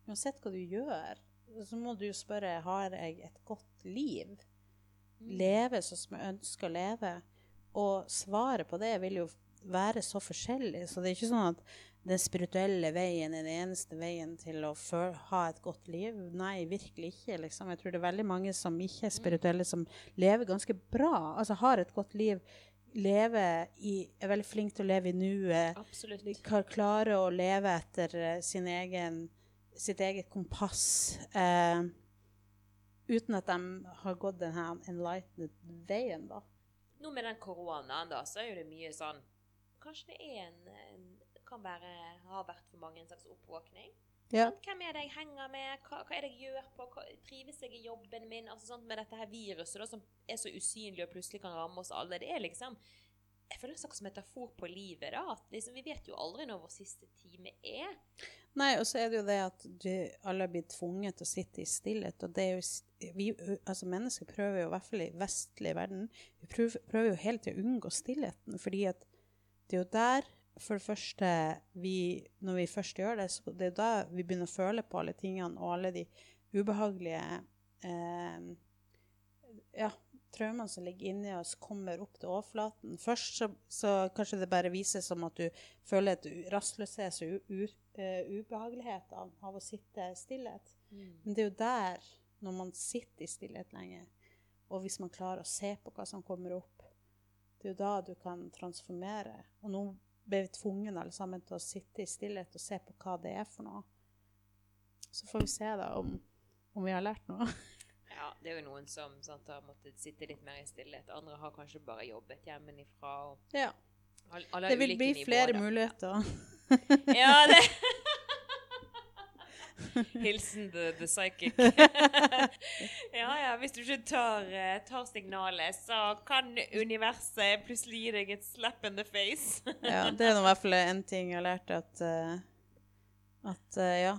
Speaker 2: Uansett hva du gjør, så må du spørre har jeg et godt liv.
Speaker 1: Mm.
Speaker 2: Leve sånn som jeg ønsker å leve. Og svaret på det vil jo være så forskjellig. Så det er ikke sånn at den spirituelle veien er den eneste veien til å ha et godt liv. Nei, virkelig ikke. Liksom. Jeg tror det er veldig mange som ikke er spirituelle, som lever ganske bra. Altså har et godt liv. I, er veldig flink til å leve i nuet.
Speaker 1: Absolutt.
Speaker 2: De kan klare å leve etter eh, sin egen, sitt eget kompass. Eh, uten at de har gått denne enlightened veien, da.
Speaker 1: Nå med den koronaen, da, så er jo det mye sånn Kanskje det er en, en kan være, har vært for mange en slags oppvåkning.
Speaker 2: Ja.
Speaker 1: Sant? Hvem er det jeg henger med? Hva, hva er det jeg gjør på? Hva, trives jeg i jobben min? Altså sånn Med dette her viruset da, som er så usynlig og plutselig kan ramme oss alle. Det er liksom Jeg føler det er en slags metafor på livet. da, at liksom, Vi vet jo aldri når vår siste time er.
Speaker 2: Nei, og så er det jo det at du, alle blir tvunget til å sitte i stillhet. Og det er jo vi, altså Mennesker prøver jo, i hvert fall i vestlig verden, vi prøver, prøver jo hele tiden å unngå stillheten. fordi at det er jo der, for det første, vi, når vi først gjør det, så det er da vi begynner å føle på alle tingene og alle de ubehagelige eh, ja, traumene som ligger inni oss, kommer opp til overflaten. Først så, så kanskje det bare vises som at du føler et rastløshet og u, u, eh, ubehagelighet av, av å sitte i stillhet. Men det er jo der, når man sitter i stillhet lenge, og hvis man klarer å se på hva som kommer opp, det er jo da du kan transformere. Og nå ble vi tvunget alle sammen til å sitte i stillhet og se på hva det er for noe. Så får vi se da om, om vi har lært noe.
Speaker 1: Ja, det er jo noen som sant, har måttet sitte litt mer i stillhet. Andre har kanskje bare jobbet hjemmefra. og
Speaker 2: Ja.
Speaker 1: alle, alle
Speaker 2: Det vil bli
Speaker 1: nivåer,
Speaker 2: flere
Speaker 1: da.
Speaker 2: muligheter.
Speaker 1: Ja, det Hilsen the, the psychic. ja, ja, hvis du ikke tar, eh, tar signalet, så kan universet plutselig gi deg et slap in the face.
Speaker 2: Ja, det er i hvert fall en ting jeg har lært, at, eh, at eh, ja,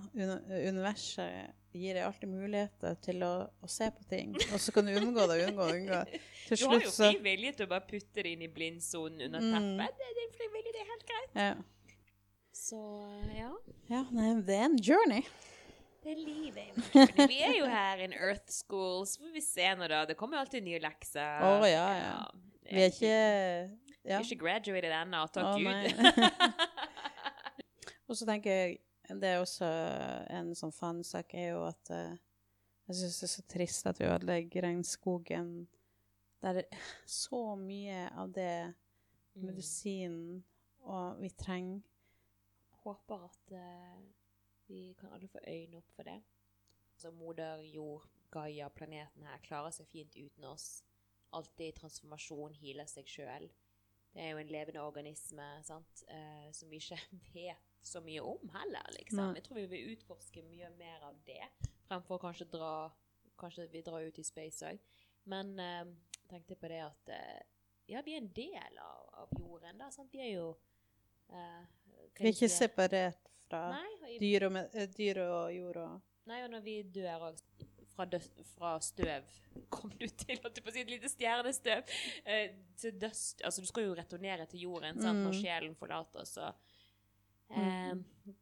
Speaker 2: universet gir deg alltid muligheter til å, å se på ting. Og så kan du unngå det, unngå det, unngå det. slutt,
Speaker 1: Du har jo fri vilje til å bare putte det inn i blindsonen under
Speaker 2: Mm.
Speaker 1: teppet. Det er din fri vilje, det er helt greit.
Speaker 2: ja.
Speaker 1: Så ja,
Speaker 2: ja, nei, det er en journey.
Speaker 1: det er livet. Martin. Vi er jo her in Earth School, så får vi se nå, da. Det kommer jo alltid nye lekser.
Speaker 2: Å, ja, ja.
Speaker 1: det
Speaker 2: Vi er ikke
Speaker 1: Vi
Speaker 2: ja.
Speaker 1: er ikke graduated ennå, takk
Speaker 2: oh,
Speaker 1: Gud.
Speaker 2: Og så tenker jeg Det er også en sånn fanesak er jo at uh, jeg syns det er så trist at vi ødelegger regnskogen. Der er så mye av det
Speaker 1: Mm.
Speaker 2: medisinen og vi trenger.
Speaker 1: Håper at uh, vi kan alle få øynene opp for det. Altså moder jord, Gaia, planeten her, klarer seg fint uten oss. Alltid i transformasjon, healer seg sjøl. Det er jo en levende organisme sant? Uh, som vi ikke vet så mye om heller, liksom. Jeg tror vi vil utforske mye mer av det, fremfor kanskje dra Kanskje vi drar ut i space òg. Men eh, tenkte på det at eh, ja, vi er en del av, av jorden. Da, sant? Vi er jo Eh,
Speaker 2: Vi er ikke separert fra
Speaker 1: Nei, i-
Speaker 2: dyr og, eh, dyr og jord og
Speaker 1: Nei, og når vi dør òg fra, fra støv Kom du til jeg å si et lite stjernestøv? Eh, til døst Altså, du skal jo returnere til jorden sant, når
Speaker 2: Mm.
Speaker 1: sjelen forlater oss. Eh,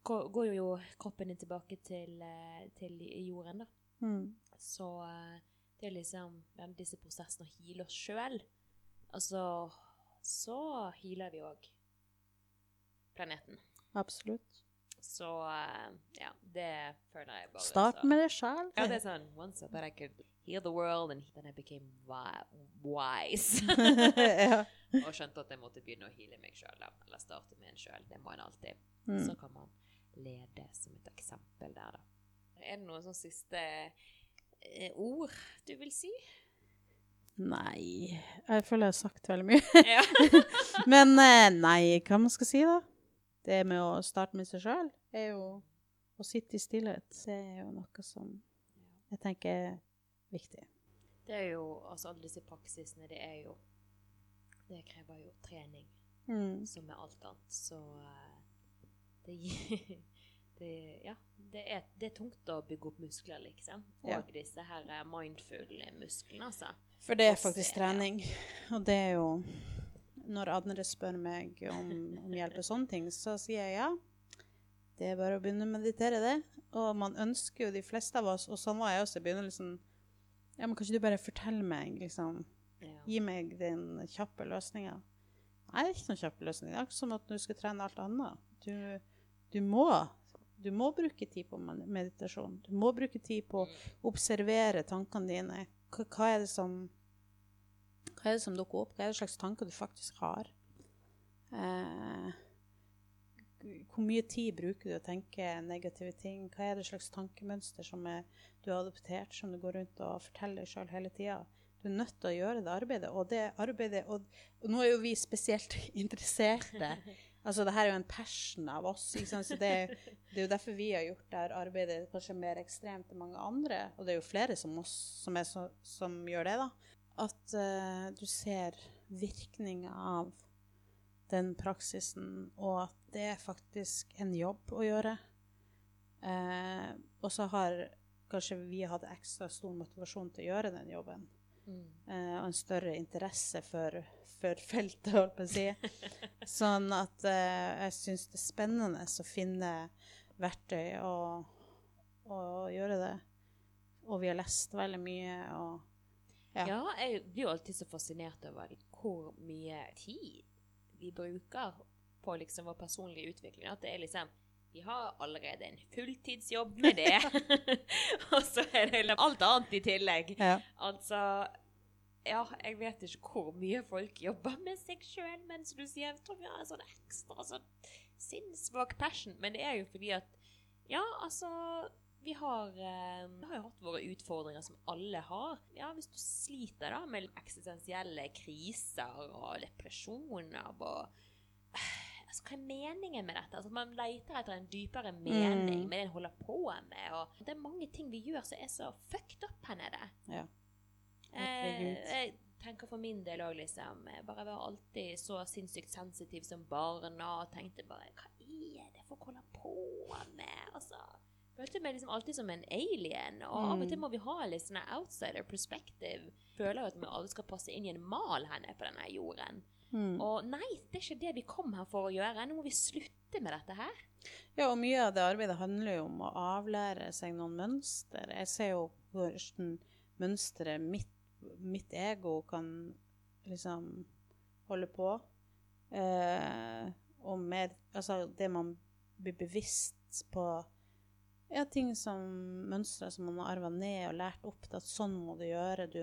Speaker 1: går, jo kroppen din tilbake til, eh, til jorden, da.
Speaker 2: mm.
Speaker 1: Så eh, det er liksom ja, disse prosessene å heale oss sjøl. Altså Så healer vi òg planeten.
Speaker 2: Absolutt.
Speaker 1: Så eh, ja, det føler jeg bare
Speaker 2: Start med det sjøl.
Speaker 1: Ja, det er sånn Once I thought I could heal the world, and then I became wise.
Speaker 2: ja.
Speaker 1: og skjønte at jeg måtte begynne å heale meg sjøl, eller starte med en sjøl. Det må en alltid.
Speaker 2: Mm.
Speaker 1: Så kan man lede som et eksempel der, da. Er det noen sånn siste eh, ord du vil si?
Speaker 2: Nei Jeg føler jeg har sagt veldig mye.
Speaker 1: Ja.
Speaker 2: Men eh, nei, hva man skal si, da? Det med å starte med seg sjøl er jo Å sitte i stillhet det er jo noe som jeg tenker er viktig.
Speaker 1: Det er jo Altså, alle disse praksisene, det er jo Det krever jo trening,
Speaker 2: Mm.
Speaker 1: som med alt annet. Så eh, det det, Ja. Det er, det er tungt å bygge opp muskler, liksom. Og
Speaker 2: Ja.
Speaker 1: disse her eh, mindful-musklene, altså.
Speaker 2: For det er faktisk trening. Og det er jo Når andre spør meg om, om hjelp og sånne ting, så sier jeg ja. Det er bare å begynne å meditere, det. Og man ønsker jo de fleste av oss, og sånn var jeg også i begynnelsen Ja, men kan ikke du bare fortelle meg, liksom
Speaker 1: Ja.
Speaker 2: Gi meg den kjappe løsninga. Nei, det er ikke noen kjapp løsning. Det er ikke som at du skal trene alt annet. Du, du, må, du må bruke tid på meditasjon. Du må bruke tid på å observere tankene dine. Hva, hva, er det som, hva er det som dukker opp? Hva er det slags tanker du faktisk har? Eh, hvor mye tid bruker du å tenke negative ting? Hva er det slags tankemønster som er, du har adoptert, som du går rundt og forteller deg sjøl hele tida? Du er nødt til å gjøre det arbeidet. Og det arbeidet Og, og nå er jo vi spesielt interesserte. Altså, det her er jo en passion av oss. Så det, det er jo derfor vi har gjort det her arbeidet kanskje mer ekstremt enn mange andre. Og det er jo flere som oss som, så, som gjør det, da. At uh, du ser virkninga av den praksisen, og at det er faktisk en jobb å gjøre. Uh, og så har kanskje vi hatt ekstra stor motivasjon til å gjøre den jobben.
Speaker 1: Mm.
Speaker 2: eh, og en større interesse for, for feltet, holdt på å si. Sånn at eh, jeg syns det er spennende å finne verktøy og, og gjøre det. Og vi har lest veldig mye og
Speaker 1: Ja.
Speaker 2: Ja.
Speaker 1: jeg blir jo alltid så fascinert over hvor mye tid vi bruker på liksom vår personlige utvikling. At det er liksom Vi har allerede en fulltidsjobb med det. og så er det liksom alt annet i tillegg.
Speaker 2: ja.
Speaker 1: Altså Ja, jeg vet ikke hvor mye folk jobber med seg sjøl, men som du sier, jeg tror vi har en sånn ekstra sånn sinnssvak passion. Men det er jo fordi at Ja, altså vi har, eh, vi har jo hatt våre utfordringer som alle har. Ja, Hvis du sliter da med eksistensielle kriser og depresjoner og altså, Hva er meningen med dette? Altså, man leter etter en dypere mening
Speaker 2: Mm.
Speaker 1: med det en holder på med. og Det er mange ting vi gjør som er så fucked up her nede.
Speaker 2: ja.
Speaker 1: Eh, jeg tenker for min del òg, liksom Jeg bare var alltid så sinnssykt sensitiv som barn og tenkte bare Hva er det folk holder på med? Altså Følte meg liksom alltid som en alien. Og av og til
Speaker 2: Mm.
Speaker 1: må vi ha litt sånn outsider perspective. Føler at vi alle skal passe inn i en mal her nede på denne jorden.
Speaker 2: Mm.
Speaker 1: Og nei, det er ikke det vi kom her for å gjøre. Nå må vi slutte med dette her.
Speaker 2: ja, og mye av det arbeidet handler jo om å avlære seg noen mønster. Jeg ser jo hvordan mønsteret mitt, mitt ego kan liksom holde på. Eh, og mer Altså det man blir bevisst på ja, ting som mønstre som man har arva ned og lært opp at sånn må du gjøre. Du,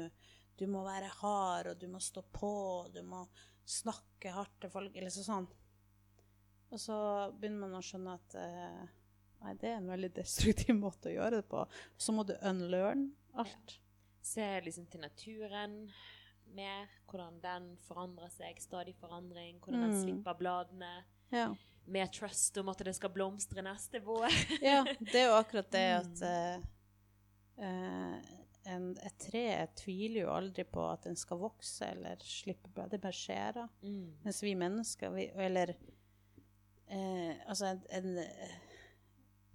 Speaker 2: du må være hard, og du må stå på, du må snakke hardt til folk. Eller sånn. Og så begynner man å skjønne at eh, nei, det er en veldig destruktiv måte å gjøre det på. Så må du unlearn alt.
Speaker 1: Se liksom til naturen mer. Hvordan den forandrer seg. Stadig forandring. Hvordan den
Speaker 2: Mm.
Speaker 1: slipper bladene.
Speaker 2: Ja.
Speaker 1: Mer trust om at det skal blomstre neste vår.
Speaker 2: ja, det er jo akkurat det at eh, eh, en, et tre tviler jo aldri på at den skal vokse eller slippe blad. Det bare skjer.
Speaker 1: Mm.
Speaker 2: Mens vi mennesker, vi, eller eh, Altså, en, en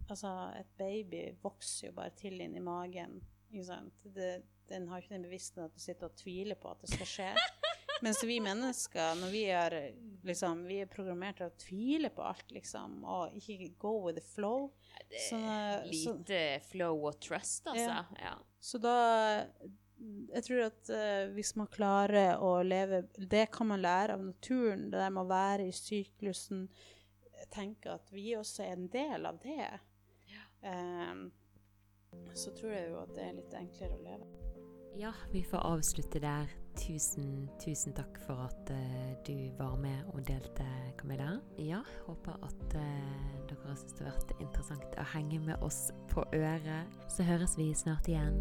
Speaker 2: Altså, et baby vokser jo bare til inn i magen, ikke sant? Det, den har ikke den bevisstheten at du sitter og tviler på at det skal skje. Mens vi mennesker, når vi er, liksom, vi er programmert til å tvile på alt, liksom, og ikke go with the flow
Speaker 1: Det
Speaker 2: så,
Speaker 1: er lite flow og trust, altså. Ja.
Speaker 2: Så da Jeg tror at uh, hvis man klarer å leve Det kan man lære av naturen, det der med å være i syklusen. Tenke at vi også er en del av det. Em, så tror jeg jo at det er litt enklere å leve.
Speaker 1: Ja, vi får avslutte der. Tusen, tusen takk for at uh, du var med og delte, Camilla. Ja, håper at uh, dere syntes det har vært interessant å henge med oss på øret. Så høres vi snart igjen.